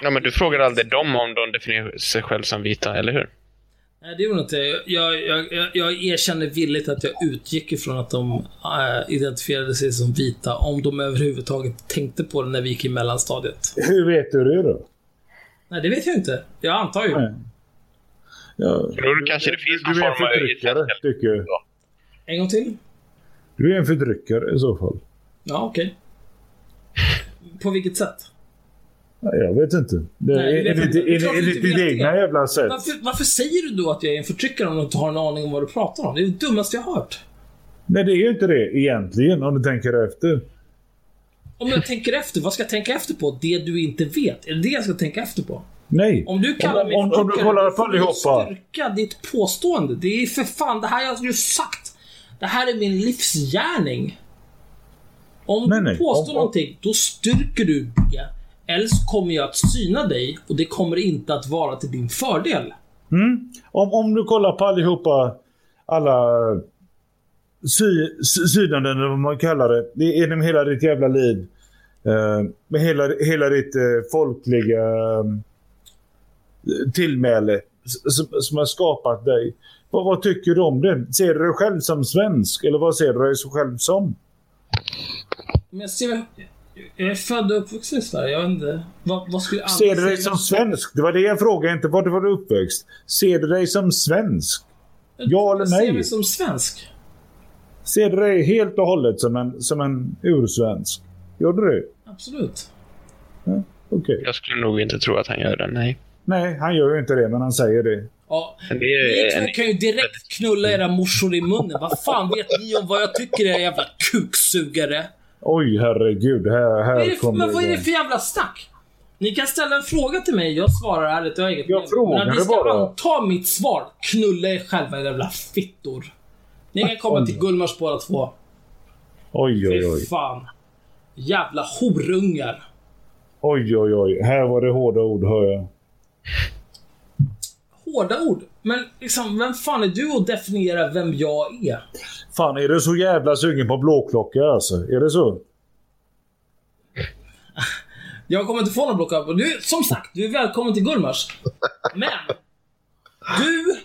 Ja, men du frågar aldrig dem om de definierar sig själv som vita, eller hur? Nej, det gjorde inte. Jag, jag, jag, jag erkänner villigt att jag utgick ifrån att de äh, identifierade sig som vita, om de överhuvudtaget tänkte på det när vi gick i mellanstadiet. Hur vet du det då? Nej, det vet jag inte. Jag antar ju. Nej. Ja, Då kanske det finns någon du är en form av förtryckare, tycker jag. En gång till. Du är en förtryckare i så fall. Ja, okej. På vilket sätt? Jag vet inte. Det, Nej, är, är, jag inte ditt egna jävla sätt? Varför, varför säger du då att jag är en förtryckare om du inte har en aning om vad du pratar om? Det är det dummaste jag har hört. Nej, det är ju inte det egentligen om du tänker efter. Om jag tänker efter, vad ska jag tänka efter på? Det du inte vet? Är det det jag ska tänka efter på? Nej. Om du kallar om, mig om, om du kollar på allihopa. styrka ditt påstående. Det är för fan, det här har jag ju sagt. Det här är min livsgärning. Om Nej, du nej. påstår om- någonting, då styrker du det. Eller så kommer jag att syna dig och det kommer inte att vara till din fördel. Om, om du kollar på allihopa, alla sy, sy, sydanden eller vad man kallar det. genom hela ditt jävla liv. Eh, med hela, hela ditt eh, folkliga eh, tillmäle som, som har skapat dig. Vad, vad tycker du om det? Ser du dig själv som svensk eller vad ser du dig själv som? Men jag ser jag är född och uppvuxen i Sverige. Jag vet inte. Vad, vad skulle Ser du dig som svensk? Det var det jag frågade, inte var du var uppväxt. Ser du dig som svensk? Ja eller Jag ser nej? mig som svensk. Ser du dig helt och hållet som en, som en ursvensk? Gör du det? Absolut. Okej. Jag skulle nog inte tro att han gör det, nej. Nej, han gör ju inte det, men han säger det. Ja. Ni två kan ju direkt knulla era morsor i munnen. Vad fan vet ni om vad jag tycker era jävla kuksugare? Oj, herregud. Här, Vad här det kommer men vad är det för jävla snack? Ni kan ställa en fråga till mig, jag svarar ärligt, jag har inget Jag problem. Men ni ska bara. anta mitt svar, knulla er själva jävla fittor. Ni kan komma till Gullmars båda två. Oj, oj, Fy oj. fan. Jävla horungar. Oj, oj, oj. Här var det hårda ord, hör jag. Hårda ord. Men liksom, vem fan är du att definiera vem jag är? Fan, är du så jävla sugen på blåklocka alltså? Är det så? Jag kommer inte få någon. Och Du, som sagt, du är välkommen till Gullmars. Men, du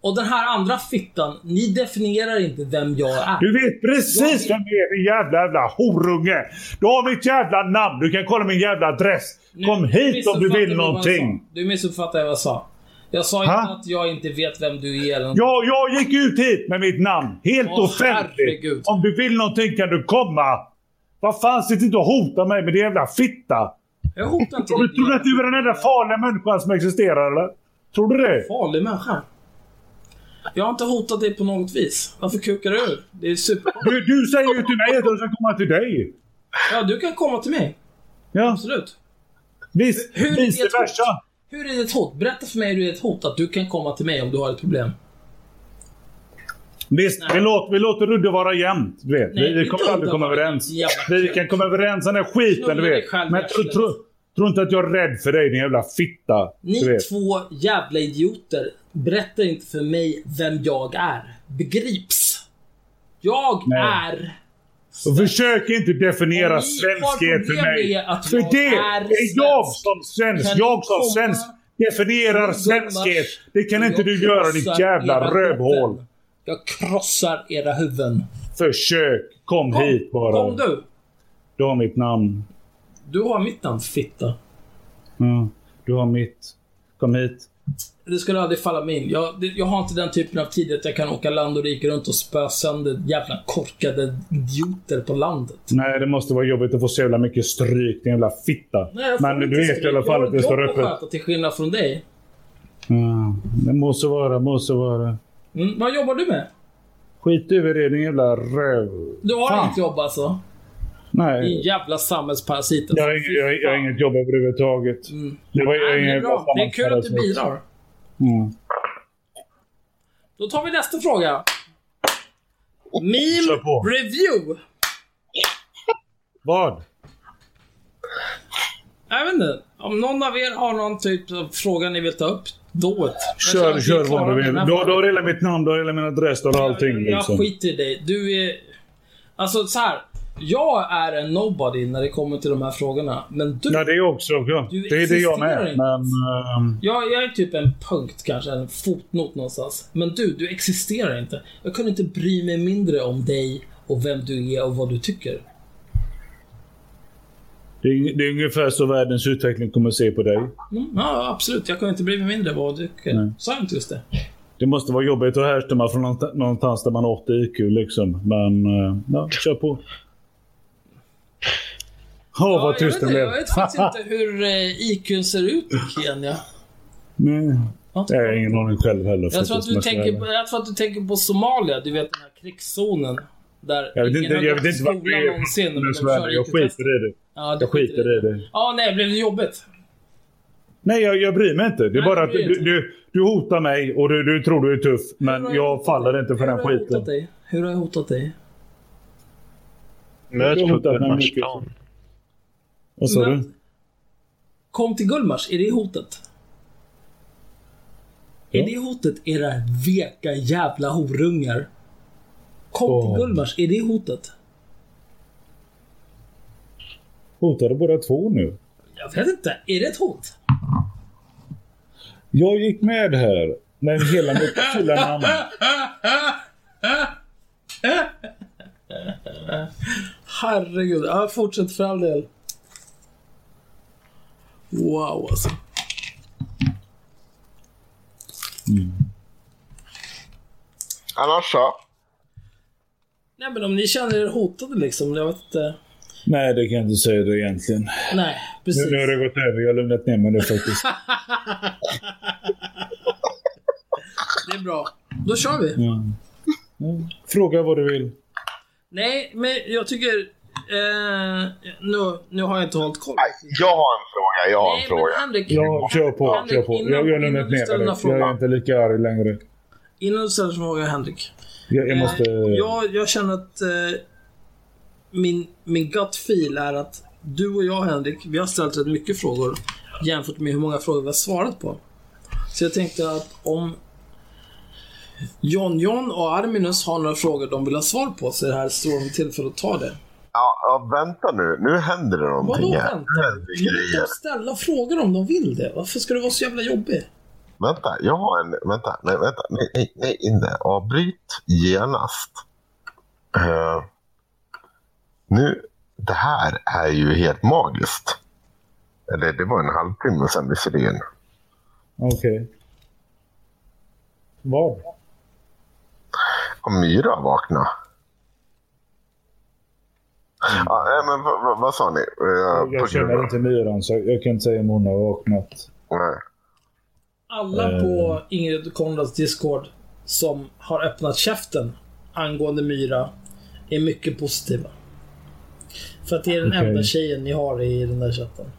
och den här andra fittan, ni definierar inte vem jag är. Du vet precis vem du är, din jävla jävla horunge! Du har mitt jävla namn, du kan kolla min jävla adress. Nu Kom hit om du vill jag någonting. Du missuppfattar vad jag sa. Jag sa Ha? inte att jag inte vet vem du är eller. Ja, jag gick ut hit med mitt namn. Helt Åh, offentligt. herregud. Om du vill någonting kan du komma. Vad fan, sitt inte och hota mig med din jävla fitta. Jag hotar inte dig. tror du att du är den enda farliga människan som existerar eller? Tror du det? Farlig människa. Jag har inte hotat dig på något vis. Varför kukar du ur? Det är super... Du, du säger ju till mig att jag ska komma till dig. Ja, du kan komma till mig. Ja, Absolut. vis, Hur vice versa. Hur är det ett hot? Berätta för mig hur det är ett hot att du kan komma till mig om du har ett problem. Visst, vi låter, vi låter Rudde vara jämnt. Du vet. Nej, vi, vi kommer aldrig komma överens. Vi kan komma överens om den här skiten, du vet. Men tro, tro, tro inte att jag är rädd för dig, din jävla fitta. Ni två jävla idioter berättar inte för mig vem jag är. Begrips? Jag Nej. är Och försök inte definiera svenskhet för mig. För det är jag som svensk. Jag som svensk definierar svenskhet. Det kan inte du göra ditt jävla rövhål. Jag krossar era huvuden. Försök. Kom, Kom, hit bara. Kom du. Du har mitt namn. Du har mitt namn, fitta. Ja, du har mitt. Kom hit. Det skulle aldrig falla mig in. Jag, det, jag har inte den typen av tid att jag kan åka land och rike runt och spöa sönder jävla korkade idioter på landet. Nej, det måste vara jobbigt att få så jävla mycket stryk, din jävla fitta. Nej, jag Men du vet i alla fall att det Jag står har jobb öppet. att sköta till skillnad från dig. Ja, det må så vara, må så vara. Mm, vad jobbar du med? Skit över det, din jävla röv. Du har Fan. inget jobb alltså? Din Nej, jävla samhällsparasit. jag jag, jag har inget jobb överhuvudtaget. Det var Nej, det är bra. Det är kul att du bidrar. Mm. Då tar vi nästa fråga. Meme review. Vad? Jag vet inte. Om någon av er har någon typ av fråga ni vill ta upp. Jag Kör, kör vad du vill. du har hela mitt namn, du har hela min adress, du har allting. Jag, jag Liksom. skiter i dig. Du är... Alltså så här. Jag är en nobody när det kommer till de här frågorna. Men du... Ja, det är också. Du Det är det jag med. inte. Men... ehm, Jag, jag är typ en punkt kanske, en fotnot någonstans. Men du, du existerar inte. Jag kunde inte bry mig mindre om dig och vem du är och vad du tycker. det, är, det är ungefär så världens utveckling kommer att se på dig. Mm, ja, absolut. Jag kunde inte bry mig mindre vad du tycker. Sa inte just det? Det måste vara jobbigt att härstamma från någonstans där man har 80 IQ liksom. Men eh, ja, kör på. Åh, Ja, vad jag, tyst vet, det inte- blev. jag vet faktiskt inte hur eh, IQ ser ut i Kenya. Nej. Ja. Jag har ingen aning själv heller. Jag tror, att du tänker, på- jag tror att du tänker på Somalia. Du vet den här krigszonen. Där Jag vet inte, jag vet inte vad det är. någonsin. men de Jag, skiter i det. Ja, Jag skiter i det. Ja, nej, blev det jobbigt? Nej, jag, jag bryr mig inte. Det är Nej, bara att du, du, du hotar mig och du, du tror du är tuff. Men jag jag faller inte för Hur den har jag hotat skiten. dig? Hur har jag hotat dig? Möt på. Gullmarsplan. Vad sa Men- du? Kom till Gullmars, är det hotet? Ja. Är det hotet, era veka jävla horungar? Kom Åh. till Gullmars, är det hotet? Hotar du båda två nu? Jag vet inte, är det ett hot? Jag gick med här. Med hela mitt fulla namn. Herregud, ja, fortsätt för all del. Wow alltså. Annars så? Nej men om ni känner er hotade liksom, jag vet inte. Nej, det kan jag inte säga det egentligen. Nej, Nu, precis. nu har det gått över. Jag har lugnat ner mig nu faktiskt. Det är bra. Då kör vi. Ja. Ja. Fråga vad du vill. Nej, men jag tycker... Eh, nu, nu har jag inte hållit koll. Nej, jag har en fråga. Jag har en Nej, fråga. men Henrik. Ja, kör på. Henrik, Kör på. innan- Jag, lugnat du ner mig. Jag är inte lika arg längre. Innan du ställer frågan Henrik. Jag, jag måste... Eh, jag, jag känner att eh, min, min gut feel är att du och jag Henrik, vi har ställt rätt mycket frågor jämfört med hur många frågor vi har svarat på. Så jag tänkte att om John John och Arminus har några frågor de vill ha svar på så det här ett strålande tillfälle att ta det. Ja, ja, vänta nu. Nu händer det någonting Vadå här. vänta? Låt dem ställa frågor om de vill det. Varför ska du vara så jävla jobbig? Vänta, jag har en... Vänta, nej, vänta. Nej, nej, nej, inte. Avbryt genast. Eh, nu, det här är ju helt magiskt. Eller det var en halvtimme sedan visserligen. Okej. Vad? Om Myra vakna. Ja, nej, men vad, vad, sa ni? På Jag känner inte myran så jag kan inte säga om hon har vaknat. Nej. Alla Eh. på Ingrid Konrads Discord som har öppnat käften angående Myra är mycket positiva. För att det är den Okej. enda tjejen ni har i den där chatten.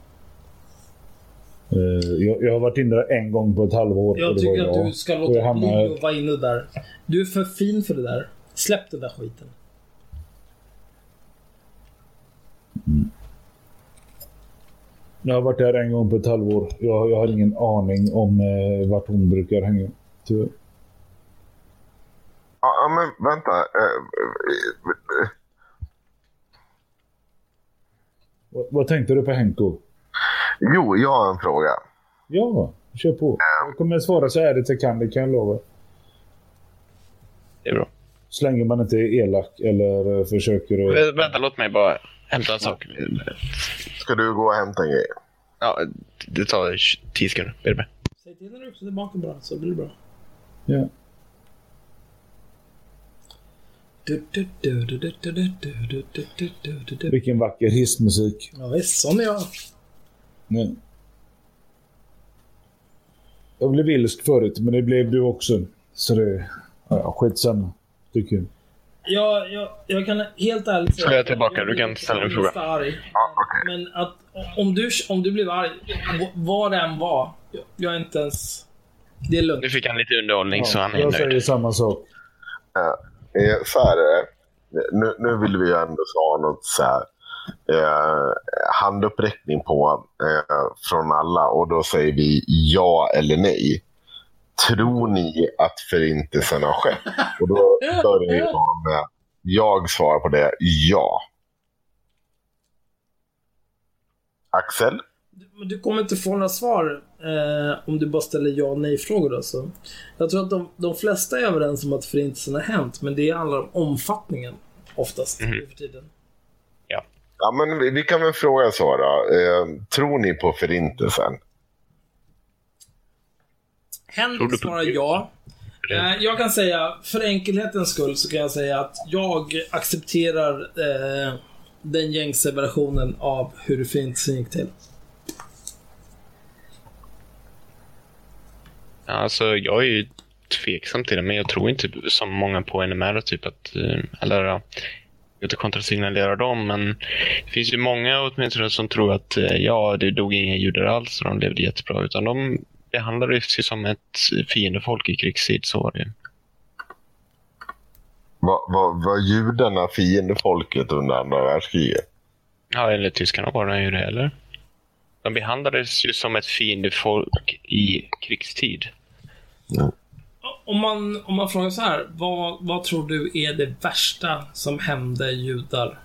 Eh, jag, jag har varit inne där en gång på ett halvår. Jag tycker att jag. du ska låta hamnade- bli att vara inne där. Du är för fin för det där. Släpp den där skiten. Jag har varit där en gång på ett halvår. Jag, jag har ingen aning om eh, vart hon brukar hänga. Tyvärr. Ja, ja, men vänta. Eh, eh, Vad, vad tänkte du på Henko? Jo, jag har en fråga. Ja, kör på. Jag kommer svara så ärligt jag kan, det kan jag lova. Det är bra. Så länge man inte är elak eller försöker att... Vänta, låt mig bara hämta en sak. Ska du gå och hämta en grej? Ja, det tar tio sekunder. Är du med? Säg till när du är tillbaka bara, så blir det bra. Ja. Vilken vacker hissmusik. Ja, visst, sån är jag. Ja. Jag blev ilsk förut, men det blev du också. Så det... Ja, skitsamma. Tycker jag. Jag, jag, jag kan helt ärligt säga... Så är jag tillbaka, du kan ställa en fråga. Arg. Men att om du, om du blev arg, vad det än var, jag, är inte ens... Det är lugnt. Nu fick han lite underhållning så han är Jag säger nöjd. samma sak. Eh, så här är det. Nu, nu vill vi ju ändå ha något så här, eh, handuppräckning på eh, från alla och då säger vi ja eller nej. Tror ni att förintelsen har skett? Och då börjar vi med jag svarar på det ja. Axel? Men du kommer inte få några svar eh, om du bara ställer ja och nej-frågor. Alltså. Jag tror att de, de flesta är överens om att förintelsen har hänt, men det handlar om omfattningen oftast nu för tiden. Ja, men vi, vi kan väl fråga så då. Eh, tror ni på förintelsen? Tror Henrik du på svarar ja. Eh, jag kan säga, för enkelhetens skull, så kan jag säga att jag accepterar eh, den gängse versionen av hur förintelsen gick till. Ja, Alltså, jag är ju tveksam till det, men jag tror inte som många på NMR, typ att, eh, eller jag inte kontrasignalera dem, men det finns ju många åtminstone som tror att eh, ja, det dog inga judar alls och de levde jättebra, utan de behandlades ju som ett fiendefolk i krigstid, så var det ju. Var, var, var judarna fiendefolket under andra världskriget? Ja, eller tyskarna var de ju det, eller? De behandlades ju som ett fiendefolk i krigstid. Om man, om man frågar så här, vad, vad tror du är det värsta som hände judar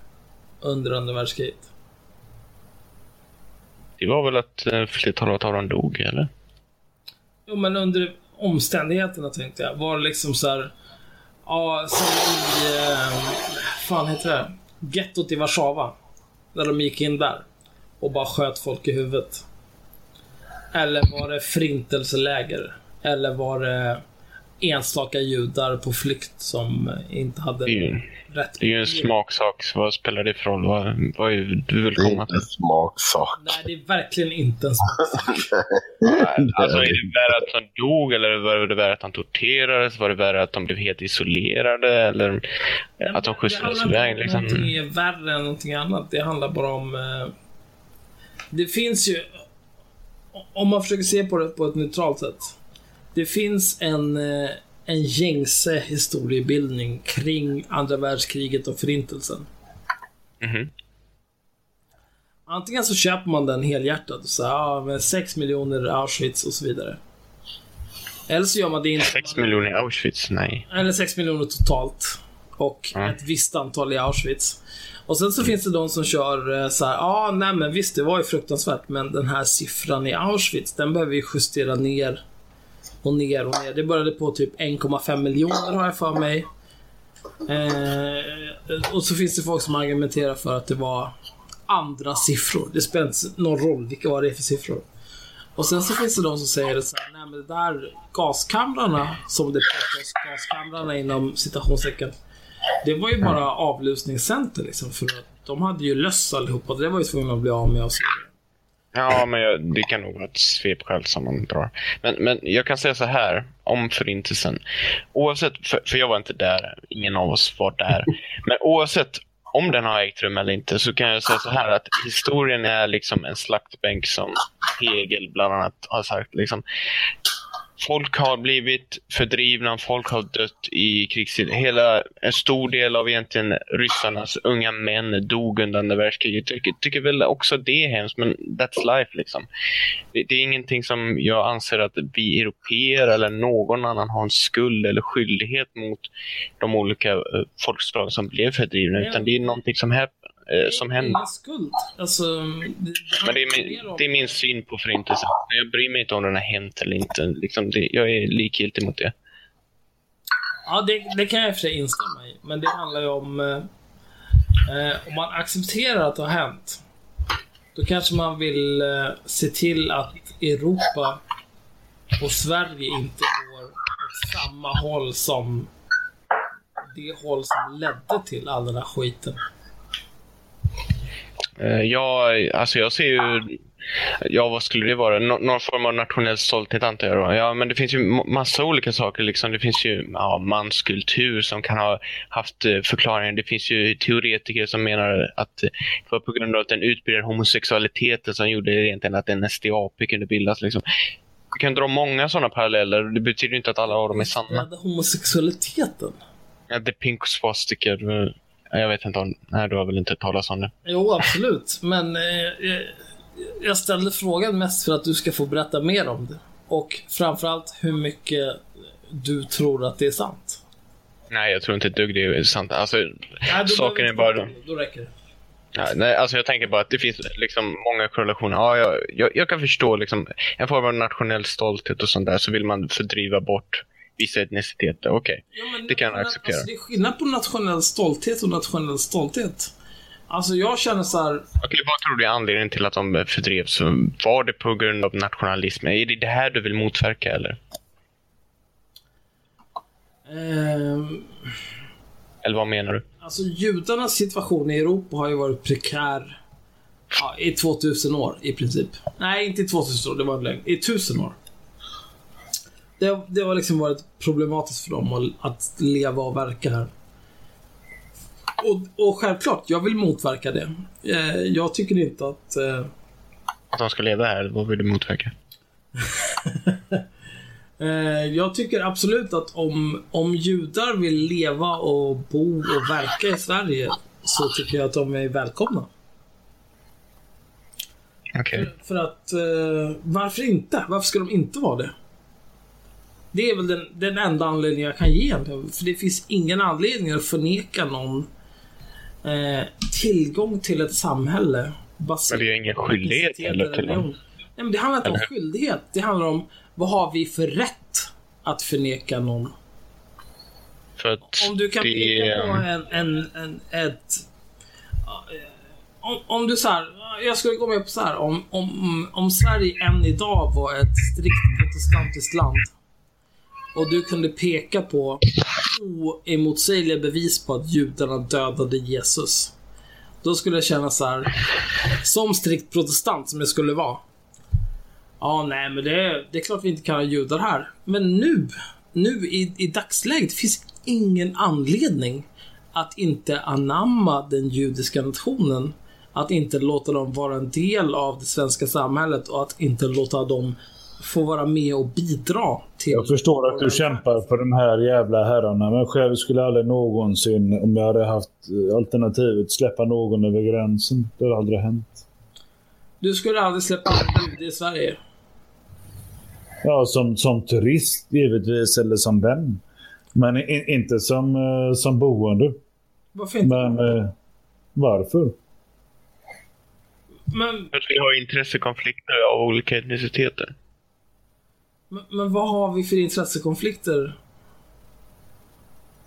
under andra världskriget? Det var väl att eh, flertalet av dem dog, eller? Jo, men under omständigheterna tänkte jag. Var det liksom så här, ja, som i, eh, fan heter det? Gettot i Warszawa. När de gick in där och bara sköt folk i huvudet. Eller var det förintelseläger? Eller var det enstaka judar på flykt som inte hade Det ju, rätt det är ju en smaksak, så vad spelar det för roll? Vad, vad är du vill Det är komma inte till? en smaksak. Nej, det är verkligen inte en smaksak. Alltså, är det värre att de dog, eller var det värre att de torterades? Var det värre att de blev helt isolerade, eller att de skjutsades Det handlar iväg? inte om Liksom? någonting är värre än någonting annat. Det handlar bara om... Eh, det finns ju... Om man försöker se på det på ett neutralt sätt. Det finns en, eh, en gängse historiebildning kring andra världskriget och förintelsen. Mhm. Antingen så köper man den helhjärtat. Så, ja, med 6 miljoner Auschwitz och så vidare. Eller så gör man det inte. Sex miljoner i Auschwitz? Nej. Eller 6 miljoner totalt. Och Ja. ett visst antal i Auschwitz. Och sen så finns det de som kör eh, så här, ja, ah, nej men visst, det var ju fruktansvärt, men den här siffran i Auschwitz, den behöver vi justera ner och ner och ner. Det började på typ 1,5 miljoner har jag för mig. Eh, och så finns det folk som argumenterar för att det var andra siffror. Det spelar inte någon roll vilka vad det är för siffror. Och sen så finns det de som säger så här, nej men det där gaskamrarna, som det påstås, gaskamrarna inom citationstecken. Det var ju bara avlusningscenter liksom, för att de hade ju löss allihopa. Det var ju tvungna att bli av med och så vidare. Ja, men jag, det kan nog vara ett svepskäl som man drar. Men, men jag kan säga så här om förintelsen. Oavsett, för, för jag var inte där, ingen av oss var där. Men oavsett om den har ägt rum eller inte så kan jag säga så här att historien är liksom en slaktbänk som Hegel bland annat har sagt. Liksom, folk har blivit fördrivna, folk har dött i krigstid. Hela, en stor del av egentligen ryssarnas unga män dog under andra världskriget. Jag tycker, tycker väl också det är hemskt, men that's life liksom. Det, det är ingenting som jag anser att vi europeer eller någon annan har en skuld eller skyldighet mot de olika uh, folkslag som blev fördrivna, utan det är någonting som hä- eh, som hände. Ingen skuld. Alltså, det, Men det är, min, det är min syn på förintelsen. Jag bryr mig inte om den har hänt eller inte. Liksom det, jag är likgiltig mot det. Ja, det, det kan jag i och för sig instämma i. Men det handlar ju om... Eh, eh, om man accepterar att det har hänt. Då kanske man vill eh, se till att Europa och Sverige inte går åt samma håll som det håll som ledde till all den här skiten. Eh, Jag, alltså jag ser ju... Ja, vad skulle det vara? Nå- någon form av nationell stolthet antar jag då. Ja, men det finns ju ma- massa olika saker. Liksom. Det finns ju ja, manskultur som kan ha haft eh, förklaringar. Det finns ju teoretiker som menar att det var på grund av att den utbredda homosexualiteten som gjorde egentligen att en SDAP kunde bildas. Liksom. Vi kan dra många sådana paralleller. Det betyder inte att alla av dem är sanna. Homosexualiteten? Ja, The Pink Swastika. Jag vet inte om... Nej, du har väl inte hört talas om det? Jo, absolut. Men eh, eh, jag ställde frågan mest för att du ska få berätta mer om det. Och framförallt hur mycket du tror att det är sant. Nej, jag tror inte ett dugg det är sant. Alltså, Nej, saken är bara... Då räcker det. Ja, nej, alltså jag tänker bara att det finns liksom många korrelationer. Ja, jag, jag, jag kan förstå liksom, en form av nationell stolthet och sånt där, så vill man fördriva bort vissa etniciteter. Okej, Ja, men det kan jag acceptera. Alltså, det är skillnad på nationell stolthet och nationell stolthet. Alltså jag känner så här. Okej, vad tror du är anledningen till att de fördrevs? Var det på grund av nationalism? Är det det här du vill motverka eller? ehm, Eller vad menar du? alltså judarnas situation i Europa har ju varit prekär ja, i 2000 år i princip. Nej, inte i 2000 år, det var längre. I 1000 år. Det, det har liksom varit problematiskt för dem att, att leva och verka här. Och, och självklart, jag vill motverka det. Eh, jag tycker inte att... Eh, Att de ska leva här? Vad vill du motverka? Eh, jag tycker absolut att om, om judar vill leva och bo och verka i Sverige så tycker jag att de är välkomna. Okej. För att, eh, varför inte? Varför ska de inte vara det? Det är väl den, den enda anledningen jag kan ge egentligen. För det finns ingen anledning att förneka någon eh, tillgång till ett samhälle. Men det är ingen skyldighet heller eller till religion. Nej, men det handlar inte om skyldighet. Det handlar om vad har vi för rätt att förneka någon? För att Om du kan det peka på en, en, en ett... eh, Om, om du så här, jag skulle gå med på så här, om, om, om Sverige än idag var ett strikt protestantiskt land och du kunde peka på oemotsägliga bevis på att judarna dödade Jesus. Då skulle jag känna så här, som strikt protestant som jag skulle vara. Ja, nej, men det, är- det är klart vi inte kan ha judar här. Men nu, nu i, i dagsläget finns ingen anledning att inte anamma den judiska nationen. Att inte låta dem vara en del av det svenska samhället och att inte låta dem få vara med och bidra till... Jag förstår att du kämpar för de här jävla herrarna, men själv skulle aldrig någonsin, om jag hade haft eh, alternativet, släppa någon över gränsen. Det har aldrig hänt. Du skulle aldrig släppa jude i Sverige. Ja, som, som turist givetvis, eller som vän. Men i, inte som, eh, som boende. Varför inte? Men eh, varför? Men, För att vi har intressekonflikter av olika etniciteter. Men, men vad har vi för intressekonflikter?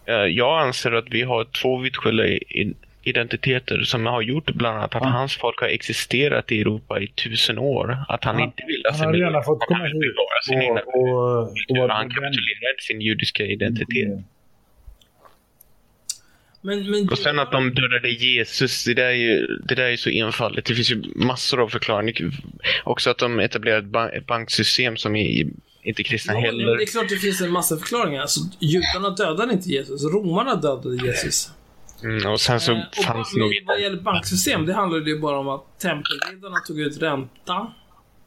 Eh, Jag anser att vi har två vitt skilda i- identiteter som har gjort bland annat att hans folk har existerat i Europa i tusen år. Att han inte vill Han har fått att komma hit bevara sin och, och, och vara Han kapitulerar sin judiska identitet. Men, men Och sen att de dödade Jesus, det där är ju det där är ju så enfaldigt. Det finns ju massor av förklaringar. Också att de etablerade ett, ba- ett banksystem som är inte kristna Ja, heller. det är klart det finns en massa förklaringar. Alltså, judarna dödade inte Jesus, romarna dödade Jesus. Mm, och sen så Eh, och fanns ba- nog vad gäller banksystem, det handlade ju bara om att tempelriddarna tog ut ränta.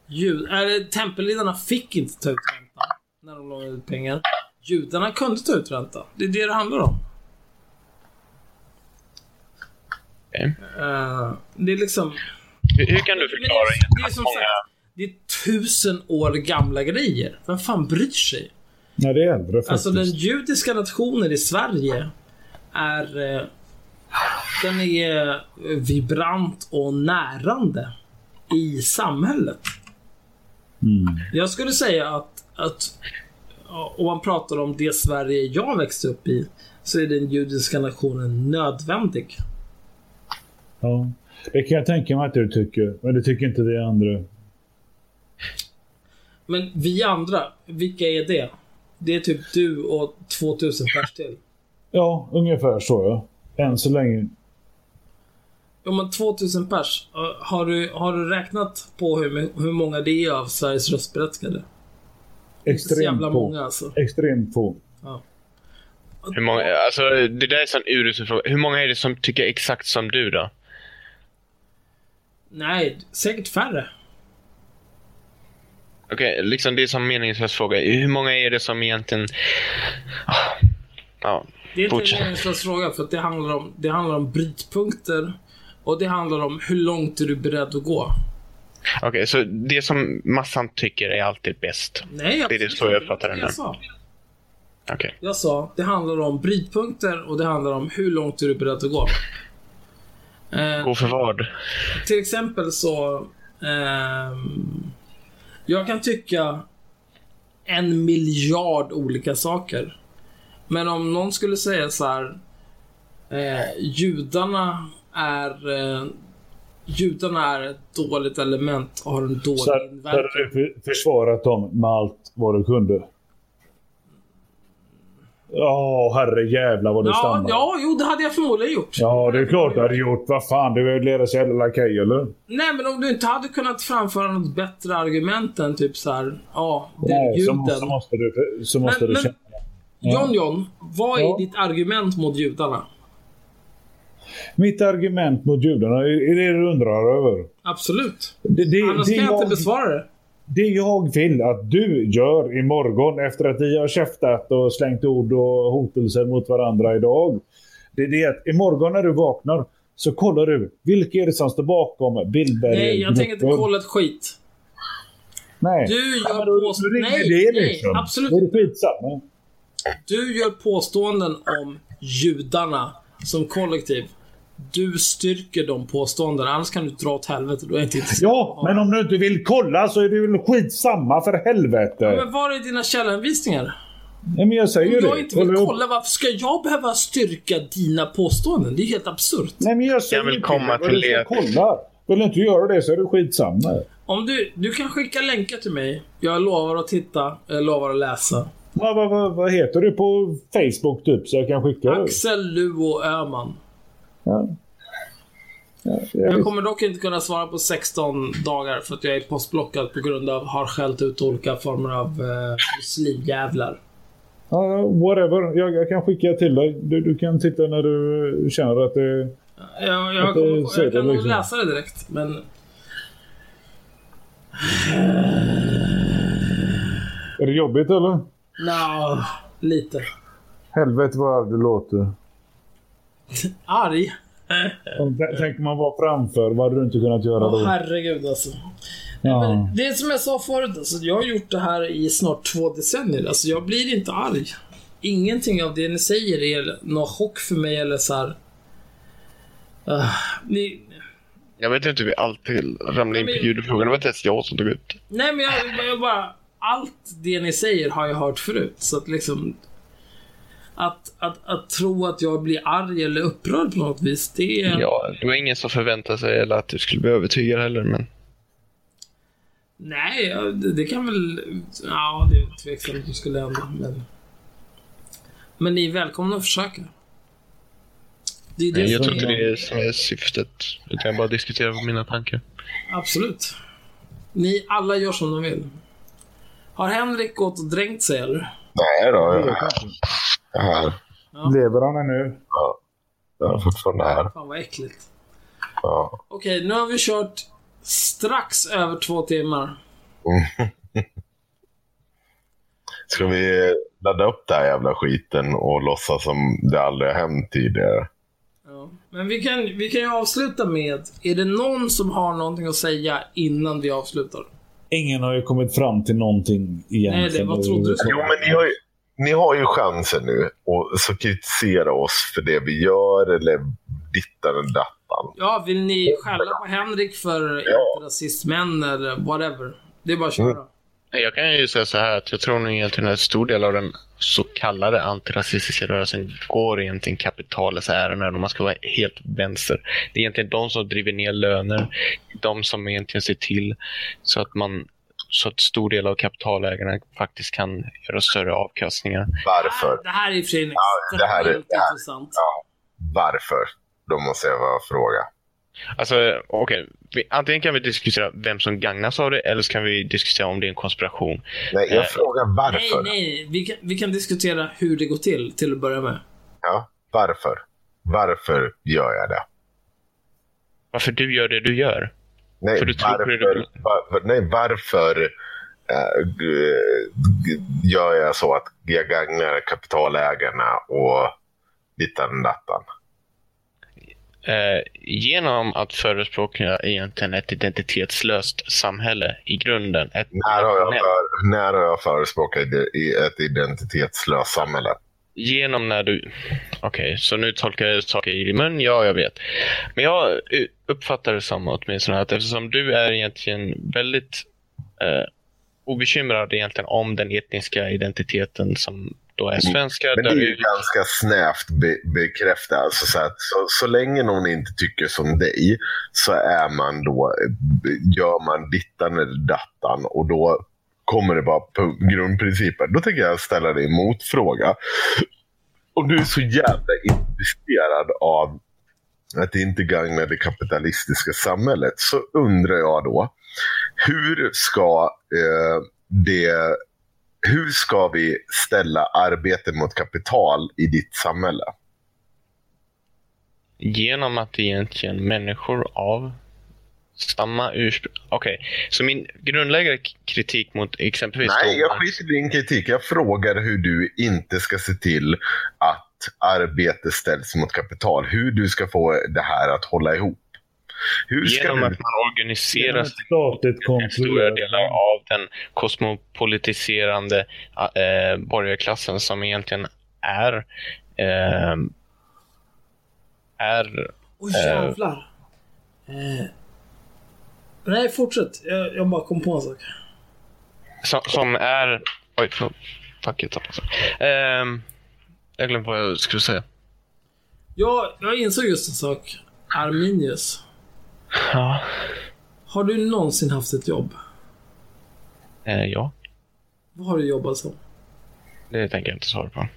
Ju, äh, tempelriddarna fick inte ta ut ränta när de lånade ut pengar. Judarna kunde ta ut ränta. Det är det det handlar om. Okej. Eh, det är liksom... Hur, hur kan du förklara det, det är som många... sagt, tusen år gamla grejer. Vem fan bryr sig? Nej, det är äldre faktiskt. Alltså den judiska nationen i Sverige är... Eh, den är vibrant och närande i samhället. Jag skulle säga att, att ja, om man pratar om det Sverige jag växte upp i, så är den judiska nationen nödvändig. Ja. Det kan jag tänka mig att du tycker, men det tycker inte vi andra. Men vi andra, vilka är det? Det är typ du och 2000 pers till. Ja, ungefär så ja. Än så länge. Ja men 2000 pers. Har du, har du räknat på hur, hur många det är av Sveriges röstberättigade? Extremt få. många alltså. Extremt få. Hur många, alltså, det där är en sån urusel fråga. Hur många är det som tycker exakt som du då? Nej, säkert färre. Okej, liksom det är som meningslös fråga. Hur många är det som egentligen... Ja, Det är inte Fortsätt. en meningslös fråga för att det handlar, om, det handlar om brytpunkter och det handlar om hur långt är du beredd att gå. Okej, så det som massan tycker är alltid bäst. Nej, Det är det så jag uppfattar det nu. Jag sa. Okej. Jag sa, det handlar om brytpunkter och det handlar om hur långt är du beredd att gå. Eh, Gå för vad? till exempel så... ehm, jag kan tycka en miljard olika saker. Men om någon skulle säga så här. Eh, judarna är... Eh, judarna är ett dåligt element och har en dålig Så hade inverkan. du för- försvarat dem med allt vad du kunde. Ja, herre jävlar vad du Ja, stammar. ja, jo, det hade jag förmodligen gjort. Ja, det är klart du hade gjort. Vad fan, du är deras jävla lakej eller? Nej, men om du inte hade kunnat framföra något bättre argument än typ så här, ja, det är Nej, så, måste- så måste du, så måste Men- du men- känna. John John, vad är Ja. ditt argument mot judarna? Mitt argument mot judarna, är är det du undrar över? Absolut. Det, det, Annars det kan jag inte besvara det. Det jag vill att du gör imorgon efter att vi har käftat och slängt ord och hotelser mot varandra idag. Det är det att imorgon när du vaknar så kollar du vilka är det som står bakom Billberg. Nej, jag tänker inte kolla ett skit. Nej. Du Ja, gör men då- påst- då räcker nej, det nej, liksom. absolut är det inte. skitsamma. Du gör påståenden om judarna som kollektiv. Du styrker de påståendena, annars kan du dra åt helvete. Då är jag inte intresserad. Ja, men om du inte vill kolla så är det väl skitsamma för helvete. Men var är dina källhänvisningar? Nej, men jag säger Om ju det. jag inte vill Kolla varför ska jag behöva styrka dina påståenden? Det är helt absurt. Nej, men jag säger Jag vill inte komma det. Vad till du det. Kolla. Vill du inte göra det så är det skitsamma. Om du, du kan skicka länkar till mig. Jag lovar att titta, jag lovar att läsa. Vad, vad, vad, vad heter du på Facebook typ så jag kan skicka det? Axel Luo Öhman. Ja. Ja, jag Jag kommer dock inte kunna svara på 16 dagar för att jag är postblockad på grund av har skällt ut olika former av eh, muslimjävlar. Ja, ja, whatever. Jag, jag kan skicka till dig. Du, du kan titta när du känner att det... Jag, jag, Att det kommer, jag kan det nog liksom. läsa det direkt, men... Är det jobbigt eller? Nja, lite. Helvete vad arg du låter. Arg? Om t- Tänker man vara framför, vad hade du inte kunnat göra Åh då? herregud alltså. Ja. Men det är som jag sa förut, alltså, jag har gjort det här i snart två decennier. Alltså, jag blir inte arg. Ingenting av det ni säger är någon chock för mig eller så här. Ah, ni, Jag vet inte hur vi alltid ramlade in på Men- judefrågan. Det var inte ens jag som tog det. nej men jag, jag bara... Allt det ni säger har jag hört förut. Så att liksom... Att, att, att tro att jag blir arg eller upprörd på något vis, det är... Ja, det var ingen som förväntade sig eller att du skulle bli övertygad heller, men... Nej, det, det kan väl... Ja, det är tveksamt om det skulle hända, men... Men ni är välkomna att försöka. Det är det Jag som tror inte är... det är som är syftet. Utan jag bara diskuterar mina tankar. Absolut. Ni alla gör som de vill. Har Henrik gått och dränkt sig eller? Nej då, jag är här. Jag är här. Lever han ännu? Jag är fortfarande här. Fan vad äckligt. Ja. Okej, nu har vi kört strax över två timmar. Ska vi ladda upp den här jävla skiten och låtsas som det aldrig har hänt tidigare? Ja. Men vi kan, vi kan ju avsluta med, är det någon som har någonting att säga innan vi avslutar? Ingen har ju kommit fram till någonting egentligen. Nej, det- vad trodde du? Jo, men ni har ju, ni har ju chansen nu att så kritisera oss för det vi gör eller dittan och dattan. Ja, vill ni skälla på Henrik för Ja. rasistmän eller whatever? Det är bara att köra. Mm. Jag kan ju säga så här att jag tror nog egentligen att en stor del av den så kallade antirasistiska rörelsen går egentligen kapitalets ärenden om man ska vara helt vänster. Det är egentligen de som driver ner löner, de som egentligen ser till så att man så att stor del av kapitalägarna faktiskt kan göra större avkastningar. Varför? Det här är i och för sig en det här är- extremt det här- intressant. Ja, varför? Då måste jag bara fråga. Alltså, okej. Vi- Antingen kan vi diskutera vem som gagnas av det eller så kan vi diskutera om det är en konspiration. Nej, jag Eh, frågar Nej, varför. nej. Vi kan, vi kan diskutera hur det går till, till att börja med. Ja, varför? Varför gör jag det? Varför du gör det du gör? Nej, varför, varför, nej, varför äh, gör jag så att jag gagnar kapitalägarna och dittan dattan? Eh, genom att förespråka egentligen ett identitetslöst samhälle i grunden. När har jag, för, när har jag förespråkat ett identitetslöst samhälle? Genom när du... Okej, så nu tolkar jag saker i din mun. Ja, jag vet. Men jag uppfattar det som åtminstone att eftersom du är egentligen väldigt eh, obekymrad egentligen om den etniska identiteten som då är svenska. Men det är ju du- ganska snävt be, bekräftat. Alltså så, att, så, så länge någon inte tycker som dig så är man då, gör man dittan eller dattan och då kommer det bara på grundprincipen. Då tänker jag ställa dig en motfråga. Om du är så jävla intresserad av att det inte gagnar det kapitalistiska samhället så undrar jag då hur ska eh, det hur ska vi ställa arbete mot kapital i ditt samhälle? Genom att egentligen människor av samma ursprung... Okej, så min grundläggande kritik mot exempelvis... Nej, då- jag skiter i din kritik. Jag frågar hur du inte ska se till att arbete ställs mot kapital. Hur du ska få det här att hålla ihop. Hur ska Genom du... att man organiserar statligt stora delar av den kosmopolitiserande eh, borgarklassen som egentligen är eh, är Oj, jävlar. Eh. Nej, fortsätt. Jag, jag bara kom på en sak. som, som är oj, förlåt. fuck jag tappade. Eh, jag glömde vad jag skulle säga. Jag, jag insåg just en sak. Arminius. Ja. Har du någonsin haft ett jobb? Eh, ja, Vad har du jobbat som? det tänker jag inte svara på.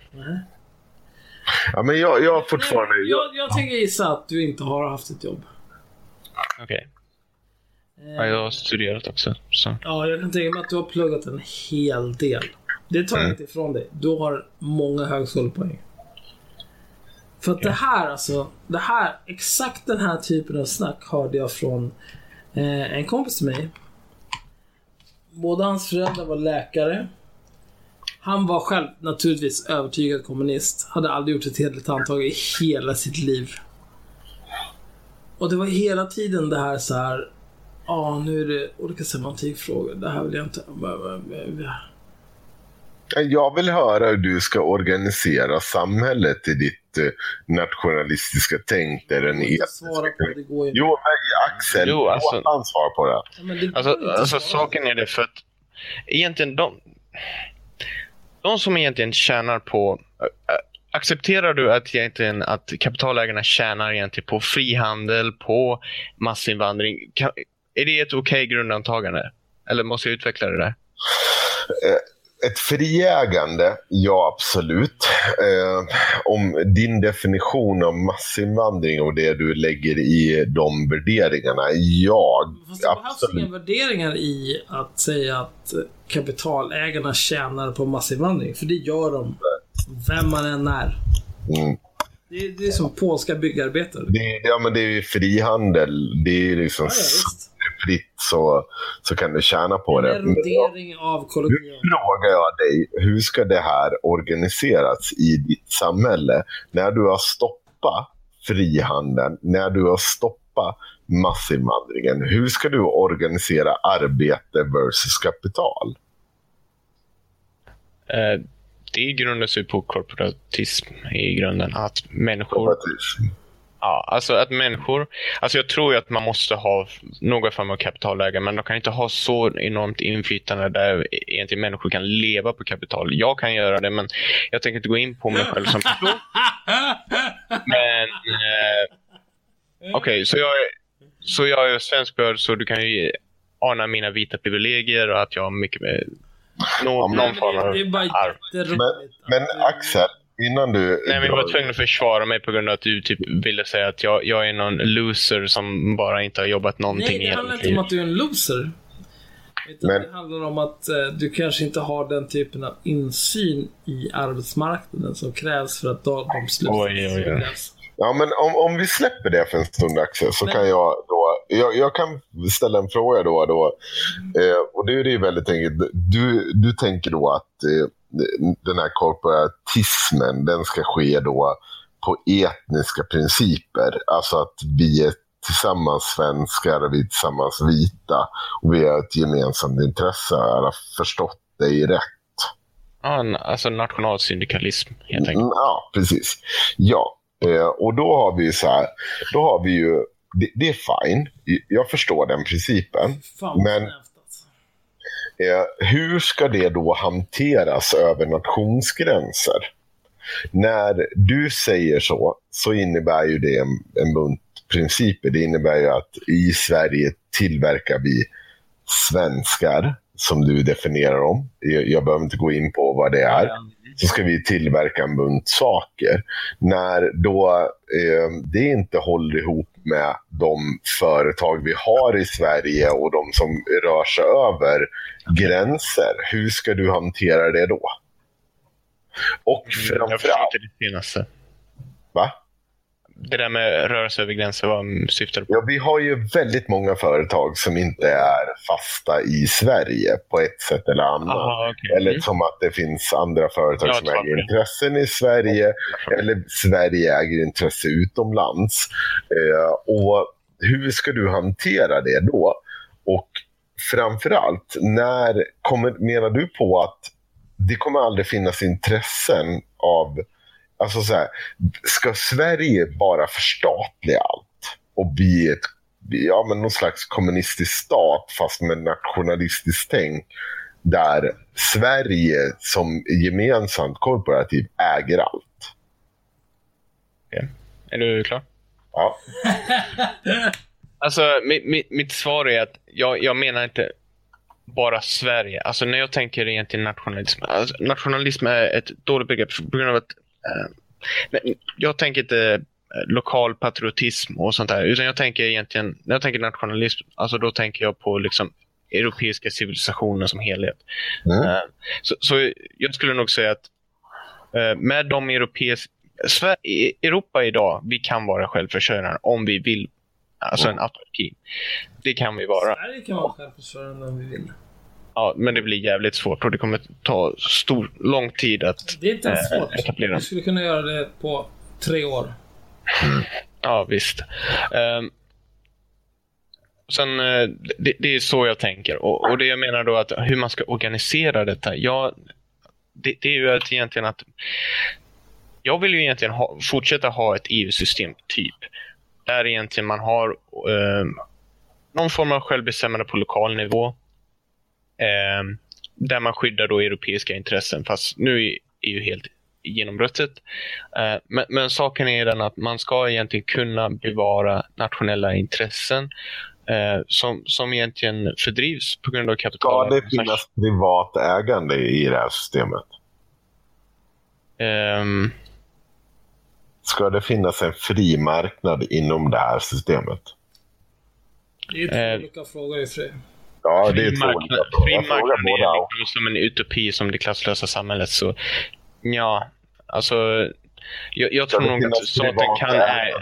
Ja, men jag, jag har fortfarande... Jag, Jag, jag tänker gissa att du inte har haft ett jobb. Okej. Ja, jag har studerat också. Så. Ja, jag kan tänka mig att du har pluggat en hel del. Det tar jag inte ifrån dig. Du har många högskolepoäng. För att det här alltså, det här, exakt den här typen av snack hörde jag från eh, en kompis till mig. Båda hans föräldrar var läkare. Han var själv naturligtvis övertygad kommunist. Hade aldrig gjort ett hederligt handtag i hela sitt liv. Och det var hela tiden det här så här. Ja, nu är det olika semantikfrågor. Det här vill jag inte... jag vill höra hur du ska organisera samhället i ditt eh, nationalistiska tänk. Där den Jag kan inte etniska... svara på det. Det går ju Jo, men Axel, Jo, alltså- han på det. Ja, Alltså, alltså saken är det för att egentligen de, de som egentligen tjänar på... Accepterar du att, egentligen, att kapitalägarna tjänar egentligen på frihandel, på massinvandring? Är det ett okej grundantagande? Eller måste jag utveckla det där? Ett friägande, ja absolut. Eh, om din definition av massinvandring och det du lägger i de värderingarna, ja. Fast det behövs absolut. inga värderingar i att säga att eh, kapitalägarna tjänar på massinvandring. För det gör de. Vem man än är. Mm. Det är, det är som polska byggarbetare. Det, är- ja, men det är ju frihandel. Det är liksom Ja, ja, visst. Fritt så, så kan du tjäna på En det. Men av kollektivet. frågar jag dig, hur ska det här organiseras i ditt samhälle? När du har stoppat frihandeln, när du har stoppat massinvandringen, hur ska du organisera arbete versus kapital? Eh, det grundar sig på korporatism i grunden. Att människor... Ja, alltså att människor... Alltså jag tror ju att man måste ha någon form av kapitalägare, men de kan inte ha så enormt inflytande där egentligen människor kan leva på kapital. Jag kan göra det, men jag tänker inte gå in på mig själv som person. Men... Eh, Okej, okay, så jag är... Så jag är svensk börd, så du kan ju ana mina vita privilegier och att jag har mycket med någon, någon form av arv. Men, men Axel, innan du... Nej, men jag var tvungen att försvara mig på grund av att du typ ville säga att jag, jag är någon loser som bara inte har jobbat någonting Nej, det handlar inte om att du är en loser. Utan men... Det handlar om att eh, du kanske inte har den typen av insyn i arbetsmarknaden som krävs för att de oj. Ja, men om, om vi släpper det för en stund Axel, så Nej. kan jag då... Jag, jag, kan ställa en fråga då. då eh, och det är ju väldigt enkelt. Du, du tänker då att eh, den här korporatismen, den ska ske då på etniska principer. Alltså att vi är tillsammans svenskar och vi är tillsammans vita och vi har ett gemensamt intresse. Jag har förstått dig rätt. Ja, alltså nationalsyndikalism helt enkelt. Mm, ja, precis. Ja, eh, och då har vi så här, då har vi ju, det, det är fine. Jag förstår den principen. Fan, men Eh, hur ska det då hanteras över nationsgränser? När du säger så, så innebär ju det en, en bunt principer. Det innebär ju att i Sverige tillverkar vi svenskar, som du definierar dem. Jag, jag behöver inte gå in på vad det är så ska vi tillverka en bunt saker. När då eh, det inte håller ihop med de företag vi har i Sverige och de som rör sig över gränser, hur ska du hantera det då? Och framförallt... Jag förstår inte det senaste. Det där med rörelse över gränser, vad syftar du på? Ja, vi har ju väldigt många företag som inte är fasta i Sverige på ett sätt eller annat. Aha, okay. Eller som att det finns andra företag ja, som äger intressen i Sverige eller Sverige äger intresse utomlands. Eh, och hur ska du hantera det då? Och framförallt, när kommer, menar du på att det kommer aldrig finnas intressen av Alltså så här, ska Sverige bara förstatliga allt och bli ett, ja, men någon slags kommunistisk stat fast med nationalistiskt tänk där Sverige som gemensamt korporativ äger allt? Okay. Är du klar? Ja. alltså, mitt, mitt, svar är att jag, jag menar inte bara Sverige. Alltså när jag tänker egentligen nationalism. Alltså, nationalism är ett dåligt begrepp på grund av att Eh, jag tänker inte eh, lokal patriotism och sånt där. Utan jag tänker egentligen, när jag tänker nationalism, alltså då tänker jag på liksom europeiska civilisationer som helhet. Mm. Uh, så, så, jag skulle nog säga att uh, med de europeiska... Europa idag, vi kan vara självförsörjande om vi vill. Alltså mm. en autarki. Det kan vi vara. Sverige kan vara självförsörjande om vi vill. Ja, men det blir jävligt svårt och det kommer ta stor, lång tid att Det är inte ens svårt. etablera. Vi skulle kunna göra det på tre år. Ja, visst. Um, sen, eh, det, det, är så jag tänker. Och, och, det jag menar då att hur man ska organisera detta. Ja, det, det är ju att egentligen att jag vill ju egentligen ha, fortsätta ha ett EU-system, typ. Där egentligen man har eh, någon form av självbestämmande på lokal nivå. Eh, där man skyddar då europeiska intressen, fast nu är, är ju helt genombrottet. Eh, men, men, saken är den att man ska egentligen kunna bevara nationella intressen eh, som, som egentligen fördrivs på grund av kapital. Ska det finnas privat ägande i det här systemet? Um, Ska det finnas en fri marknad inom det här systemet? Det är två uh, olika frågor i sig. Ja, det är två. Fri marknad är liksom som en utopi som det klasslösa samhället. Så ja, alltså jag, jag tror nog att staten kan... Är...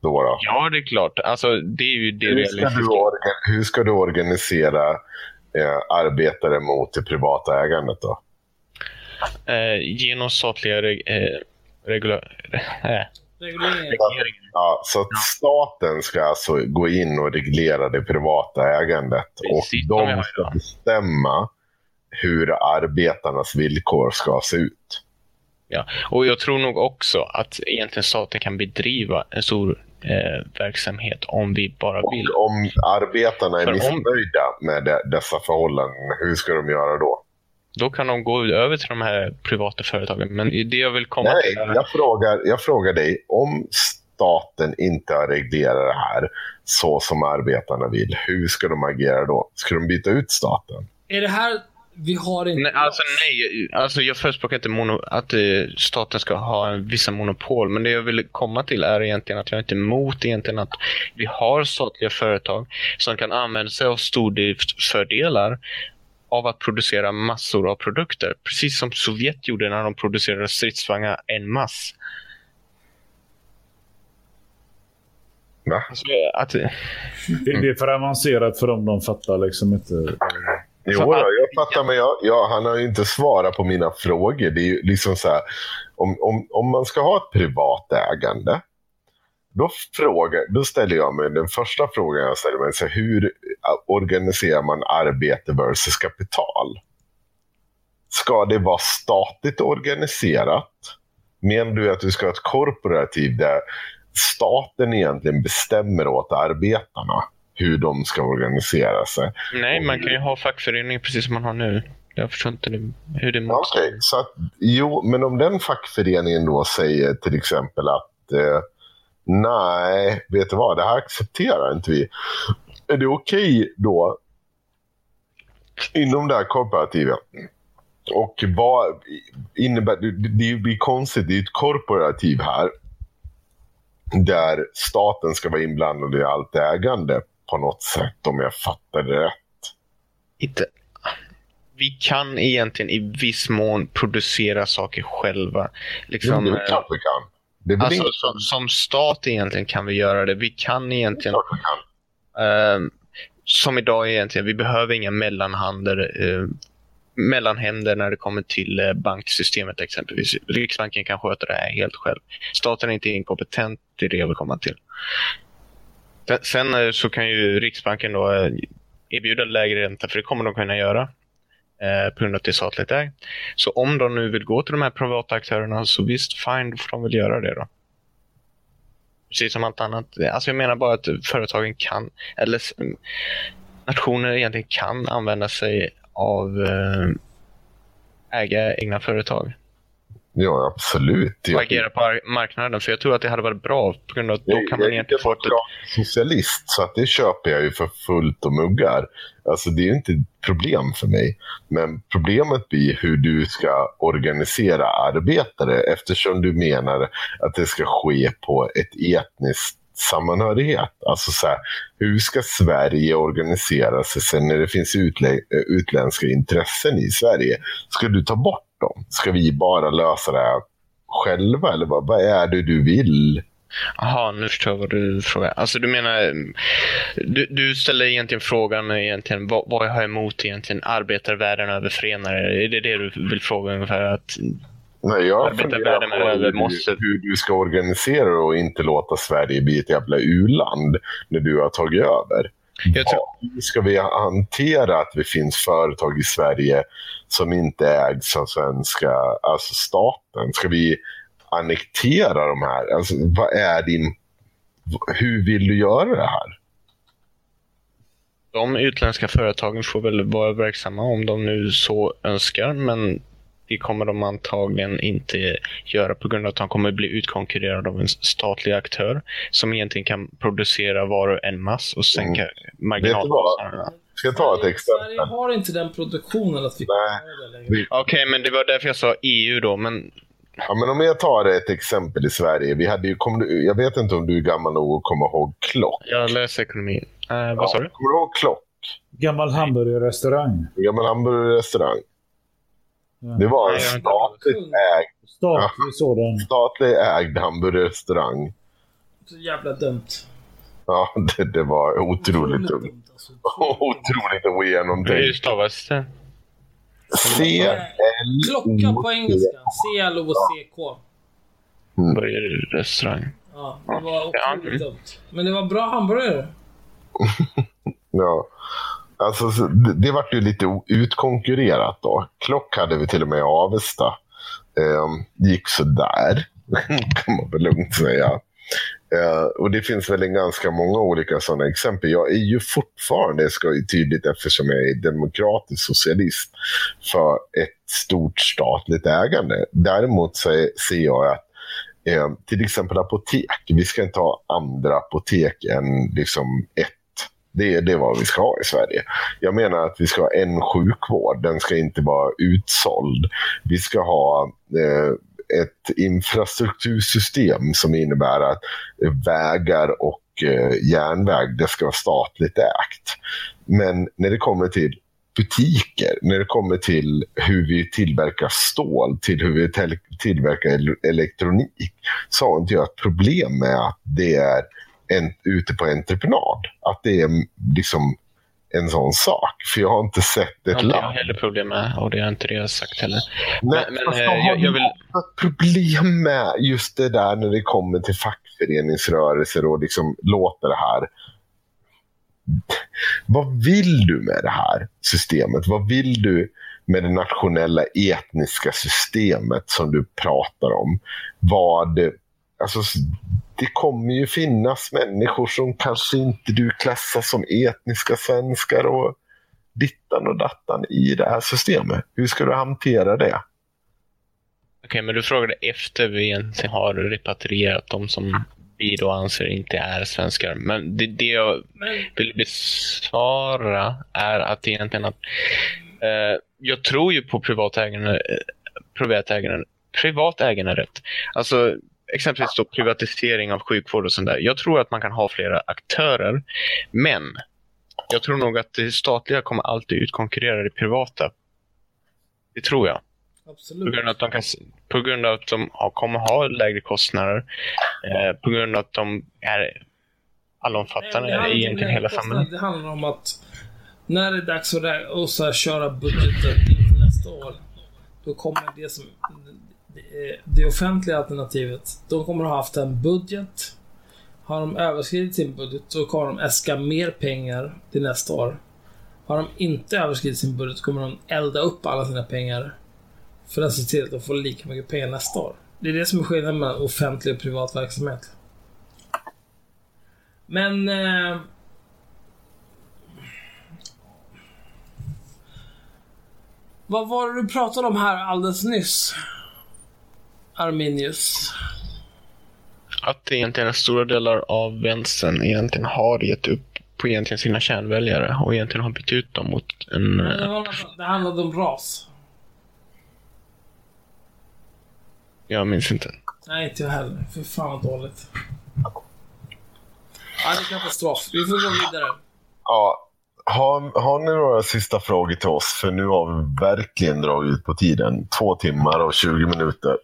Då, då? Ja, det är klart. Alltså, det är ju det hur ska, du hur ska du organisera eh, arbetare mot det privata ägandet då? Eh, genom statliga reg eh, regula Regleringen. Ja, så att staten ska alltså gå in och reglera det privata ägandet. Precis, och de ska bestämma hur arbetarnas villkor ska se ut. Ja, och jag tror nog också att egentligen staten kan bedriva en stor eh, verksamhet om vi bara vill. Och om arbetarna är För om- missnöjda med de, dessa förhållanden, hur ska de göra då? Då kan de gå över till de här privata företagen. Men det jag vill komma till Nej, är... jag frågar, jag frågar dig. Om staten inte har reglerat det här så som arbetarna vill, hur ska de agera då? Ska de byta ut staten? Är det här... Vi har inte... Nej, alltså nej, alltså jag förespråkar inte mono, att eh, staten ska ha en, vissa monopol, men det jag vill komma till är egentligen att jag är inte emot egentligen att vi har statliga företag som kan använda sig av stordriftsfördelar av att producera massor av produkter. Precis som Sovjet gjorde när de producerade stridsvagnar en mass. Va? Alltså, att, Det, det är för avancerat för dem. De fattar liksom inte. Jo, då, jag fattar, men jag, jag, han har ju inte svarat på mina frågor. Det är ju liksom så här, om, om, om man ska ha ett privat ägande, då, frågar, då ställer jag mig den första frågan jag ställer mig, så här, hur organiserar man arbete versus kapital? Ska det vara statligt organiserat? Menar du att du ska ha ett korporativ där staten egentligen bestämmer åt arbetarna hur de ska organisera sig? nej, man kan ju ha fackförening precis som man har nu. Jag förstår inte hur det Ja, Okej, så att, jo, men om den fackföreningen då säger till exempel att eh, nej, vet du vad, det här accepterar inte vi. Är det okej då inom det här korporativet? Och vad innebär det? Det blir konstigt, det är ett korporativ här där staten ska vara inblandad i allt ägande på något sätt om jag fattar det rätt. inte... Vi kan egentligen i viss mån producera saker själva. Liksom, Jo, det klart vi kan. Det alltså, som, som stat egentligen kan vi göra det. Vi kan egentligen... klart Ehm, som idag egentligen, vi behöver inga mellanhänder, eh, mellanhänder när det kommer till eh, banksystemet exempelvis. Riksbanken kan sköta det här helt själv. Staten är inte inkompetent, det är det jag vill komma till. Sen- eh, så kan ju Riksbanken då eh, erbjuda lägre ränta, för det kommer de kunna göra eh, på grund av att det är statligt ägt. Så om de nu vill gå till de här privata aktörerna, så visst, fine, då får de väl göra det då. Precis som allt annat. Alltså jag menar bara att företagen kan, eller nationer egentligen kan använda sig av eh, äga egna företag Ja, absolut. och agera på ar- marknaden. För jag tror att det hade varit bra på grund av att då Jag, kan man egentligen få ett... socialist, så att det köper jag ju för fullt och muggar. Alltså det är ju inte ett problem för mig. Men problemet blir hur du ska organisera arbetare eftersom du menar att det ska ske på ett etniskt sammanhörighet. Alltså så här, hur ska Sverige organisera sig sen när det finns utlä- utländska intressen i Sverige? Ska du ta bort dem? Ska vi bara lösa det här själva? Eller vad, vad är det du vill? Jaha, nu förstår jag vad du frågar. Alltså du menar, du, du ställer egentligen frågan egentligen, vad, vad jag har emot egentligen arbetarvärlden över förenare. Är det det du vill fråga ungefär? Att, Nej, jag Arbetarvärlden på över hur, måste- hur du ska organisera och inte låta Sverige bli ett jävla u-land när du har tagit över. Jag tror, Hur ska vi hantera att det finns företag i Sverige som inte ägs av svenska, alltså staten? Ska vi annektera de här? Alltså, vad är din... Hur vill du göra det här? de utländska företagen får väl vara verksamma om de nu så önskar, men det kommer de antagligen inte göra på grund av att de kommer bli utkonkurrerade av en statlig aktör som egentligen kan producera varor en mass och sänka Mm. marginalkostnaderna. Ska jag ta ett Sverige exempel? har inte den produktionen att vi kan göra det längre. Okej, men det var därför jag sa EU då, men Ja, men om jag tar ett exempel i Sverige. Vi hade ju, du, jag vet inte om du är gammal nog att komma ihåg Klock. jag läser ekonomi. Eh, vad sa du? Kommer du ihåg Klock? Gammal hamburgerrestaurang. Gammal hamburgerrestaurang. Det var en statligt ägd, Statlig sådan. statligt ägd hamburgerrestaurang. Så jävla dumt. Ja, det, det var otroligt dumt. dumt. Alltså. Otroligt Hur ogenomtänkt. stavas det? C, L, Klocka på engelska. C-L-O-C-K. Burgerrestaurang. Ja, det var otroligt dumt. Men det var bra hamburgare. Ja. Alltså, det, vart ju lite utkonkurrerat då. Klock hade vi till och med i Avesta. eh, gick sådär, kan man väl lugnt säga. Eh, och det finns väl en ganska många olika sådana exempel. Jag är ju fortfarande, ska ju tydligt eftersom jag är demokratisk socialist, för ett stort statligt ägande. Däremot så är, ser jag att eh, till exempel apotek, vi ska inte ha andra apotek än liksom ett det, det är vad vi ska ha i Sverige. Jag menar att vi ska ha en sjukvård. Den ska inte vara utsåld. Vi ska ha eh, ett infrastruktursystem som innebär att vägar och eh, järnväg, det ska vara statligt ägt. Men när det kommer till butiker, när det kommer till hur vi tillverkar stål, till hur vi tillverkar elektronik, så har inte jag ett problem med att det är en, ute på entreprenad. Att det är liksom en sån sak. För jag har inte sett ett land. Jag har heller problem med och det har inte det jag sagt heller. Nej, men, men jag, jag, jag vill... problem med just det där när det kommer till fackföreningsrörelser och liksom låter det här. Vad vill du med det här systemet? Vad vill du med det nationella etniska systemet som du pratar om? Vad Alltså, det kommer ju finnas människor som kanske inte du klassar som etniska svenskar och dittan och dattan i det här systemet. Hur ska du hantera det? Okej, okay, men du frågade efter vi egentligen har repatrierat de som vi då anser inte är svenskar. Men det, det jag vill besvara är att egentligen att eh, jag tror ju på privatägande, eh, privatägande, privat äganderätt. Alltså exempelvis då privatisering av sjukvård och sånt där. Jag tror att man kan ha flera aktörer, men jag tror nog att det statliga kommer alltid utkonkurrera det privata. Det tror jag. Absolut. På grund av att de, kan, på grund av att de kommer ha lägre kostnader, eh, på grund av att de är allomfattande i egentligen hela samhället. Det handlar om att när det är dags att, att köra budgeten inför nästa år, då kommer det som Eh, det offentliga alternativet, de kommer att ha haft en budget. Har de överskridit sin budget så kommer de äska mer pengar till nästa år. Har de inte överskridit sin budget kommer de elda upp alla sina pengar för att se till att de får lika mycket pengar nästa år. Det är det som är skillnaden mellan offentlig och privat verksamhet. Men... Eh, vad var det du pratade om här alldeles nyss? Arminius? Att egentligen stora delar av vänstern egentligen har gett upp på egentligen sina kärnväljare och egentligen har bytt ut dem mot en... Det handlade, det handlade om ras. Jag minns inte. Nej, inte jag heller. För fan vad dåligt. Ja, det är katastrof. Vi får gå vidare. Ja, har, har ni några sista frågor till oss? För nu har vi verkligen dragit ut på tiden. Två timmar och 20 minuter.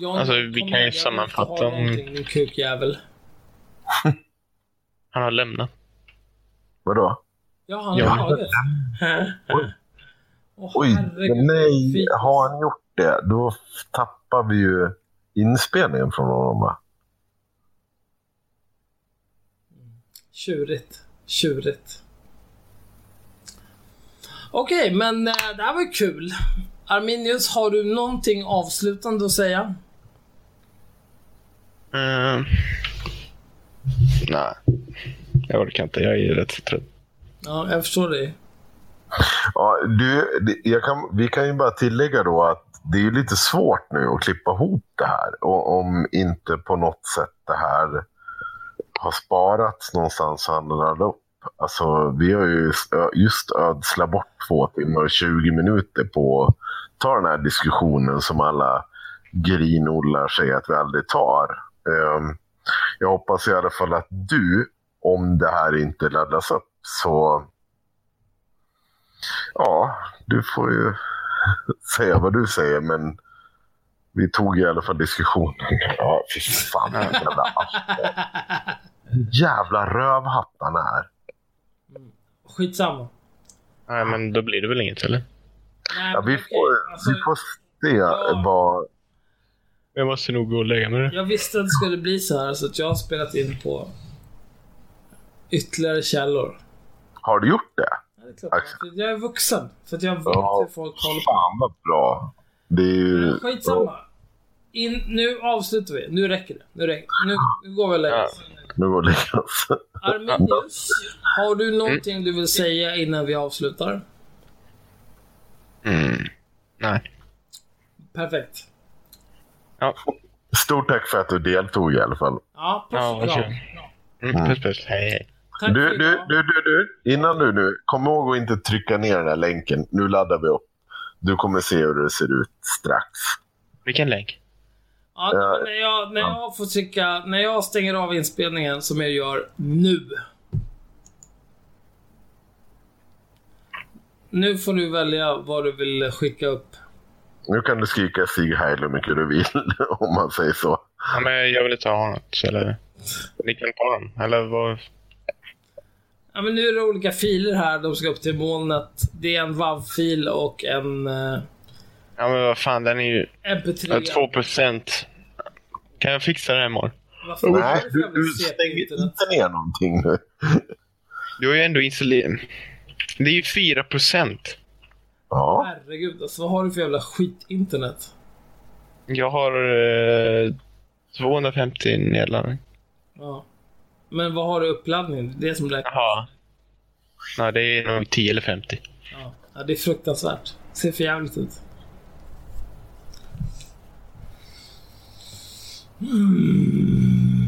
John, alltså, vi kan ju sammanfatta om... Din kukjävel. Han har lämnat. Vadå? Ja, han har tagit. Oj, oh, Oj nej. Har han gjort det, då tappar vi ju inspelningen från honom va? Tjurigt. Tjurigt. Okej, okay, men äh, det här var ju kul. Arminius, har du någonting avslutande att säga? Uh, nej, jag orkar inte. Jag är rätt så trött. Ja, jag förstår det. Ja, du, kan, vi kan ju bara tillägga då att det är lite svårt nu att klippa ihop det här. Och om inte på något sätt det här har sparats någonstans och handlat upp. Alltså, vi har ju just ödslat bort två timmar och 20 minuter på att ta den här diskussionen som alla grinollar säger att vi aldrig tar. Ehm, jag hoppas i alla fall att du, om det här inte laddas upp, så ja, du får ju säga vad du säger, men vi tog i alla fall diskussionen. Ja, fy fan, jävla jävla rövhatt han är. Skitsamma. Nej, men då blir det väl inget, eller? Nej, ja, vi, får, alltså, vi får se ja. vad jag måste nog gå och lägga mig. Jag visste att det skulle bli så här så att jag har spelat in på ytterligare källor. Har du gjort det? det är klart. För jag är vuxen. För att jag vet Ja, hur folk håller på. fan vad bra. Det är ju... Skitsamma. In, nu avslutar vi. Nu räcker det. Nu, räcker. nu, nu går vi och lägger oss. Nu går det oss. Arminius, har du någonting du vill säga innan vi avslutar? Mm. Nej. Perfekt. Ja, Stort tack för att du deltog i alla fall. Ja, puss ja varsågod. Mm, puss puss. Hej hej. Tack Du, du, du, du, du. Innan du nu, kom ihåg att inte trycka ner den här länken. Nu laddar vi upp. Du kommer se hur det ser ut strax. Vilken länk? Ja, men när, jag, när jag får trycka, när jag stänger av inspelningen som jag gör nu. Nu får du välja vad du vill skicka upp. Nu kan du skrika Sieg Heil hur mycket du vill, om man säger så. Ja, men jag vill inte ha något. Eller... Ni kan ta den. Eller vad? Ja, men nu är det olika filer här. De ska upp till molnet. Det är en WAV-fil och en eh, Ja, men vad fan, den är ju MP3. 2 procent. Kan jag fixa det här imorgon? Är Nej, du, du stänger inte ner någonting nu. Du har ju ändå installerat... Det är ju 4 procent. Ja, Herregud, alltså vad har du för jävla skit-internet? Jag har eh, 250 nedladdning. Ja. Men vad har du uppladdning? Det är det som räknas. Jaha. Nej, det är nog 10 eller 50. Ja. ja, det är fruktansvärt. Ser för jävligt ut.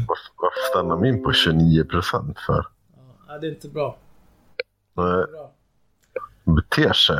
varför, varför stannar min på 29 procent för? Ja, det är inte bra. Nej, bra. beter sig.